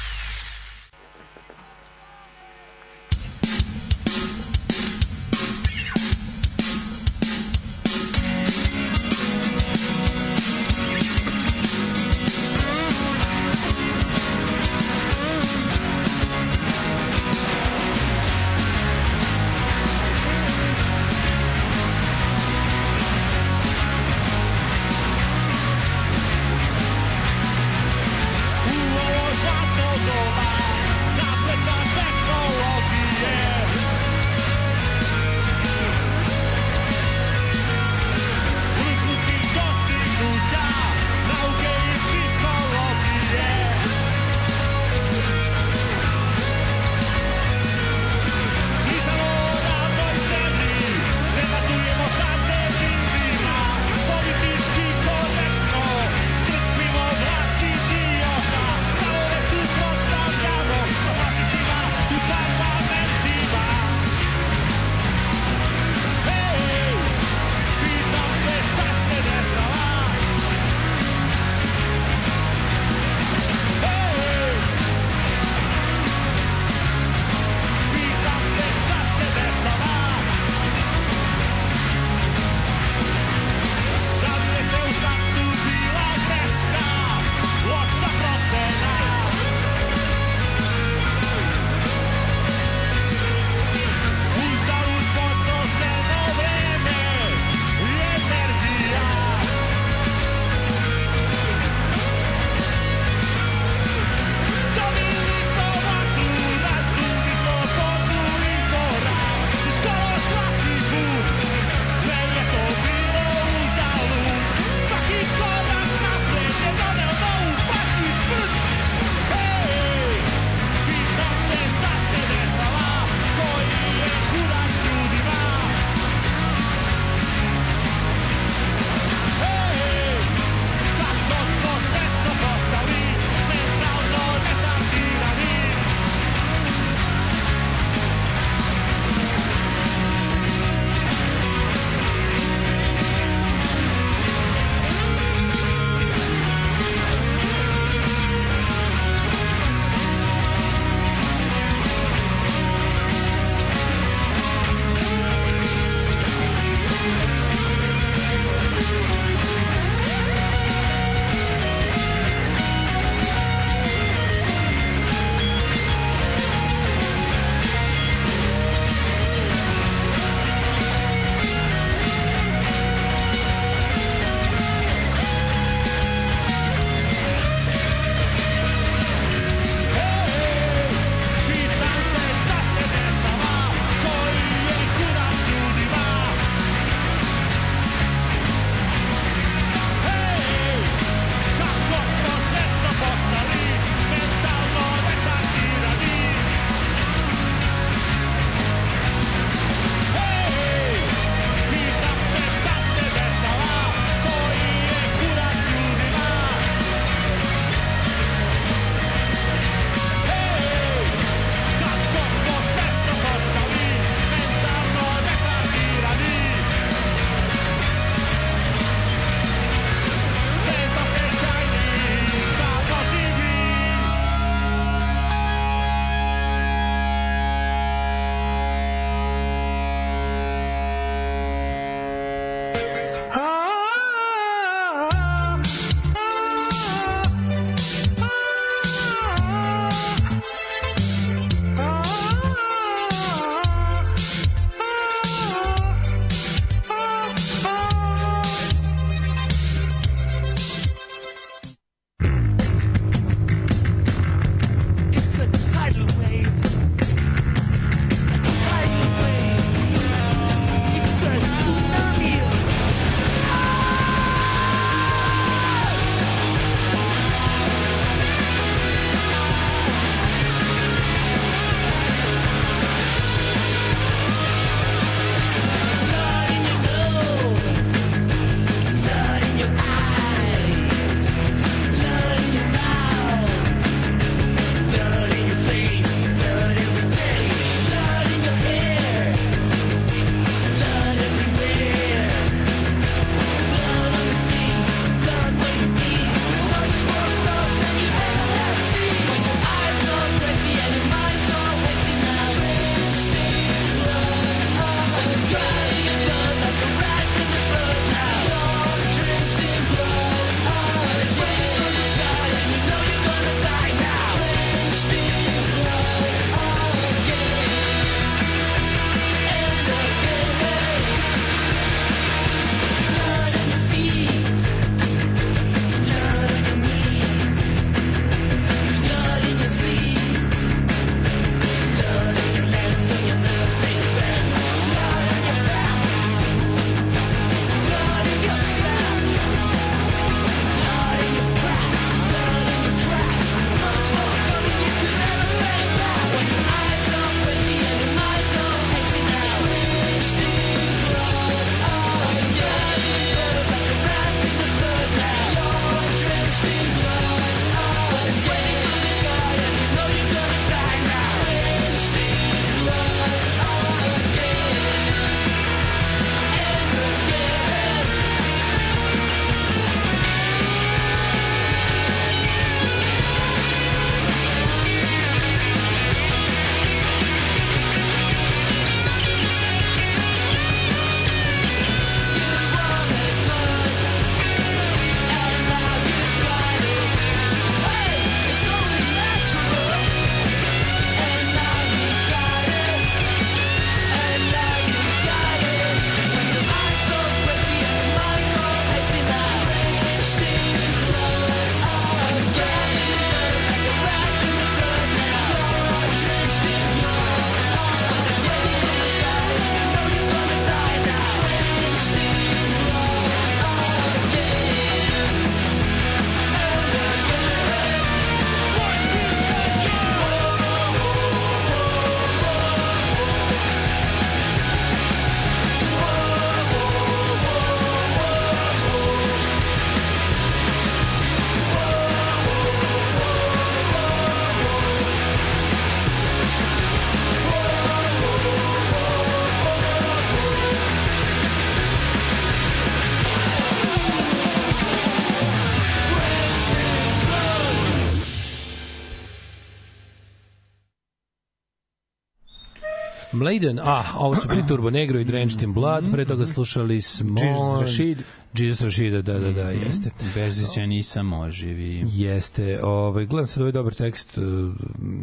Mladen, a, ovo su bili Turbo Negro i Drenched in Blood, pre toga slušali smo... Jesus Rashid. Jesus Rashid, da, da, da, jeste. Berzića nisam oživi. Jeste, ovaj, gledam sad ovaj dobar tekst uh,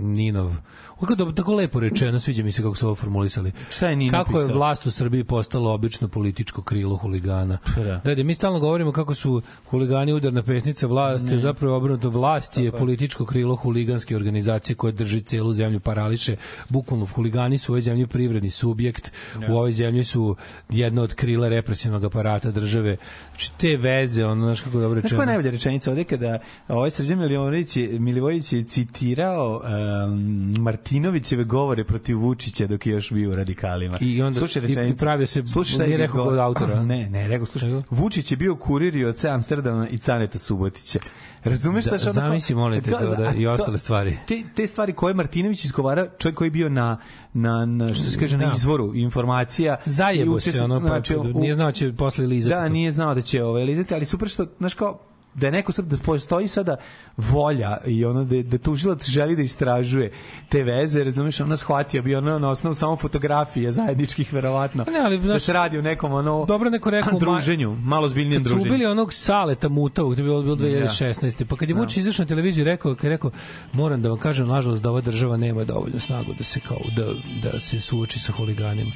Ninov. Kako dobro, tako lepo rečeno, sviđa mi se kako su ovo formulisali. Šta je Nino Kako je pisao? vlast u Srbiji postalo obično političko krilo huligana. Da. Da, da, mi stalno govorimo kako su huligani udarna pesnica vlasti, Ne. zapravo obrnuto vlast je političko krilo huliganske organizacije koje drži celu zemlju parališe. Bukvalno huligani su u ovoj zemlji privredni subjekt, u ovoj zemlji su jedno od krila represivnog aparata države. Znači te veze, ono, znaš kako dobro Znaš rečeno. koja je najbolja rečenica ovde kada ovaj Srđan Milivojević je, Milivojević je citirao um, Martinovićeve govore protiv Vučića dok je još bio u radikalima. I onda- slušaj rečenicu. i pravio se- slušaj šta nije je rekao kod autora. Ne, ne, rekao, slušaj. Vučić je bio kurir i od Amsterdama i Caneta Subotića. Razumeš Da, šta što zamisli, molim te, Kao- da- da- i ostale stvari. Te, te stvari koje Martinović izgovara, čovjek koji je bio na, na, na što se kaže, na Da. izvoru informacija. Zajebo se, ono, pa, znači, u- nije znao da će posle lizati. Da, to. nije znao da će ovaj lizati, ali super što, znaš kao, da je neko sad, da postoji sada volja i ono da, da tužilac želi da istražuje te veze, razumiješ, ona shvatio bi ono na osnovu samo fotografije zajedničkih, verovatno, Ne, ali, da znaš, se radi o nekom ono dobro neko rekao, druženju, malo zbiljnijem kad su druženju. ubili onog Saleta Mutavog, to je bilo, bilo 2016. Pa kad je Vučić izašao na televiziju i rekao, kad je rekao, moram da vam kažem, nažalost, da ova država nema dovoljnu snagu da se kao, da, da se suoči sa huliganima.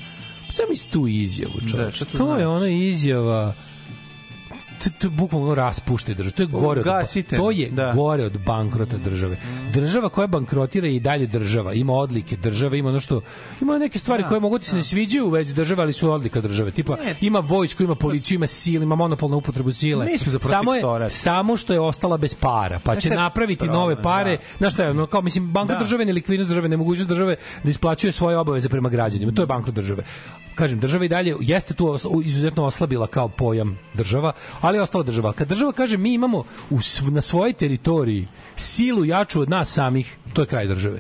Pa sam tu izjavu, čovječ. šta to to je znači? ona izjava to, to je bukvalno raspušte države. To je gore od, Gasite. to je Da. gore od bankrota države. Država koja bankrotira je i dalje država. Ima odlike države, ima ono što ima neke stvari koje mogu ti se ne sviđaju u vezi države, ali su odlika države. Tipa ima vojsku, ima policiju, ima sil, ima monopol na upotrebu sile. Samo je samo što je ostala bez para, pa će napraviti problem, nove pare. da. Znaš šta je, ono, kao mislim bankrot Da. države, nelikvidnost države, nemogućnost države da isplaćuje svoje obaveze prema građanima. To je bankrot države. Kažem, država i dalje jeste tu izuzetno oslabila kao pojam država, ali je ostala država. Kad država kaže mi imamo u, na svojoj teritoriji silu jaču od nas samih, to je kraj države.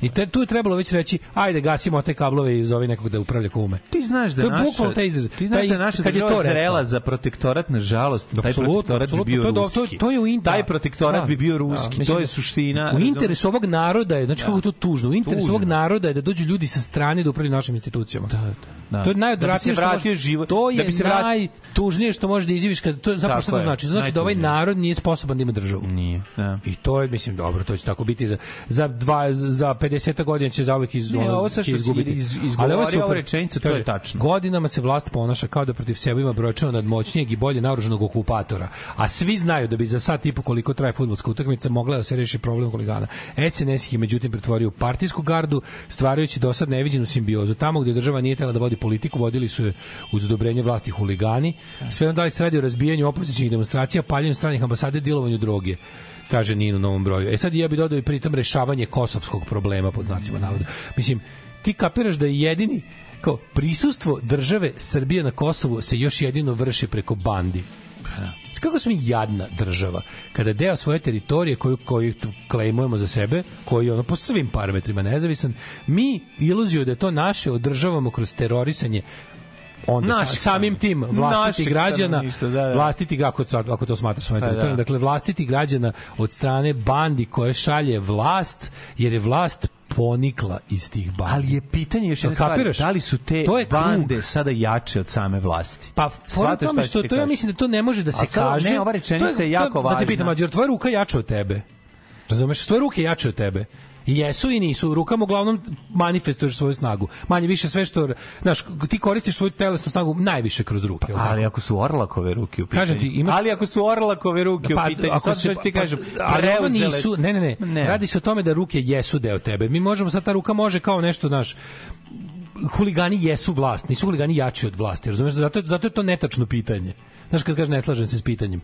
I te, tu je trebalo već reći, ajde gasimo te kablove i zove nekog da upravlja kume. Ti znaš da To je naša, taj izraz. Ti znaš Taj- da naša kad je to država zrela za protektorat, nažalost, taj protektorat bi bio To ruski. to- to je u inter- Taj protektorat Da, bi bio da, ruski, mislim to je da- suština. U interesu ovog naroda je, znači kako je to tužno, u interesu ovog naroda je da dođu ljudi sa strane da upravljaju našim institucijama. Da, da. To je najodvratnije Da što može- život- To je da bi se vrat- najtužnije što može da izjaviš kad to zapravo šta to znači? Znači da ovaj narod nije sposoban da ima državu. Nije, da. I to je mislim dobro, to će tako biti za za dva za 50 godina će zauvek iz Ne, ono, ovo će izgubiti. iz- Ali ovo je rečenicu, to je tačno. Godinama se vlast ponaša kao da protiv sebe ima brojčano nadmoćnijeg i bolje naoružanog okupatora. A svi znaju da bi za sat i po koliko traje fudbalska utakmica mogla da se reši problem huligana. SNS ih međutim pretvorio u partijsku gardu, stvarajući do sad neviđenu simbiozu. Tamo gde država nije tela da vodi politiku, vodili su je uz odobrenje vlasti huligani. Sve onda da se radi o razbijanju opozicijnih demonstracija, paljenju stranih ambasade, dilovanju droge kaže Nino u novom broju. E sad ja bih dodao i pritom rešavanje kosovskog problema, pod znacima navoda. Mislim, ti kapiraš da je jedini kao prisustvo države Srbije na Kosovu se još jedino vrši preko bandi. Kako smo jadna država kada deo svoje teritorije koju koju klejmujemo za sebe, koji je ono po svim parametrima nezavisan, mi iluziju da je to naše održavamo kroz terorisanje onda sa- samim tim vlastiti građana da, da. vlastiti ako, ako to smatraš Pa, da. teritorijom, dakle vlastiti građana od strane bandi koje šalje vlast jer je vlast ponikla iz tih bandi. Ali je pitanje još jedna stvar, kapiraš? da li su te To je krug. bande sada jače od same vlasti? Pa, Shvataš tome što to ja mislim da to ne može da se kaže. ne, ova rečenica To je jako to, Da te važna. pitam, Mađor, tvoja ruka je jača od tebe. Razumeš, tvoje ruke je jače od tebe. Jesu i nisu. Rukama uglavnom manifestuješ svoju snagu. Manje više sve što, znaš, ti koristiš svoju telesnu snagu najviše kroz ruke. tako? Ali ako su Orlakove ruke u pitanju. Kažem ti, imaš- Ali ako su Orlakove ruke u pitanju, sad što ti kažem, ali ovo preuzele- nisu, ne, ne, ne, Ne. Radi se o tome da ruke jesu deo tebe. Mi možemo sad ta ruka može kao nešto, znaš, huligani jesu vlast, nisu huligani jači od vlasti, razumeš? Zato, zato je to netačno pitanje. Znaš, kad kaže ne slažem se s pitanjem.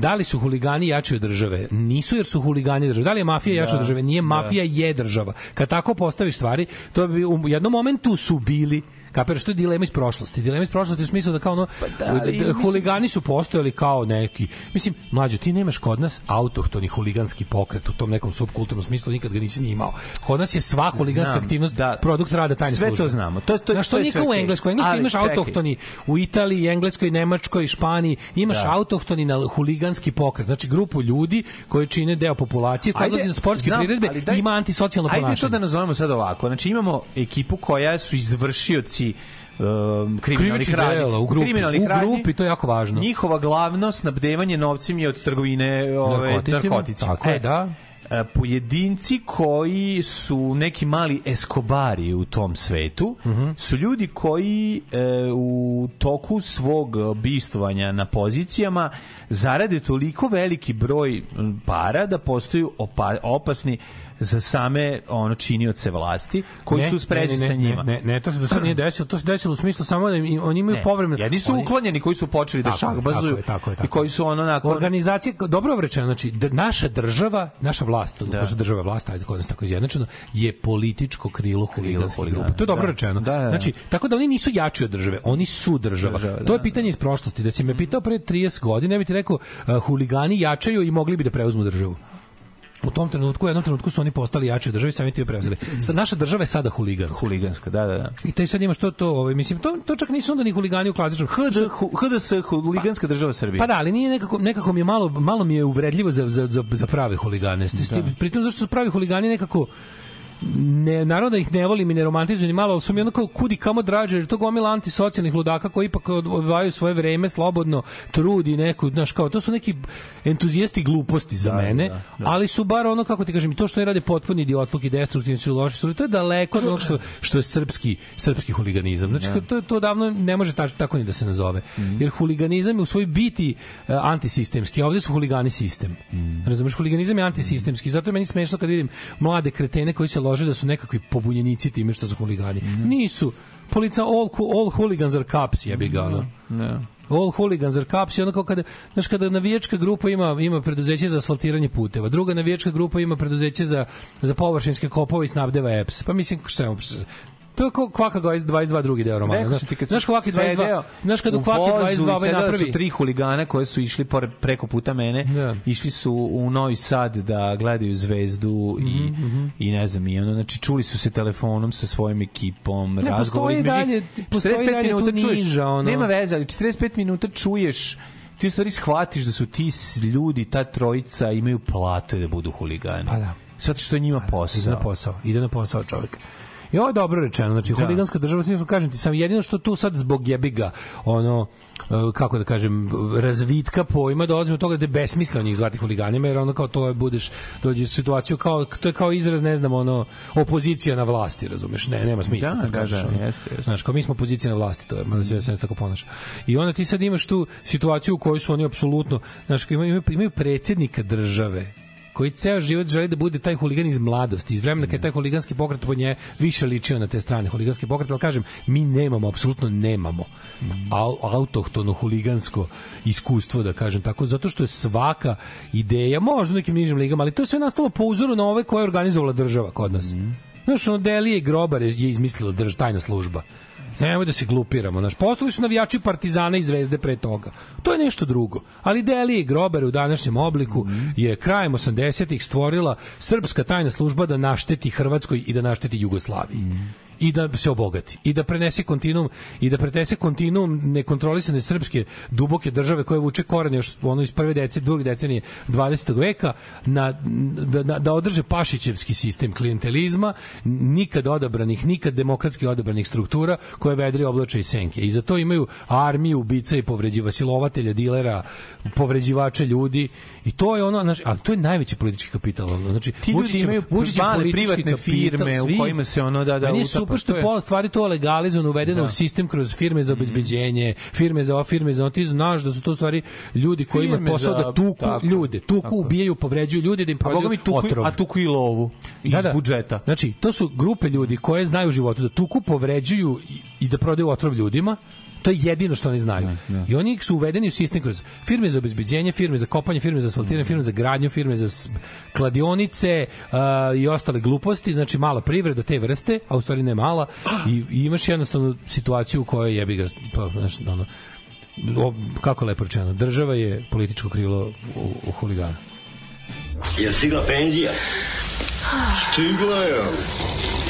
Da li su huligani jači od države? Nisu jer su huligani države. Da li je mafija jača od države? Nije, mafija je država. Kad tako postaviš stvari, to bi u jednom momentu su bili Kapiraš, to je dilema iz prošlosti. Dilema iz prošlosti u smislu da kao ono, da, ali d- d- mislim- huligani su postojali kao neki, mislim, mlađo, ti nemaš kod nas autohtoni huliganski pokret u tom nekom subkulturnom smislu, nikad ga nisi ni imao. Kod nas je sva huliganska Znam, aktivnost da. produkt rada tajne Sve službe. to znamo. To- to- Znaš, to nije sve kao u. Engleskoj. U Engleskoj imaš čekaj. autohtoni u Italiji, Engleskoj, Nemačkoj, Španiji, imaš Da. autohtoni na huliganski pokret, znači grupu ljudi koji čine deo populacije koja Ajde, odlazi na sportske znam, priredbe ima antisocijalno Ajde to ponašanje. da nazovemo sad ovako. Znači imamo ekipu koja su izvršioci um, kriminalnih Krivičnih radnji. u grupi. Kriminalnih U radnji. grupi, to je jako važno. Njihova glavno snabdevanje novcem je od trgovine ove, Narkoticima, narkoticima. tako je, da. e, Pojedinci koji su neki mali eskobari u tom svetu Mhm. su ljudi koji e, u toku svog bistvovanja na pozicijama zarade toliko veliki broj para da postaju opa, opasni za same ono činioce vlasti koji Ne, su sprezi ne, ne, sa ne, njima. Ne, ne, to se do sad nije desilo, to se desilo u smislu samo da im- oni imaju Ne, povremeno. Jedni su oni- uklonjeni koji su počeli da Tako je, šahbazuju tako je, tako je, tako i koji su ono nakon Organizacije, dobro rečeno, znači naša država, naša vlast, da. pošto država je vlast, ajde kod nas tako izjednačeno, je političko krilo huliganskih grupa. To je dobro da. rečeno. Da, da, da. Znači, tako da oni nisu jači od države, oni su država. Država, to da. je pitanje iz prošlosti. Da si me pitao pre 30 godina, ja bih ti rekao, uh, huligani jačaju i mogli bi da preuzmu državu. U tom trenutku, u jednom trenutku su oni postali jači od države, sami ti preuzeli. Sad, naša država je sada huliganska. huliganska, da, da, da. I taj sad imaš to, to, ovaj, mislim, to, to čak nisu onda ni huligani u klasičnom. HD, HDS, huliganska država Srbije. Pa da, ali nije nekako, nekako mi je malo, malo mi je uvredljivo za, za, za, za prave huligane. Da. Pritom zašto su pravi huligani nekako ne, naravno da ih ne volim i ne romantizujem ni malo, ali su mi ono kao kudi kamo draže, jer to gomila antisocijalnih ludaka koji ipak od- odvajaju svoje vreme slobodno, trudi neku, znaš, kao, to su neki entuzijasti gluposti za mene, da, ali su bar ono, kako ti kažem, to što ne rade potpuni idiotluk i destruktivni su loši su, to je daleko od onog što, što je srpski, srpski huliganizam. Znači, to, to davno ne može ta, tako ni da se nazove. Jer huliganizam je u svojoj biti uh, antisistemski, a ovde su huligani sistem. Razumeš, huliganizam je antisistemski, zato je meni smešno kad vidim mlade kretene koji se lože da su nekakvi pobunjenici time što su huligani. Nisu. Polica all, all hooligans are cops, jebi ga, ono. Ne. All hooligans are cops i ono kao kada, znaš, kada navijačka grupa ima, ima preduzeće za asfaltiranje puteva, druga navijačka grupa ima preduzeće za, za površinske kopove i snabdeva EPS. Pa mislim, šta je, to je kao kvaka 22 drugi deo romana. Rekao ti kad znaš sam kvaki 22, sedeo znaš kad u kvaki vozu 22 i ovaj napravi. su tri huligana koje su išli pored, preko puta mene, Da. išli su u Novi Sad da gledaju zvezdu i, Mhm, i ne znam, i ono, znači čuli su se telefonom sa svojim ekipom, Ne, razgovor između dalje- njih. postoji 45 dalje minuta čuješ, niža, ono. nema veze, ali 45 minuta čuješ ti u stvari shvatiš da su ti ljudi, ta trojica imaju platu da budu huligani. Pa da. Zato što je njima Ide na posao. posao, ide na posao čovjek. I ovo je dobro rečeno, znači Da. huliganska država, svi kažem ti, sam jedino što tu sad zbog jebiga, ono, e, kako da kažem, razvitka pojma dolazimo do toga da je besmisleno njih zvati huliganima, jer ono kao to je, budeš, dođe u situaciju kao, to je kao izraz, ne znam, ono, opozicija na vlasti, razumeš, ne, nema smisla. Da, kad da, kažeš, da, ono. jeste, jeste. Znaš, kao mi smo opozicija na vlasti, to je, mada se ja tako ponaša. I onda ti sad imaš tu situaciju u kojoj su oni apsolutno, znaš, imaju, imaju predsjednika države, koji ceo život želi da bude taj huligan iz mladosti, iz vremena kad je taj huliganski pokret po nje više ličio na te strane huliganski pokret, ali kažem, mi nemamo, apsolutno nemamo au, autohtono huligansko iskustvo, da kažem tako, zato što je svaka ideja, možda u nekim nižim ligama, ali to je sve nastalo po uzoru na ove koje je organizovala država kod nas. Znaš, ono, Delije Grobar je je izmislila drž, tajna služba. Nemoj da se glupiramo. Naš postali su navijači Partizana i Zvezde pre toga. To je nešto drugo. Ali Delije i Grobar u današnjem obliku je krajem 80-ih stvorila srpska tajna služba da našteti Hrvatskoj i da našteti Jugoslaviji. I da se obogati i da prenese kontinuum i da prenese kontinuum nekontrolisane srpske duboke države koje vuče korene još ono iz prve decenije, druge decenije 20. veka na, da, da, da održe pašićevski sistem klijentelizma, nikad odabranih, nikad demokratski odabranih struktura koje vedri oblače i senke. I za to imaju armiju ubica i povređiva silovatelja, dilera, povređivača ljudi i to je ono, znači, ali to je najveći politički kapital. ono, Znači, Ti ljudi Vučićev- imaju male politički privatne kapital, firme u svi- kojima se ono da da Meni je utapa, super što to je pola stvari to legalizovano uvedeno Da. u sistem kroz firme za obezbeđenje, firme za ovo, firme za ono. Ti znaš da su to u stvari ljudi koji imaju posao za- da tuku tako, ljude, tuku, tako. ubijaju, povređuju ljude, da im prodaju tuku, otrov. a tuku i lovu iz budžeta. Znači, to su grupe ljudi koje znaju u životu da tuku, povređuju i, i da prodaju otrov ljudima To je jedino što oni znaju. I oni su uvedeni u sistem kroz firme za obezbeđenje, firme za kopanje, firme za asfaltiranje, firme za gradnju, firme za kladionice uh, i ostale gluposti, znači mala privreda te vrste, a u stvari ne mala, i, i imaš jednostavno situaciju u kojoj jebi ga, pa, znaš, ono, o, kako lepo rečeno, država je političko krilo u, u huligana. Je stigla penzija? Stigla je.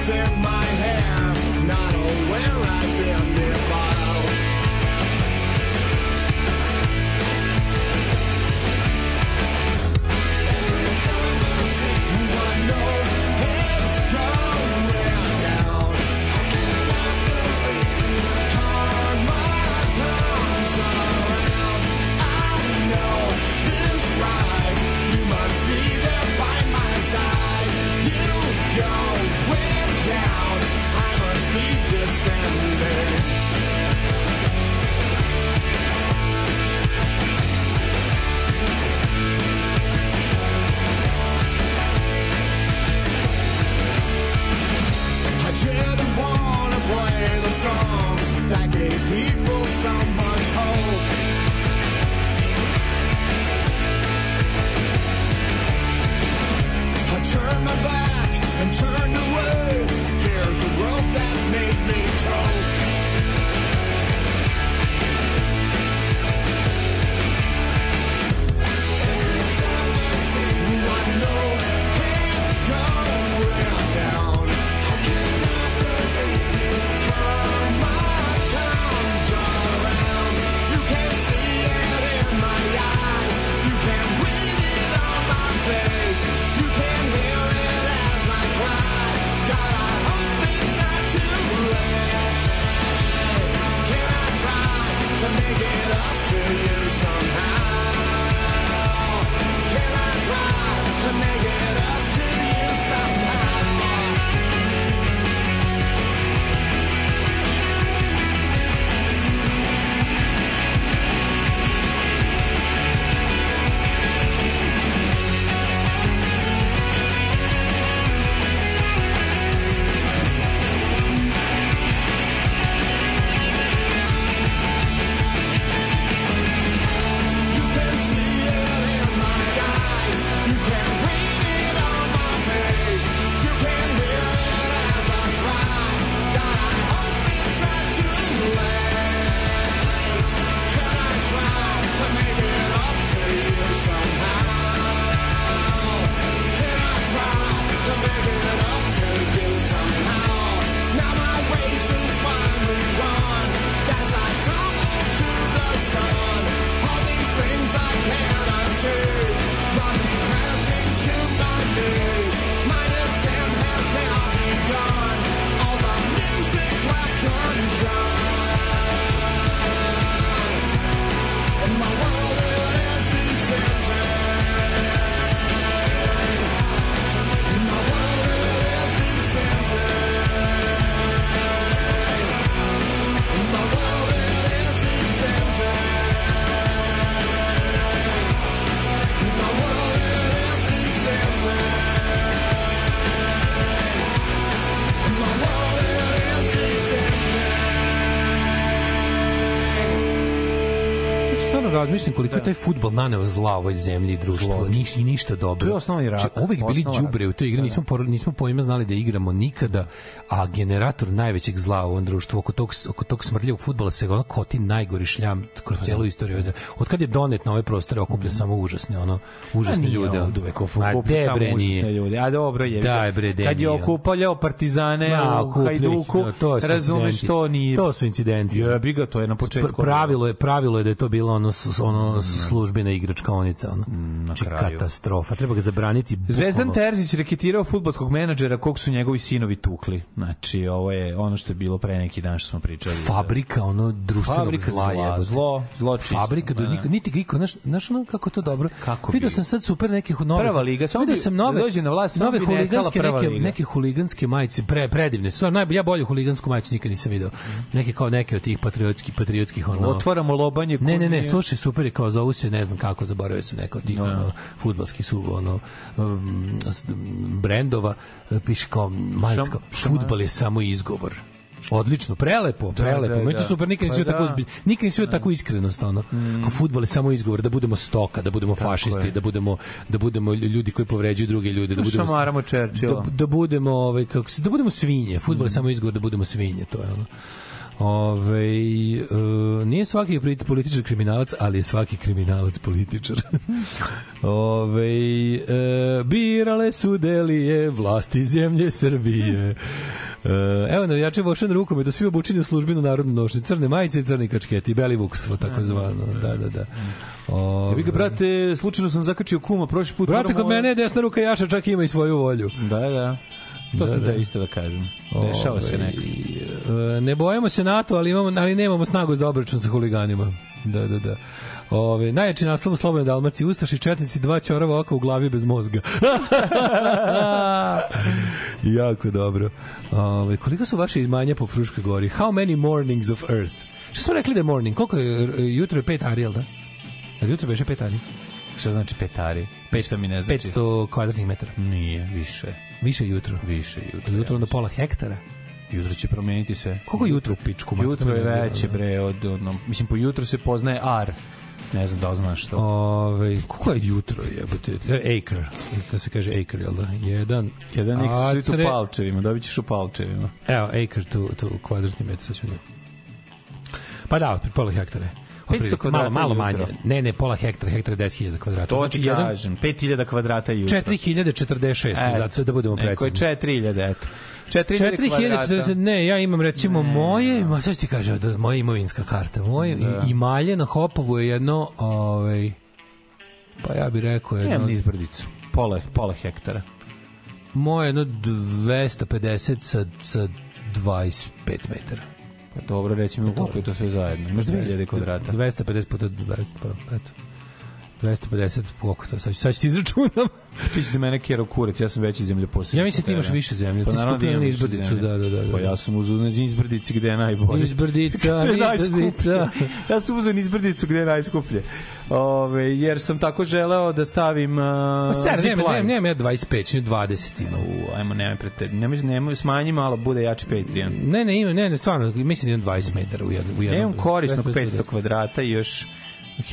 flowers in my I turned my back and turned away. Here's the rope that made me choke. Razmišljam koliko je taj fudbal naneo zla ovoj zemlji i društvu. Niš, I ništa dobro. To je osnovni rat. Znači, uvek bili đubre u toj igri, Da, da. nismo, por, nismo pojma znali da igramo nikada, a generator najvećeg zla u ovom društvu oko tog, oko tog smrdljivog fudbala se ono koti najgori šljam kroz Pa celu istoriju. ove zemlje. Od kad je donet na ove prostore okuplja samo užasne, ono, užasne A nije ljude. od uvek okuplja samo užasne ljude. A dobro je. Daj, bre, Kad je okupljao partizane u Hajduku, da, razumeš to nije. To su incidenti. Jebi ga, to je na početku. Pravilo je, pravilo je da je to bilo ono ono službena igračkaonica ono. Znači, kraju. katastrofa. Treba ga zabraniti. Zvezdan. Terzić reketirao futbolskog menadžera kog su njegovi sinovi tukli. Znači, ovo je ono što je bilo pre neki dan što smo pričali. fabrika ono društvenog Fabrika zla, zla, zlo, zlo čisto. Fabrika do Da, niko niti ga iko znaš znaš ono kako to dobro. Kako Video sam sad super nekih nove. Prva liga, samo video sam nove. dođe na vlast, nove huliganske neke liga. neke huliganske majice, pre predivne. Su najbolje ja bolju huligansku majicu nikad nisam video. Neke kao neke od tih patriotskih patriotskih ono. Otvaramo lobanje. Ne, ne, ne, slušaj, super je kao zovu se, ne znam kako, zaboravio sam neko od tih ono, futbalskih su, ono, um, brendova, e, piše kao majicko, Šam- futbal je samo izgovor. Odlično, prelepo, prelepo. da, to da. super, nikad Pa nisam da. tako ozbilj, nikad nisam vidio takvu iskrenost, ono. Kao fudbal je samo izgovor da budemo stoka, da budemo fašisti, je. da budemo da budemo ljudi koji povređuju druge ljude, da budemo Šamaramo Churchilla. da, da budemo ovaj kako se da budemo svinje. Fudbal je samo izgovor da budemo svinje, to je ono. Ove, e, nije svaki političar kriminalac, ali je svaki kriminalac političar. Ove, e, birale su delije vlasti zemlje Srbije. E, evo navijači Vošan rukom da svi obučeni u službenu narodnu nošnju, crne majice i crni kačketi, beli vukstvo, tako zvano. Da, da, da. Ove, Vi ga, brate, slučajno sam zakačio kuma prošli put. Brate, kod mene je desna ruka jaša, čak ima i svoju volju. Da, da. To Da, sam da. da isto da kažem. Dešava se Ovaj, nekako. e, Ne bojimo se NATO, ali imamo ali nemamo snagu za obračun sa huliganima. Da, da, da. Ove, najjači naslov u Slobodnoj Dalmaciji, Ustaši četnici, dva čorava oka u glavi bez mozga. jako dobro. Ove, koliko su vaše imanja po Fruškoj gori? How many mornings of earth? Šta smo rekli da je morning? Koliko je, jutro je pet ari, jel da? Jel jutro beše pet ari? Šta znači? Pet što mi ne znači. 500 kvadratnih metara. Nije, više. Više jutro. Više jutro. Jutro na pola hektara. Jutro će promeniti sve. Koliko jutro u pičku? Jutro je veće, bre, od, ono, mislim, po jutru se poznaje ar. Ne znam da li znaš to. Ove, koliko je jutro jebote? Acre, da se kaže acre, jel da? Jedan, Jedan X svi tu palčevima, dobit ćeš u palčevima. Evo, acre tu, tu kvadratni metar, sad vidjeti. Pa da, pola hektara. Je. 500 Otprilike, kvadrata Malo, malo jutro. manje. Ne, ne, pola hektara, hektara je 10.000 kvadrata. To znači, ti jedan- kažem, 5000 kvadrata jutro. 4046, Eto. zato da budemo Neko je precizni. 4000, eto. 4000 4040, kvadrata. ne, ja imam recimo moje, ma sad ti kaže, da, moja imovinska karta, moje Da. i malje na Hopovu je jedno, ovaj, pa ja bih rekao jedno, Nemam niz brdicu. Pola, pola hektara. moje jedno 250 sa, sa 25 metara. Pa dobro, reći mi koliko je to sve zajedno. Imaš 2000 kvadrata. 250 puta 20, pa eto. 250, koliko to, sad, sad ću ti izračunam. Ti si za mene kjero kurac, ja sam veći zemljoposjednik. Ja mislim ti imaš više zemlje, ti si naravno da na izbrdicu, da, da, da, da. Pa ja sam uzeo na izbrdici gde je najbolje. Izbrdica, izbrdica. ja sam uzeo na izbrdicu gde je najskuplje. Ove, jer sam tako želeo da stavim uh, Pa sad, nema, zipline. nema, nema ja 25, ne 20 ima. U, ajmo, nemoj pred te. Nemoj, nemoj, smanji malo, bude jači Patreon. Ne, ne, ima, ne, ne, stvarno, mislim da imam 20 metara u jednom. U jednom imam korisnog 250. 500 kvadrata i još...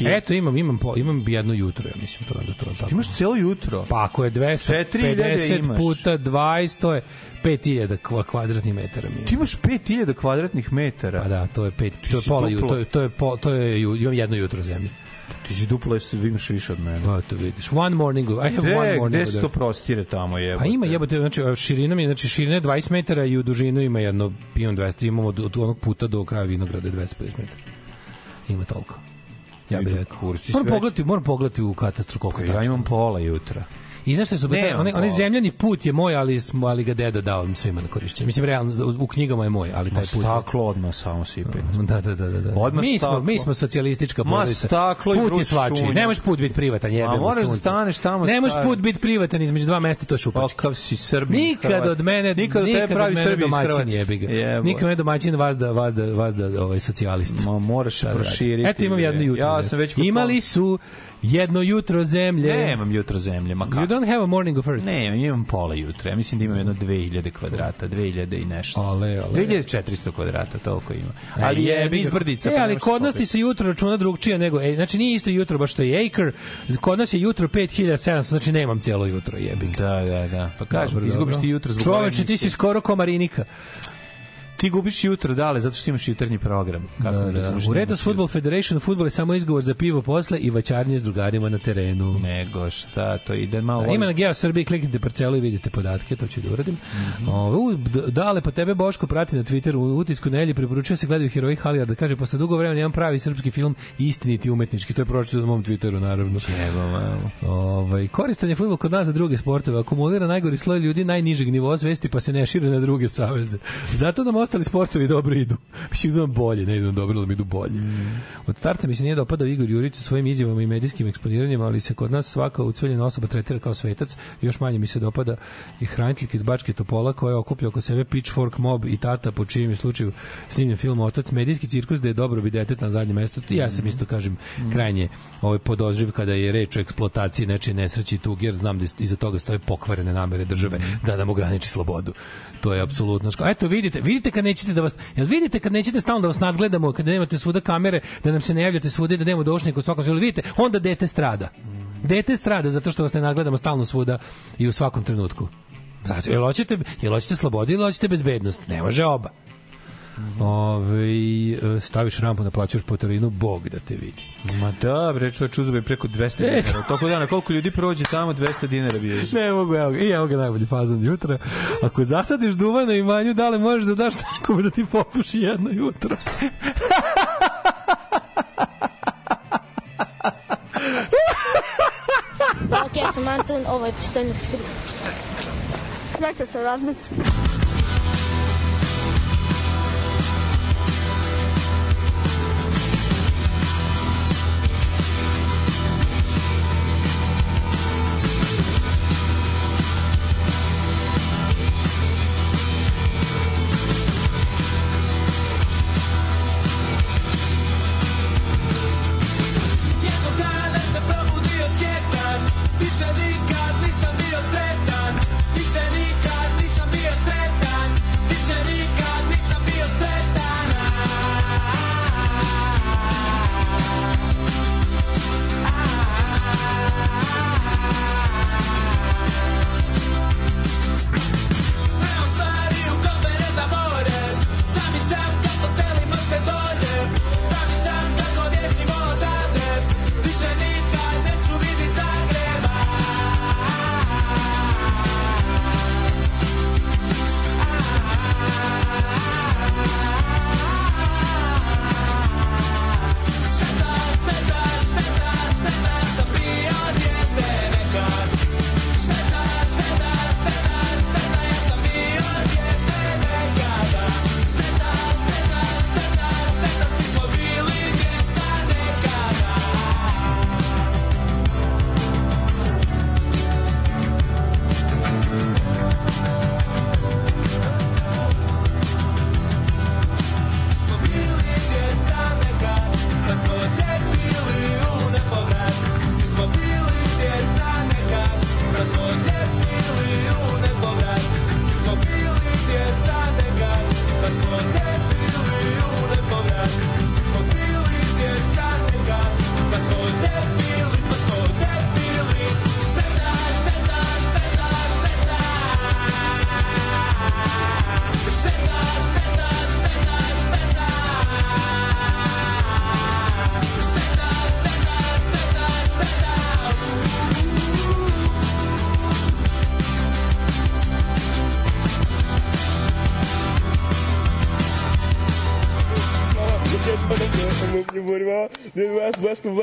Eto, imam, imam, po, imam jedno jutro, ja mislim, to je da to je tako. Imaš celo jutro. Pa ako je 4000 250 imaš. puta 20, to je 5000 kva- kvadratnih metara. Mi. je. Ti imaš 5000 kvadratnih metara. Pa da, to je pet, to je pola jutro, to je, to je, po, to je, imam jedno jutro zemlje. Ti si duplo, imaš više od mene. Pa to vidiš. One morning, I have one morning. gde se to prostire tamo jebote? Pa ima jebote, znači širina mi, je, znači širina je 20 metara i u dužinu ima jedno, imam 200, imamo od, od onog puta do kraja vinograda je 250 metara. Ima toliko. Ja bih rekao. Moram pogledati, moram pogledati u katastru koliko je Ja tačno. imam pola jutra. I znaš šta su, Ne, ne, onaj, zemljani put je moj, ali, smo, ali ga deda dao im svima na korišćenje. Mislim, realno, u knjigama je moj, ali Ma taj put... je- staklo odmah samo sipe. Da, da, da, da. da. Odmah mi smo, mi smo socijalistička Ma, porodica. staklo i put je svačiji. šunjak. Ne možeš put biti privatan, jebemo moraš da sunce. staneš tamo, Ne može stari. put biti privatan između dva mesta, to je šupački. Kakav si Srbin. Nikad od mene, nikad tebe pravi od mene Srbin domaćin jebi ga. Nikad me domaćin vas da, vas da, vas da ovaj, socijalist. Ma moraš da proširiti. Eto imam jedno jutro. Ja sam već kod Imali su jedno jutro zemlje. Nemam jutro zemlje, ma kako? You don't have a morning of earth. Ne, imam pola jutra. Ja mislim da imam jedno 2000 kvadrata, 2000 i nešto. Ale, ale. 2400 kvadrata, toliko ima. Ali je izbrdica. E, pa ne ali kod nas ti se jutro računa drugčije nego, e, znači nije isto jutro baš što je acre, kod nas je jutro 5700, znači nemam cijelo jutro, jebi ga. Da, da, da. Pa kažem, ti izgubiš ti jutro zbog ove Čoveče, ti si skoro ko Marinika. Ti gubiš jutro, dale, zato što imaš jutarnji program. Kako Da, mi da. razumeš, U nemaš Redos Football Federation futbol je samo izgovor za pivo posle i vaćarnje s drugarima na terenu. Nego šta, to ide malo... A ima na Geo Srbiji, kliknite parcelu i vidite podatke, to ću da uradim. Mhm. Ove, u, d- dale, pa tebe Boško prati na Twitteru, u utisku nelje preporučuje se gledaju Heroji Halijar, da kaže, posle dugo vremena jedan pravi srpski film, istiniti umetnički, to je pročito na mom Twitteru, naravno. Evo, malo. Ovaj koristan je fudbal kod nas za druge sportove, akumulira najgori sloj ljudi najnižeg nivoa svesti pa se ne šire na druge saveze. Zato nam ostali sportovi dobro idu. Mislim da nam bolje, ne idu nam dobro, nam idu bolje. Od starta mi se nije dopadao Igor Jurić sa svojim izjavama i medijskim eksponiranjima, ali se kod nas svaka ucveljena osoba tretira kao svetac. Još manje mi se dopada i hraniteljka iz Bačke Topola koja okuplja oko sebe Pitchfork Mob i tata po čijem je slučaju snimljen film Otac, medijski cirkus da je dobro bi detet na zadnjem mestu. Ja sam isto kažem krajnje ovaj podozriv kada je reč o eksploataciji nečije nesreće i tuge, jer znam da iz- iza toga stoje pokvarene namere države da nam ograniči slobodu. To je apsolutno. Eto vidite, vidite kad nećete da vas, jel vidite kad nećete stalno da vas nadgledamo, kad nemate svuda kamere, da nam se ne javljate svuda da nemamo došnika u svakom selu, vidite, onda dete strada. Dete strada zato što vas ne nadgledamo stalno svuda i u svakom trenutku. Znači, jel hoćete, jel hoćete slobodu ili hoćete bezbednost? Ne može oba. Ove, e, staviš rampu, naplaćaš potorinu, Bog da te vidi. Ma da, bre, čovječ uzube preko 200 E, dinara. Toko dana, koliko ljudi prođe tamo, 200 dinara bi još. Ne mogu, evo ga, i evo ga najbolji fazon jutra. Ako zasadiš duva na imanju, da li možeš da daš nekome da ti popuši jedno jutro? Ok, ja sam Anton, ovo je pristojnost tri. Zašto se razmet?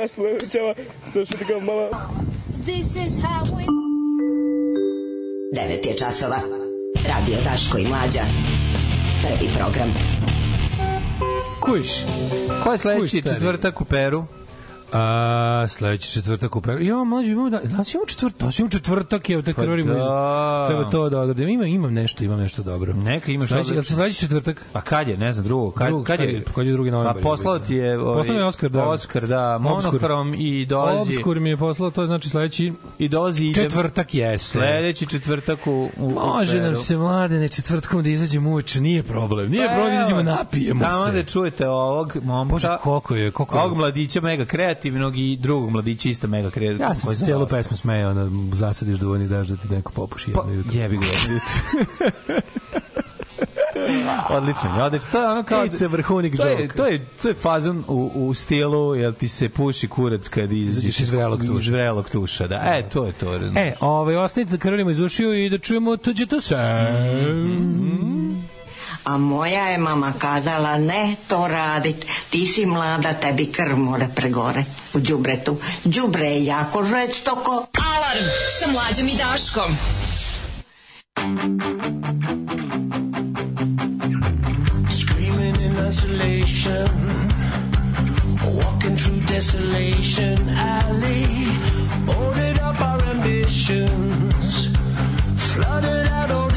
This is how we... 9 je časova. Radio Daško i Mlađa. Prvi program. Kuš. Ko je sledeći četvrtak u Peru? A, sledeći četvrtak u Peru. Jo, mlađe, imamo da, danas imamo četvrtak, danas imamo četvrtak, evo te Pa krvarimo. da. Treba to da odradim. Imam, imam nešto, imam nešto dobro. Neka imaš Sledeći, se sledeći četvrtak? Pa kad je, ne znam, drugo. Kad, Drugo, kad, kad je, je- kad je drugi novembar, Pa poslao ti je... Ovaj, Poslao mi je Oskar, da. Oskar, da. Obskur. Monohrom i dolazi... Obskur mi je poslao, to znači sledeći I dolazi... ide- četvrtak jeste. Sledeći četvrtak u, u, u Može nam Peru. se mladene četvrtkom da izađe muč, nije problem. Nije problem da izađemo napijemo Tamo se. da čujete ovog momka, Bože, koliko je, koliko je. ovog mladića mega kreativnog i drugog mladića isto mega kreativnog. Ja sam se dosta. pesmu smejao, ona zasadiš duvan i daš da ti neko popuši Pa, jedno jutro. jebi ga jedno jutro. Odlično, je, odlično. To je ono kao... A vrhunik to je, joke. to je, to je fazon u, u stilu, jel ti se puši kurac kad izađeš iz vrelog tuša. Iz vrelog tuša, da. E, to je to. E, ovaj, ostanite da krvnimo iz ušiju i da čujemo tuđe to se. A moja je mama kazala ne to radit, ti si mlada, tebi krv mora pregore u đubretu. Đubre je jako žestoko. Alarm sa mlađom i Daškom. Screaming in isolation, walking through desolation alley, boarded up our ambitions, flooded out all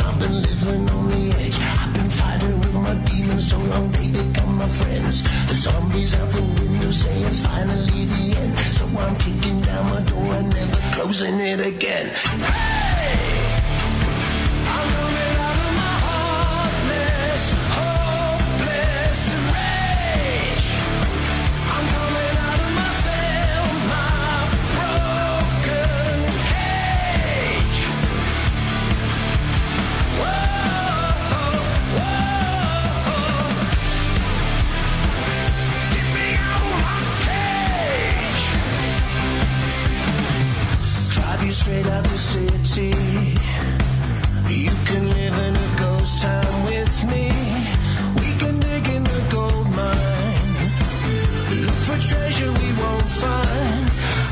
I've been living on the edge. I've been fighting with my demons so long they become my friends. The zombies out the window say it's finally the end, so I'm kicking down my door and never closing it again. I'm straight out the city. You can live in a ghost town with me. We can dig in the gold mine. Look for treasure we won't find.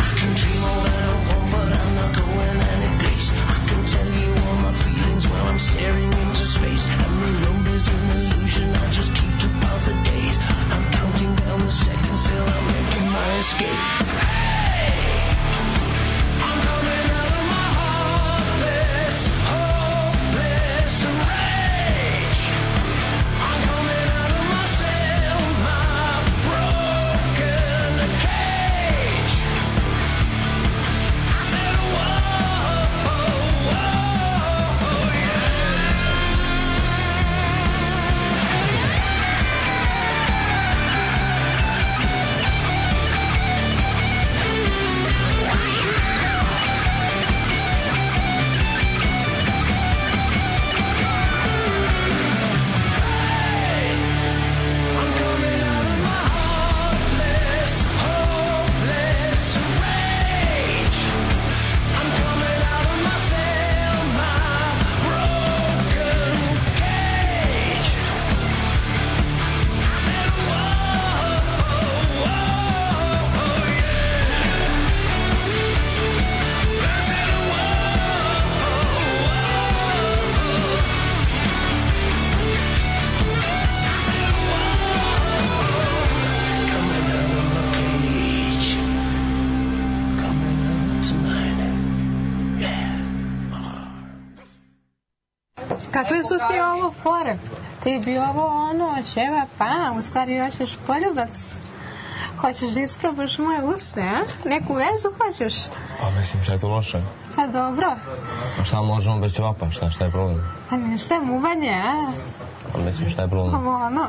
I can dream all that I want, but I'm not going any place. I can tell you all my feelings while I'm staring into space. And the road is an illusion. I just keep to pass the days. I'm counting down the seconds till I'm making my escape. Ti bi ovo ono, ćeva pa, u stvari hoćeš poljubac. Hoćeš da isprobaš moje usne, a? Neku vezu hoćeš? Pa mislim, šta je to loše? Pa dobro. A šta možemo bez ćevapa? Šta, šta je problem? A ništa, muvanje, a? Pa mislim, šta je problem? Ovo ono.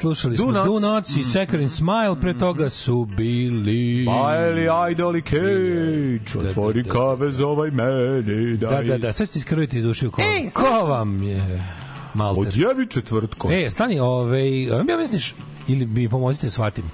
Slušali smo Do Do Nots. I Saccharine Smile, pre toga su bili... Bajeli Idoli Cage, otvori kavez ovaj meni, Da, daj. da, da, sad ste iskrviti iz ušiju ko, Ej, ko vam je Malter? Odjebi četvrtkom. E, stani, ovaj, ja misliš, ili mi pomozite da shvatim,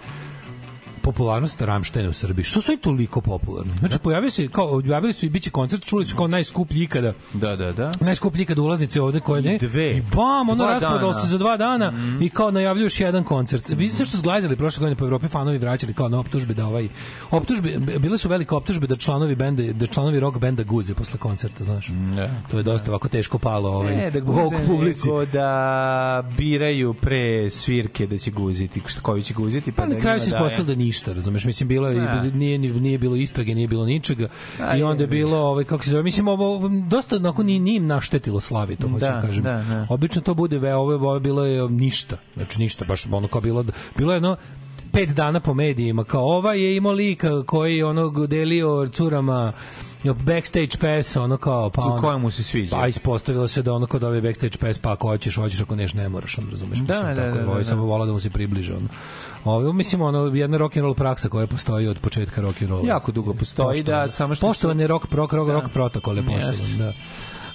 popularnost Ramštena u Srbiji. Što su i toliko popularni? Znači, pojavio se, kao, objavili su i biće koncert, čuli su kao najskuplji ikada Da, da, da. najskuplji ikada ulaznice ovde koje ne. dve. I bam, ono. Mhm. se za dva dana i kao najavljuju još jedan koncert. Vi ste što zglajzali prošle godine po Evropi fanovi vraćali kao na optužbe da ovaj optužbe bile su velike optužbe da članovi benda da članovi rock benda guze posle koncerta, znaš. Da. To je dosta ovako teško palo ovaj Ne, da guze publici. da biraju pre svirke da će guziti. Koji će guziti? Pa na da kraju se ispostavilo da ništa, razumeš? Mislim bilo je Da. nije nije nije bilo istrage, nije bilo ničega. A, I onda je bilo ovaj kako se zove, mislim ovo dosta onako ni nije im naštetilo slavi, to hoću Da, da kažem. da, da. Obično to bude ve, ovo je ovo je bilo je um, ništa. Znači ništa, baš ono kao bilo bilo je jedno pet dana po medijima kao ova je imao lika koji je ono delio curama backstage pass ono kao pa on, kojem mu se sviđa. pa ispostavilo se da ono kod ove backstage pass pa ako hoćeš hoćeš ako neš ne moraš on razumeš Da, mislim da, tako je da, ovaj da. samo vola da mu se približe ono Ovo, mislim, ono, jedna rock and roll praksa koja postoji od početka rock and rolla. Jako dugo postoji, da, samo što Poštovan je rock, rock, rock, rock protokol je poštovan, da.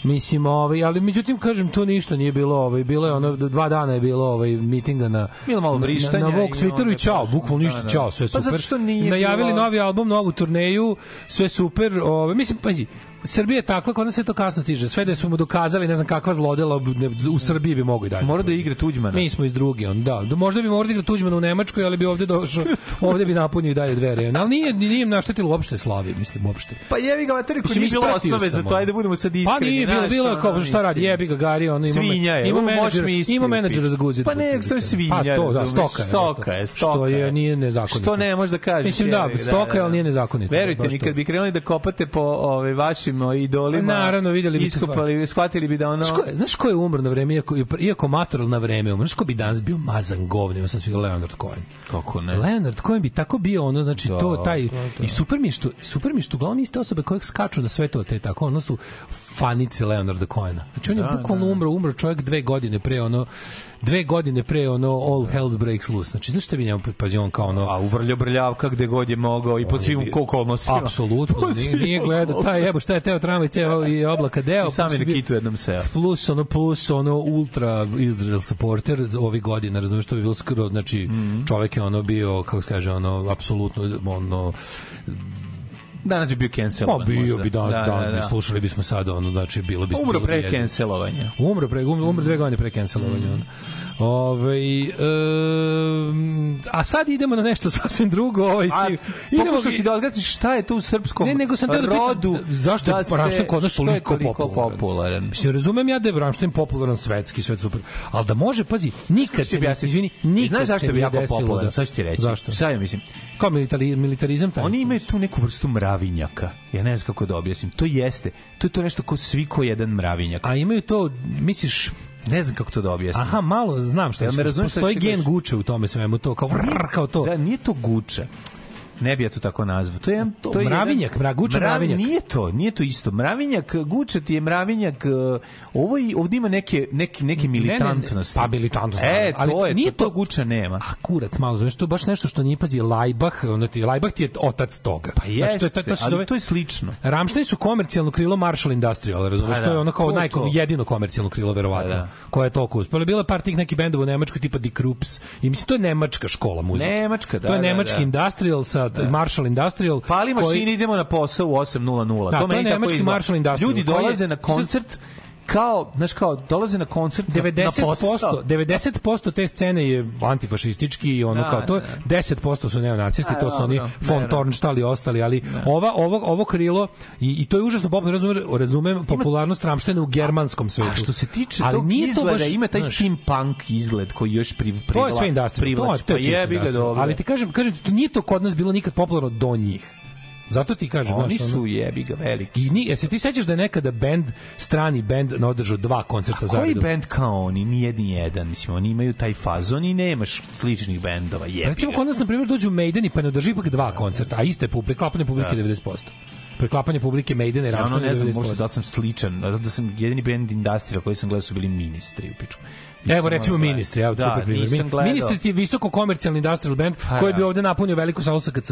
Mislim, ovaj, ali međutim kažem to ništa nije bilo, ovaj bilo je ono dva dana je bilo ovaj mitinga na Bilo malo na- na, na Vogue Twitteru i čao, bukvalno ništa, Da, da. čao, sve Pa super. zato što nije Najavili bilo- novi album, novu turneju, sve super. Ovaj mislim, pazi, Srbija je takva, kod nas sve to kasno stiže. Sve da smo mu dokazali, ne znam kakva zlodela u Srbiji bi mogo i dalje. Mora da igra Tuđmana. Mi smo iz druge, on da. Da, Možda bi morao da igra Tuđman u Nemačkoj, ali bi ovde došao, ovde bi napunio i dalje dve arene. Ali nije, nije im naštetilo uopšte slavi, mislim, uopšte. Pa jevi ga vateri koji nije bilo osnove za to, ajde budemo sad iskreni. Pa nije bilo, bilo je kao šta radi, jebi ga Gari, ono ima Svinja je, ima menadžer, ima u menadžer piču. za guziti. Pa ne, samo svinja, Pa to, da, stoka je. stoka je, stoka Što je je. nije nezakonito. Što ne može da kažeš. Mislim da, ga, stoka je, ali nije nezakonito. Verujte mi, kad bi krenuli da kopate po ovaj, vašim o, idolima, naravno, videli biste iskopali, shvatili bi da ono... Znaš ko, je, znaš ko je umro na vreme, iako, iako Matoral na vreme umro, znaš ko bi danas bio mazan govnima, sam svi Leonard Cohen. Kako ne? Leonard Cohen bi tako bio ono znači Da, to taj da, da. i super mi je što super mi je što uglavnom iste osobe koje skaču na sve to te tako ono su fanice Leonarda Cohena. Znači on je Da, bukvalno da. umro, umro čovjek dve godine pre ono dve godine pre ono all hell breaks loose. Znači znaš šta bi njemu pazi on kao ono A uvrljo brljavka gde god je mogao i po svim bio- okolnostima. Apsolutno, nije, nije gledao, taj jebo šta je teo tramvaj, ceo i oblaka deo. I sam plus je na kitu jednom seo. Plus ono, plus ono ultra Israel supporter za ovih godina, razumiješ, to bi bilo skoro, znači Mhm. čovjek je ono bio, kako se kaže, ono, apsolutno, ono, Danas bi bio cancelovan. Ma bio bi danas, Da, danas da, bi da. slušali bismo sad ono, znači bilo bi Umro bi pre cancelovanja. Umro pre umro, umro dve godine pre cancelovanja. Mm. Ovaj em, a sad idemo na nešto sasvim drugo, ovaj A, si. pokušao si da odgaciš šta je to u srpskom Ne, nego sam da rodu, da- zašto je se- Rammstein kod nas je toliko popularan? popularan? Mislim, razumem ja da je Rammstein popularan svetski, sve super. Ali da može, pazi, nikad se, objasni. izvini, nikad Znaš zašto je jako desilo popularan? da... Sad ću ti reći. Zašto? Sad ja mislim. Kao militari, militarizam taj. Oni imaju tu neku vrstu mravinjaka. Ja ne znam kako da objasnim. To jeste. To je to nešto ko svi ko jedan mravinjak. A imaju to, misliš, Ne znam kako to da objasnim. aha, malo znam šta me je. Postoji gen guče u tome svemu, to kao vrr, kao to. Da, nije to guča. Ne bi ja to tako nazvao. To je To, to je mravinjak, jedan- mra- guča mravi- mravinjak. Nije to, nije to isto. Mravinjak, guča ti je mravinjak. uh, Ovo i ovdje ima neke neke neke Ne, ne, ne, militantnosti. pa militantnost, E, ali to je, nije to, to to- guča nema. A kurac malo, znaš, to je baš nešto što nije pazi Lajbah, ono ti Lajbah ti je otac toga. Pa Znači, to je, jeste, to se ali zove, to je slično. Ramštajn su komercijalno krilo Marshall Industrial, razumeš? Pa to je da, ono kao to to. jedino komercijalno krilo verovatno. Pa da. Koje je toliko uspelo. Bilo je par tih nekih bendova u Nemačkoj tipa Die Krups. I mislim to je nemačka škola muzike. Nemačka, da, To je da, nemački da. Industrial sa Marshall Industrial. Pali koji- mašini, idemo na posao u 8.00. Da, to je meni tako nemački. Marshall Industrial, Ljudi koji je- dolaze na koncert kao, znaš kao, dolaze na koncert na, na 90%, posao. 90% te scene je antifašistički i ono Da, kao to da. 10% su neonacisti, to su oni von. Tornstall i ostali, ali ova ovo ovo krilo i, i to je užasno popularno, razumem, razumem popularnost Ramštena u germanskom svetu. A što se tiče ali tog nije to izgleda, baš, ima taj znaš, steampunk izgled koji još pri, pri, to je sve industrija, to, je- to pa je čista jebi ga dobro. Ali ti kažem, kažem to nije to kod nas bilo nikad popularno do njih. Zato ti kažem, Oni znaš, ono- su jebi ga veliki. I ni, jesi ti sećaš da je nekada bend, strani bend na održao dva koncerta Koji zaredom? bend kao oni? Ni jedan. Mislim, oni imaju taj fazon i nemaš sličnih bendova. Jebi Recimo kod nas na primjer dođu Maideni pa ne održi ipak dva koncerta, a iste publike, klapane publike Da. 90%. preklapanje publike Maiden i Ja ono ne znam, 90%. možda da sam sličan, da sam jedini band Industrial koji sam gledao su bili ministri u pičku. Evo Nisam recimo ono Ministri, evo da, super gledao. Ministri ti je visoko komercijalni industrial band Pa koji bi da. ovde napunio veliku salu sa KC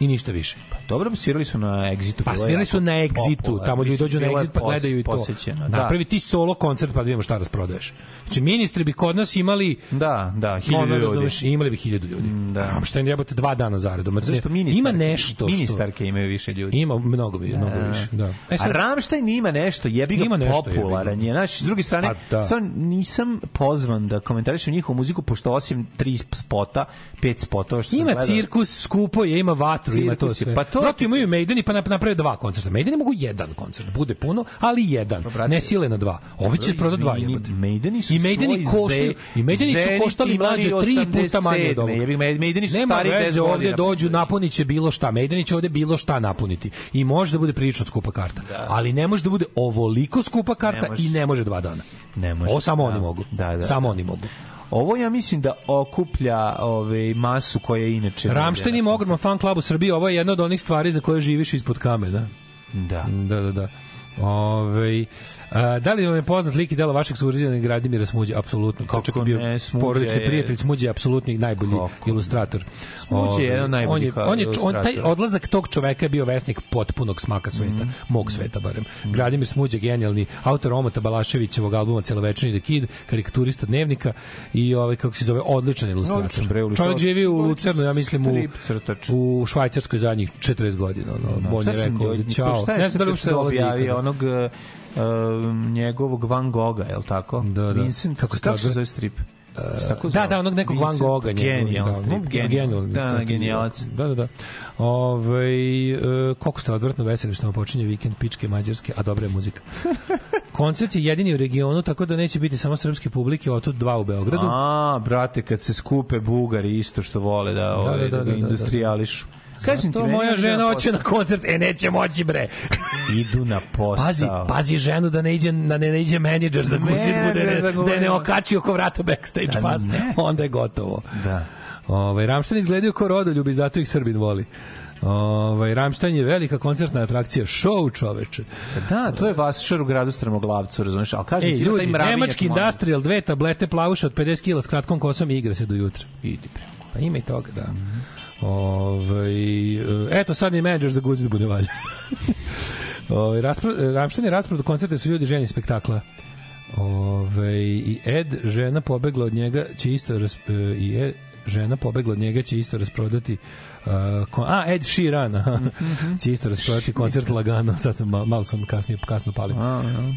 i ništa više. Dobro, svirali su na Exitu. Pa svirali su na Exitu, tamo ljudi dođu na Exit pa gledaju i to. da. Napravi ti solo koncert pa da vidimo šta rasprodaješ. Znači ministri bi kod nas imali Da, da, hiljadu ono, ljudi. imali bi hiljadu ljudi. da. Rammstein jebote dva dana zaredom. Znači, Zašto? Ima nešto što... Ministarke imaju više ljudi. Ima mnogo, bi- mnogo Da. više, da. E A sad, Ramštajn ima nešto, jebi ga Ima nešto, popularan je. Znaš, s druge strane, Pa da. stvarno nisam pozvan da komentarišem njihovu muziku, pošto osim tri spota, pet spotova što sam Ima gledao, cirkus, skupo je, ima vatru, ima to sve. pa to- Proto imaju Maideni pa nap- naprave dva koncerta. Maideni mogu jedan koncert, bude puno, ali jedan. brate, ne sile na dva. Ovi će prodat dva jebote. Maideni su I Maideni koštaju, i Maideni su koštali mlađe tri puta manje od 87.. ovoga. Maideni su stari 10 veze, ovde godina. dođu, napunit će bilo šta. Maideni će ovde bilo šta napuniti. I može da bude prilično skupa karta. Ali ne može da bude ovoliko skupa karta Ne i ne može dva dana. Ne može. Ovo samo Da. oni mogu. Da, da, Samo da. oni mogu. Ovo ja mislim da okuplja ove masu koja je inače... Ramštajn ima ogroman fan klub u Srbiji, ovo je jedna od onih stvari za koje živiš ispod kamena. Da. Da, da, da. Ove, a, da li vam je poznat lik i delo vašeg sugrađana Gradimira Smuđe? Apsolutno. Kako Čak je bio ne, porodični je- prijatelj Smuđe je apsolutni najbolji Kako ilustrator. Smuđe je jedan od najboljih on je, on je, on, taj odlazak tog čoveka je bio vesnik potpunog smaka sveta, Mhm. mog sveta barem. Gradimir Smuđe, genijalni autor Omota Balaševićevog albuma Celovečernji The Kid, karikaturista dnevnika i ovaj kako se zove odličan ilustrator. Odličan, bre. Čovjek živi u Lucernu, ja mislim u u Švajcarskoj zadnjih 40 godina. Ono, on je Šta sam rekao, je Ne znam da li uopšte dolazi. Onog uh, njegovog Van Gogha, je li tako? Da, da. Vincent, Kako kako, se zove? strip? Tako Da, da, onog nekog Van Gogha. Genijalan da, strip, Da, i- genijalac. Da, da, da. Ove, e, koliko ste odvrtno veseli što vam počinje vikend pičke mađarske, a dobra je muzika. Koncert je jedini u regionu, tako da neće biti samo srpske publike, otud dva u Beogradu. A, brate, kad se skupe Bugari isto što vole da, ove, da, da, da, ga da, da. industrijališu. Kažem ti, to moja žena hoće na koncert, e neće moći bre. Idu na posao. Pazi, pazi ženu da ne iđe da ne, ne iđe menadžer za Menadžer bude za ne, da ne okači oko vrata backstage Da pas, ne. onda je gotovo. Da. Ovaj Ramštajn izgledaju kao rodoljubi, zato ih Srbin voli. Ovaj Ramštajn je velika koncertna atrakcija, show čoveče. Da, to je Vašar u gradu Strmoglavcu, razumeš? Ali kažem Ej, ti, ljudi, mravinjak nemački moment. industrial, dve tablete plavuša od 50 kg s kratkom kosom i igra se do jutra. Idi bre. Pa ima i toga, da. Ovaj, e, eto sad je menadžer za guzit bude valja. Ovaj Ramštajn je rasprodu koncerta su ljudi ženi spektakla. Ove, i Ed, žena pobegla od njega, će isto ras, e, i Ed, žena pobegla od njega će isto rasprodati uh, kon, a Ed Sheeran aha, će isto rasprodati koncert lagano sad sam malo, malo sam kasnije kasno palim A, ja.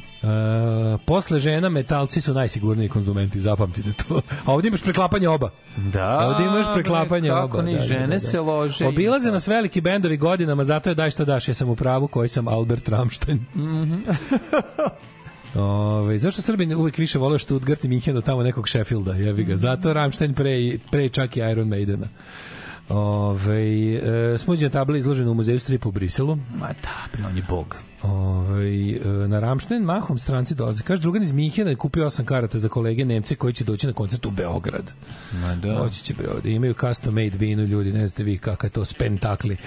Uh, posle žena metalci su najsigurniji konzumenti, zapamtite to. A ovdje imaš preklapanje oba. Da, ovdje imaš preklapanje bre, oba. kako ni žene se lože. Obilaze nas veliki bendovi godinama, zato je daj šta daš, ja sam u pravu koji sam Albert Ramstein. Mhm. Ove, zašto Srbin uvijek više vole Stuttgart i Minhen od tamo nekog Sheffielda, jebi ga. Zato Ramstein pre, pre čak i Iron Maidena. Ove, e, smuđena tabla izložena u muzeju stripa u Briselu. Ma da, on je bog. Ove, e, na Ramštajn mahom stranci dolaze. Kaže, drugan iz Minhena je kupio osam karata za kolege Nemce koji će doći na koncert u Beograd. Ma da. Doći će bre ovde. Imaju custom made binu ljudi, ne znate vi kakav je to spentakli.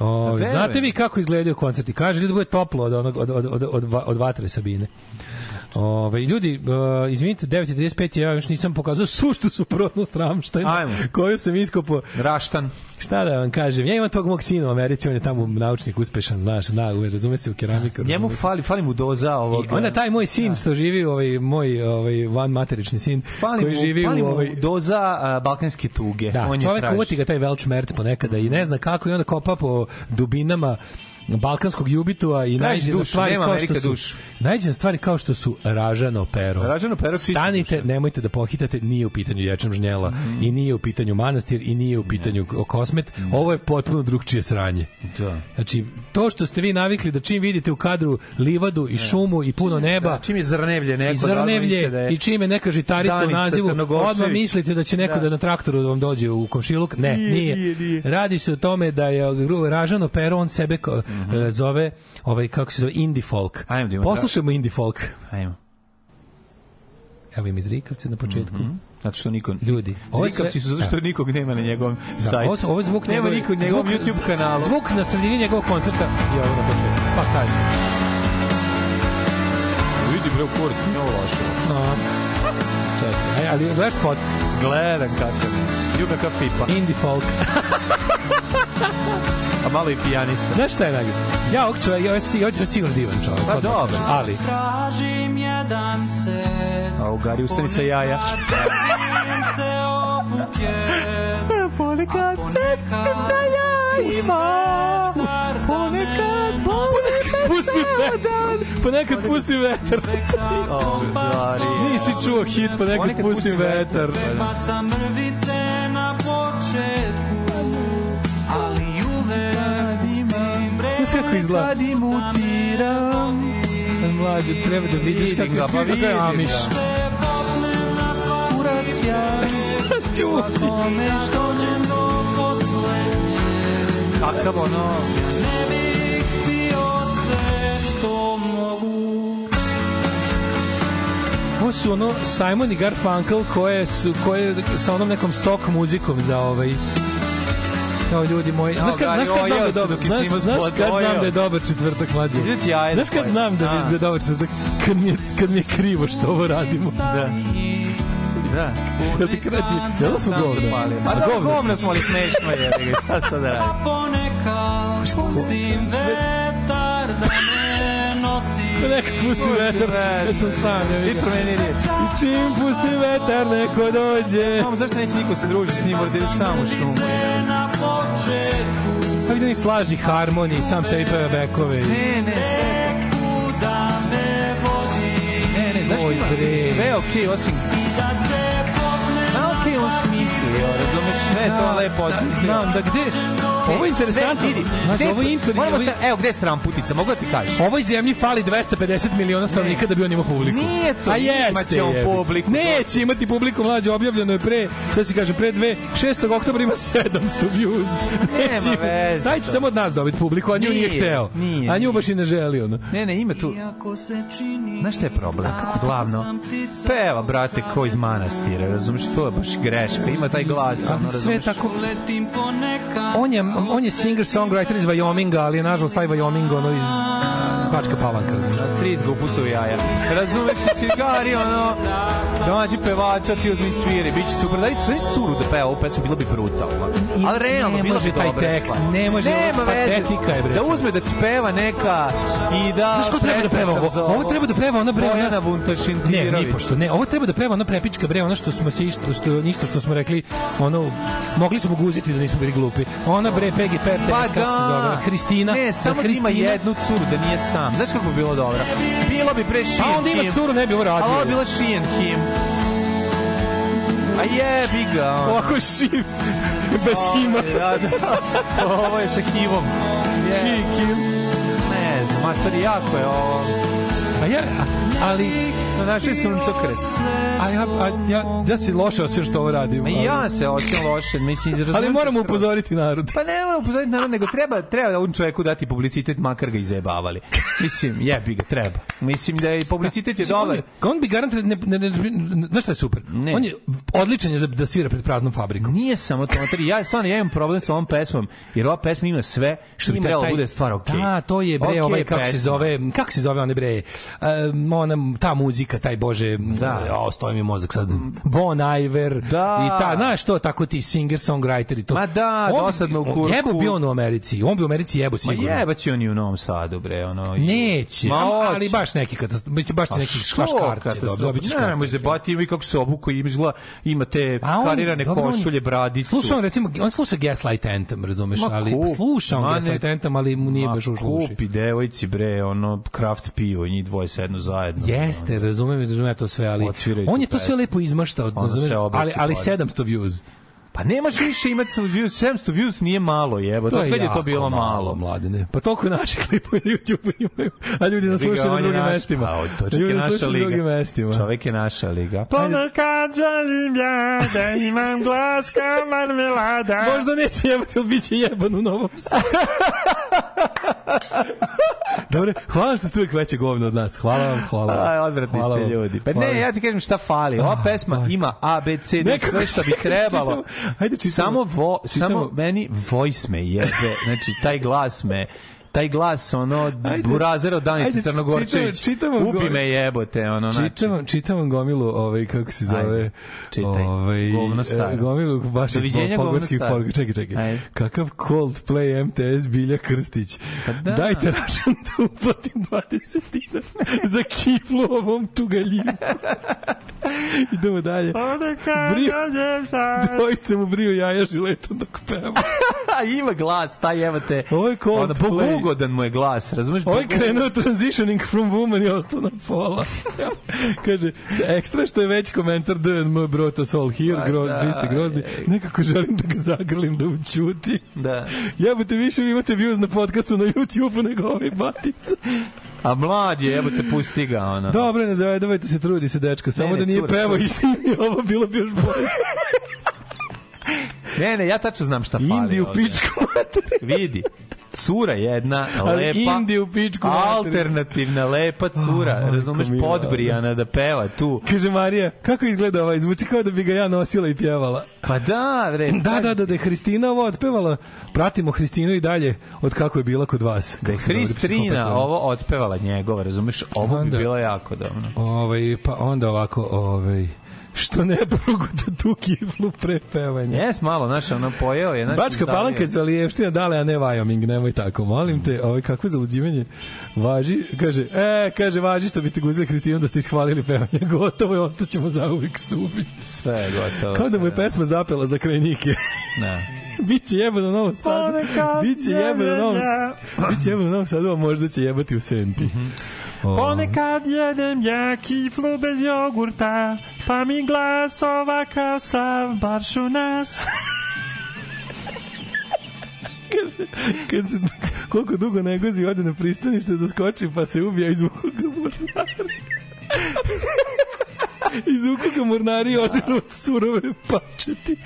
Ove, verujem. znate vi kako izgledaju koncerti? Kaže da bude toplo od, onog, od, od, od, od, od vatre Sabine. Ove, ljudi, uh, izvinite, 9.35 ja još nisam pokazao suštu suprotnost Ramštajna, Ajmo. koju sam iskopao. Raštan. Šta da vam kažem, ja imam tog mog sina u Americi, on je tamo naučnik uspešan, znaš, zna, razume se u keramiku. Njemu razume fali, fali mu doza ovog... I onda taj moj sin što živi, ovaj moj ovaj van materični sin fali koji mu, živi fali u ovaj doza a, balkanske tuge. Da, on traži. uvati ga taj velč merc ponekada i ne zna kako i onda kopa po dubinama balkanskog jubitua i Traži najde na dušu, stvari kao što su dušu. najde na stvari kao što su ražano pero. Ražano pero Stanite, duša. nemojte da pohitate, nije u pitanju ječam žnjela Mhm. i nije u pitanju manastir i nije u pitanju ko- kosmet. Ovo je potpuno drugčije sranje. Da. Znači, to što ste vi navikli da čim vidite u kadru livadu i šumu i puno neba, Da, čim je zrnevlje neko, i da zrnevlje da je i čime neka žitarica u nazivu, odmah mislite da će neko da. Da. na traktoru da vam dođe u komšiluk. Ne, Nije, nije. nije. Radi se o tome da je Ražano Pero, on sebe ko, e, zove, ovaj, kako se zove, indie folk. Ajmo da imamo- Poslušajmo indie folk. Ajmo. Evo im iz Rikavca na početku. Zato što niko... Ljudi. ovo sve- su zato što Da. nikog nema na njegovom Da, sajtu. ovo, ovo je zvuk Nema njegove- niko na njegovom zvuk- YouTube kanalu. Zvuk na sredini njegovog koncerta i ovo na početku. Pa kaže. Vidi bre u kurac, nije ovo loše. A, čekaj, aj, ali gledaš spot? Gledam kakav. Ljubav kao pipa. Indie folk. A malo i pijanista. Znaš šta je najgore? Ja ovog čovjeka, ja si, ja sigurno divan čovjek. Pa dobro. Ali, Tražim jedan cet A u Gari ustani sa jaja. se obuke Ponekad se na jajima Ponekad ponekad pusti vetar. Ponekad pusti vetar. Nisi čuo hit, ponekad Ponekad pusti vetar. Bacam mrvice na početku Ali Znaš kako izgleda? Kad imutiram Mlađe, treba da vidiš kako ga, pa izgleda. Vidim ga. Poslednje Kakav ono... Ne bih bio sve što mogu. Ovo su ono Simon i Garfunkel koje su koje sa onom nekom stock muzikom za ovaj Kao ljudi moji, znaš kad, znaš kad znam da je dobar, je znaš, znaš kad znam da je dobar četvrtak jaje Znaš da kad znam da, A. da je dobar četvrtak? Kad mi je, kad mi je krivo što ovo radimo. Da. Da. Jel ti krati? Jel Sam govna? zapalio. A Pa da, govna smo. smo, ali smešno je. nego Šta sad da radim? Ponekad pustim vetar da Neka pusti vetar, kad sam sam. Ja Ti promeni riječ. I čim pusti vetar, neko dođe. Mamo, zašto neće niko se družiti s njim, mora da sam u šumu? na početku Pa vidim i slaži harmoniji, sam sebi peva bekove. Ne, ne, sve. kuda me vodi Ne, ne, zašto ima sve je okej, osim... smislio, razumeš, sve je to lepo osmislio. Znam da gde... Ovo je interesantno. Vidi, Znači, ovo je inter... Moramo se, evo, gde je stramputica, mogu da ti kažeš? Ovoj zemlji fali 250 miliona stanovnika da bi on imao publiku. Nije to, A jeste, imaće on publiku. Neće imati publiku mlađe, objavljeno je pre, sad ću kažem, pre dve, 6. oktobra ima 700 views. Neće, Nema veze Daj će samo od nas dobiti publiku, a nju nije, Nije, hteo. nije, a nju baš i ne želi, ono. Ne, ne, ima tu... Znaš šta je problem? Kako glavno? Peva, brate, ko iz manastira, razumiješ, to je baš greška, ima taj glas, ono, sve tako... On je, on je singer-songwriter iz Wyominga, ali je nažalost taj Wyoming ono iz Bačka Palanka. Na street ga upucao jaja. Razumeš, cigari, ono, domaći pevača, ti uzmi sviri, bit će super. Daj, sve curu da peva ovu pesmu, bilo bi brutalno. Ali realno, ne bilo može bi taj dobra tekst, ne može, Nema patetika je, bre. Da uzme da ti peva neka i da... Znaš ko treba da peva ovo? Ovo treba da peva ona bre, ona- Bojana Ne, Buntašintirović. ni pošto ne. Ovo treba da peva ona prepička bre, ona što smo se isto što isto što smo rekli, ono mogli smo guziti da nismo bili glupi. Ona bre Peggy Pertes, Pa kako se zove, Hristina. Ne, samo da Hristina. ima jednu curu, da nije sam. Znaš kako bi bilo dobro? Bilo bi pre Sheehan A onda ima curu, ne bi ovo radio. A ovo je bila Sheehan Kim. A jebi ga. ono. Ovako je šiv. Bez hima. Da, da. Ovo je sa hivom. Je. Kim. Ne znam, mater, jako je ovo. A ja, ali Na našoj suncokret. a ja, a ja, ja si loše osjećam što ovo radim. Ma i ja se osjećam loše, mislim, Ali razumem moramo upozoriti narod. Pa ne moramo upozoriti narod, nego treba, treba ovom čoveku dati publicitet, makar ga i zajebavali. Mislim, jebi ga, treba. Mislim da je publicitet je On, dobar. je, on bi garantirano ne, ne, ne, ne, znaš šta je super? Ne. On je odličan je za, da svira pred praznom fabrikom. Nije samo to, materi, ja stvarno ja imam problem sa ovom pesmom, jer ova pesma ima sve što bi trebalo taj- bude stvar okej. Da, to je bre, Okej ovaj kako se zove, kako se zove one bre, um, ona ta muzika, taj bože, Da. o, stoji mi mozak sad. Bon Iver Da. i ta, znaš to, tako ti singer songwriter i to. Ma da, On dosadno u kurku. Jebo bi on u Americi, on bi u Americi jebo Ma sigurno. jebaće oni u Novom Sadu, bre, ono... i- Neće, Ma ali, baš neki katastrof, biće baš će A neki što škaškarće, katastrofa? dobit ćeš Ne, škarče. može bati, ima i kako se obuko, ima izgleda, ima te on- karirane dobro, on- košulje, bradicu. Sluša on recimo, on sluša Gaslight Anthem, razumeš, Ma ali sluša on ma Gaslight Anthem, ali mu nije Ma baš ušlo uši. Kupi devojci, bre, ono, kraft pivo, njih dvoje sednu zajedno. Jeste, razumem, razumem ja to sve, ali on je to sve lepo izmaštao, razumeš, ali, ali bolje. 700 views. Pa nemaš više imati 700 views, 700 views nije malo, jebo. To je je to bilo malo? mladine. Pa toliko naši klipovi na YouTube imaju, a ljudi nas slušaju na drugim naš- mestima. Pa, to čak je naša liga. drugim mestima. Čovek je naša liga. Ponekad želim ja da imam glas kao marmelada. Možda neće jebati, ali bit će jeban u Novom Sadu. Dobre, hvala što ste uvijek veće govno od nas. Hvala vam, hvala vam. Aj, odvratni Hvala ste vam. ljudi. Pa Hvala ne, ja ti kažem šta fali. Ova pesma ima A, B, C, D, sve što bi čitamo- trebalo. Ajde, čitamo. Samo, vo, Čitamo. samo meni voice me jebe. Znači, taj glas me taj glas, ono, burazero Ajde, Danice Crnogorčević. čitamo- čitamo Ubi me jebote, ono, znači. Čitam, čitam gomilu, ovaj, kako se zove, Ajde, čitaj. ovaj, Govno staro. e, gomilu vaših Doviđenja, govno pogorskih. Čekaj, čekaj. Ajde. Kakav Coldplay MTS Bilja Krstić. Pa da. Dajte račun da uplatim 20 dinara za kiflu ovom tugaljivu. Idemo dalje. Briju, dvojice mu briju jaja žiletom dok peva. Ima glas, taj evo te. Ovo je Coldplay. Bogugodan mu je glas, razumeš? Ovo je Bogugodan. krenuo transitioning from woman i ostao na pola. Kaže, ekstra što je već komentar DNM brought us all here, Pa groz, da, vi ste grozni. Nekako želim da ga zagrlim da učuti. Da. Jebote, više vi imate views na podcastu na YouTube nego ovaj batica. A mlad je, evo te pusti ga, ono. Dobro, ne zavedavajte se, trudi se, dečko. Samo Ne, ne, da nije cura, cura. i snimio ovo, bilo bi još bolje. Ne, ne, ja tačno znam šta fali. Indi u ovde. pičku. Vidi, cura jedna, lepa, Indi u pičku alternativna, lepa cura, majko razumeš, podbrijana da peva tu. Kaže Marija, kako izgleda ovaj? Zvuči kao da bi ga ja nosila i pjevala. Pa da, bre. Da, da, da, da je Hristina ovo otpevala. Pratimo Hristinu i dalje od kako je bila kod vas. Da je Hristrina psihopat ovo otpevala njegova, razumeš, ovo bi Onda- bilo jako dobro. Ovaj, pa onda ovako, ovaj, što ne proguta tu kiflu pre pevanja. Jes malo, znaš, ono pojeo je. Znaš, Bačka stavio- palanka je zalijevština dale, a ne Wyoming, nemoj tako, molim te, ovaj, kakvo zaluđivanje važi, kaže, e, kaže, važi što biste guzili Hristinu da ste ishvalili pevanje, gotovo je, ostaćemo zauvijek subi. Sve je gotovo. Kao da mu je pesma zapela za krajnike. Da. Biće jebo na Novom Sadu. Biće jebo na Novom Biće jebo na Novom Sadu, a možda će jebati u Senti. O, Ponekad jedem ja kiflu bez jogurta, pa mi glas ovakav sav baš u nas. kaže, kad se, koliko dugo negozi ode na pristanište da skoči pa se ubija iz uho ga iz uho ga mornari odiru od surove pačeti.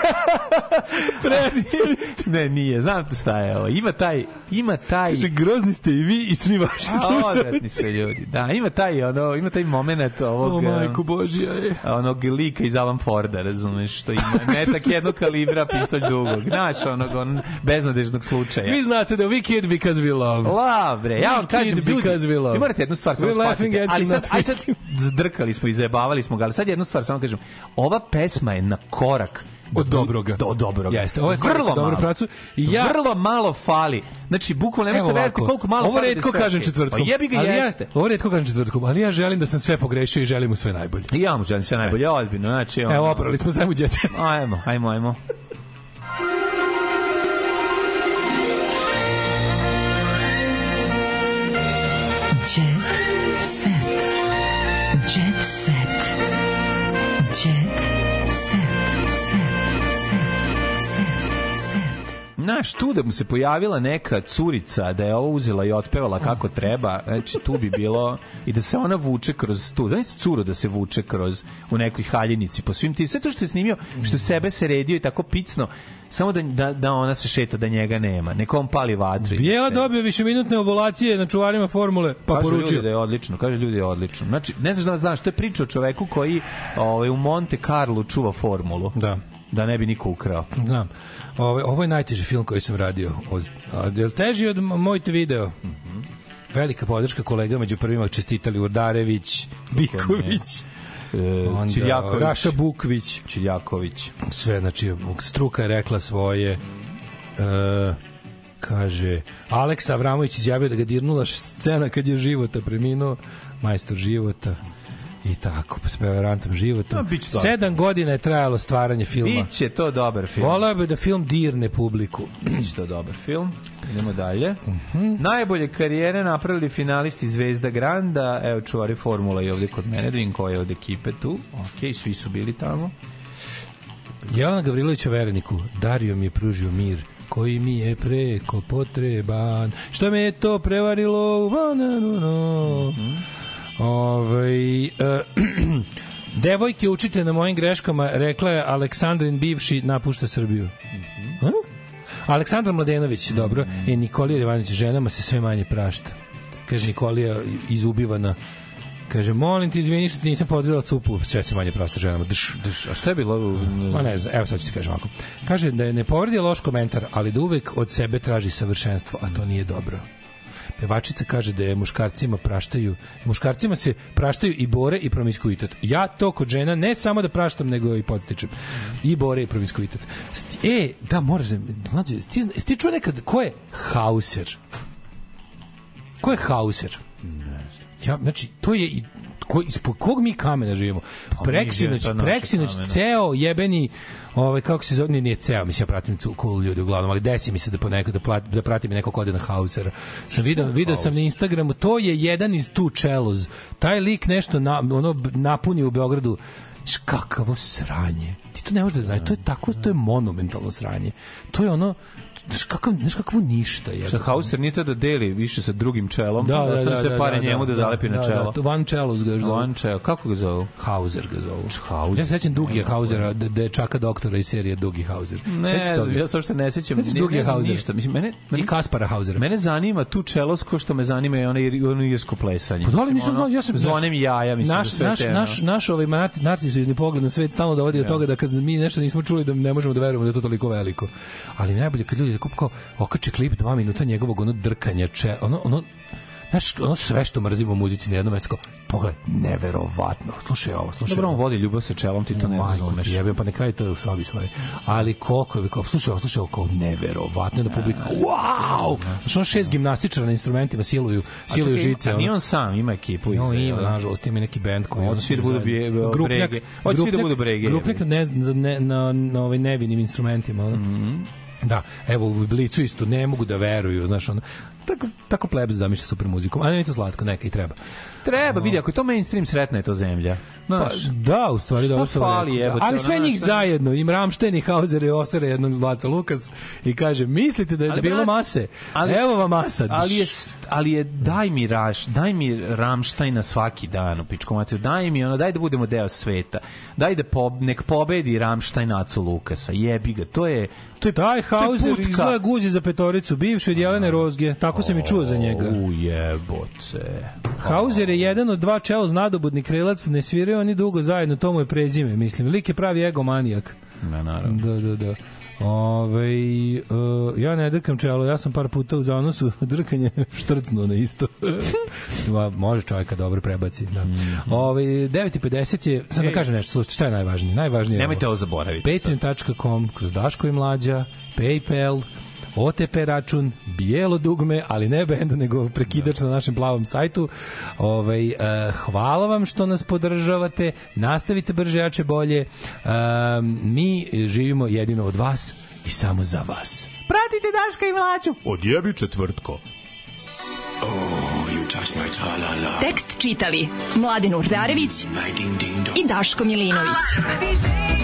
Prestani. Ne, nije, znam šta je ovo. Ima taj, ima taj... Kaže, grozni ste i vi i svi vaši slušalci. su ljudi. Da, ima taj, ono, ima taj moment ovog... O, um, majko Božija je. onog lika iz Alan Forda, razumeš, što ima metak jednog kalibra, pištolj dugog. Znaš, onog on, beznadežnog slučaja. Vi znate da we kid because we love. La, bre, ja vam kažem, ljudi, because we love. vi morate jednu stvar samo at ali sad, aj sad, zdrkali smo i zajebavali smo ga, ali sad jednu stvar samo kažem, ova pesma je na korak Od dobroga. Do dobroga. Jeste, ovo je vrlo malo. pravcu. I ja- Vrlo malo fali. Znači, bukvalno ne možete veriti koliko malo ovo fali da redko sve kažem četvrtkom. Pa jebi ga ali jeste. Ja, ovo redko kažem četvrtkom, ali ja želim da sam sve pogrešio i želim mu sve najbolje. I ja mu želim sve najbolje, ozbiljno. Znači, ono, Evo, oprali smo sve u djece. Ajmo, ajmo, ajmo. Znaš, tu da mu se pojavila neka curica, da je ovo uzela i otpevala kako treba, znači tu bi bilo i da se ona vuče kroz tu. Znaš curu da se vuče kroz u nekoj haljinici po svim tim, sve to što je snimio, što sebe se redio i tako picno, samo da, da, da ona se šeta, da njega nema. Neko on pali vatru. i da Bijela se- dobio višeminutne ovulacije na čuvarima formule, pa ljudi poručio. da je odlično, kaže ljudi da je odlično. Znači, ne znaš da znaš, to je priča o čoveku koji ovaj, u Monte Carlo čuva formulu. Da. Da ne bi niko ukrao. Znam. Ovo, ovo je najteži film koji sam radio. Je li teži od m- moj te video? Velika podrška kolega među prvima čestitali Urdarević, Biković, E, onda Čiljaković. Raša Bukvić. Čiljaković. Sve, znači, struka je rekla svoje. E, kaže, Aleksa Avramović izjavio da ga dirnula scena kad je života preminuo, majstor života i tako, s prevarantom No, životom. dobar Sedam godina je trajalo stvaranje filma. Biće to dobar film. Voleo bi da film dirne publiku. Biće to dobar film. Idemo dalje. Mhm. Najbolje karijere napravili finalisti Zvezda Granda. Evo čuvari formula i ovde kod mene. Da vidim ko je od ekipe tu. Ok, svi su bili tamo. Jelena Gavrilović o vereniku. Dario mi je pružio mir koji mi je preko potreban. Što me je to prevarilo? Va, na, no, no. Ovaj, e, devojke učite na mojim greškama, rekla je Aleksandrin bivši napušta Srbiju. A? Aleksandar Mladenović, dobro. E, Nikolija Jovanović, ženama se sve manje prašta. Kaže Nikolija izubivana. Kaže, molim ti, izvini što ti nisam podvila supu, sve se manje prašta ženama. Drš, drš. A šta je bilo? Ma ne znam, evo sad ću ti kažem ovako. Kaže da je ne povredi loš komentar, ali da uvek od sebe traži savršenstvo, a to nije dobro. Pevačica kaže da je muškarcima praštaju, muškarcima se praštaju i bore i promiskuitet. Ja to kod žena ne samo da praštam, nego i podstičem. I bore i promiskuitet. Sti- E, da, moraš da... Mlađe, ti, zna- jesi ti čuo nekad, ko je Hauser? Ko je Hauser? Ja, znači, to je i ko, ispod kog mi kamena živimo? Pa Preksinoć, preksinoć, ceo jebeni ovaj kako se zove? Nije, nije ceo mislim ja pratim cool ljudi uglavnom ali desi mi se da ponekad da, plat, da pratim nekog ode na Hausera. Sam video video sam na Instagramu to je jedan iz tu Čeloz taj lik nešto na, ono napunio u Beogradu. Znaš, kakavo sranje. Ti to ne možeš da znaš to je tako to je monumentalno sranje. To je ono znaš kakav znaš kakvo ništa je Šta Hauser nije da deli više sa drugim čelom, Da, da, ostane da, sve da, pare da, njemu da, da, zalepi na da, čelo. Da, Van Čelus ga zovu. Van čelo. Kako ga zovu? Hauser ga zovu. Hauser. Ja se sećam Dugija Hausera, da, da je čaka doktora iz serije Dugi Hauser. Ne, ja sam što ne sećam. Znam Hausera? Ništa. Mislim, mene, mene, I Kaspara Hausera. mene zanima tu čelosko što me zanima je ono, ono irsko plesanje. Pa da li nisam znao, ja sam Zvonem jaja, mislim, naš, sve naš, naš, naš ovaj nar- narcisizni pogled na svet stalno dovodi do toga da kad mi nešto nismo čuli da ne možemo da verujemo da je to toliko veliko. Ali najbolje kad ljudi tako kao okače klip dva minuta njegovog ono drkanja, če, ono, ono, Znaš, ono sve što mrzimo u muzici na jednom mestu, kao, pogledaj, neverovatno. Slušaj ovo, slušaj Dobro, on vodi ljubav sa čelom, ti to ne razumeš. ti jebem, pa ne kraju to je u sobi svoje. Ali koliko je, kao, slušaj ovo, slušaj ovo, kao neverovatno da publika, wow! Znaš, ono šest gimnastičara na instrumentima siluju, siluju žice. A nije on sam, ima ekipu. No, ima, nažalost, ima neki bend koji... Hoće svi da budu brege. Hoće svi da budu brege, Grupnik jebi. ne, na, ne, na, na ovaj nevinim instrumentima. Ono. Mhm. Da, evo u Blicu isto ne mogu da veruju, znaš, ono, tako, tako plebs zamišlja super muzikom, a je to slatko, neka i treba. Treba, vidi, ako je to mainstream, sretna je to zemlja. Pa, da, u stvari dobro sam fali, rekao, da. jebote, Ali sve njih šta- zajedno, im Ramšten i Hauser i Osere jedno Laca Lukas i kaže, mislite da je Ali, bilo mase? ali- Evo vam masa. ali je, ali je daj mi raš, daj mi Ramštajna svaki dan u pičku materiju, daj mi ono, daj da budemo deo sveta, daj da po, nek pobedi Ramštajn Acu Lukasa, jebi ga, to je, to je, Taj Hauser izgleda guzi za petoricu, bivši od Jelene Rozge, tako sam i čuo za njega. U jebote. Hauser je jedan od dva čelos nadobudni krelac, ne sviraju oni dugo zajedno, to mu je prezime, mislim. Lik je pravi egomanijak. Ne, naravno. Da, da, da. Ove, uh, ja ne drkam čelo, ja sam par puta u zanosu drkanje štrcno na isto. Ma, Može čovjeka dobro prebaci. Da. Ove, 9.50 je, sad da kažem nešto, slušajte, šta je najvažnije? Najvažnije je Nemojte ovo zaboraviti. patreon.com, kroz Daško i Mlađa, Paypal, OTP račun, bijelo dugme, ali ne bend, nego prekidač na našem plavom sajtu. Ovaj, uh, hvala vam što nas podržavate, nastavite brže, jače, bolje. Um, mi živimo jedino od vas i samo za vas. Pratite Daška i Mlađu. Odjebi četvrtko. Tekst čitali Mladin Urdarević i Daško Milinović.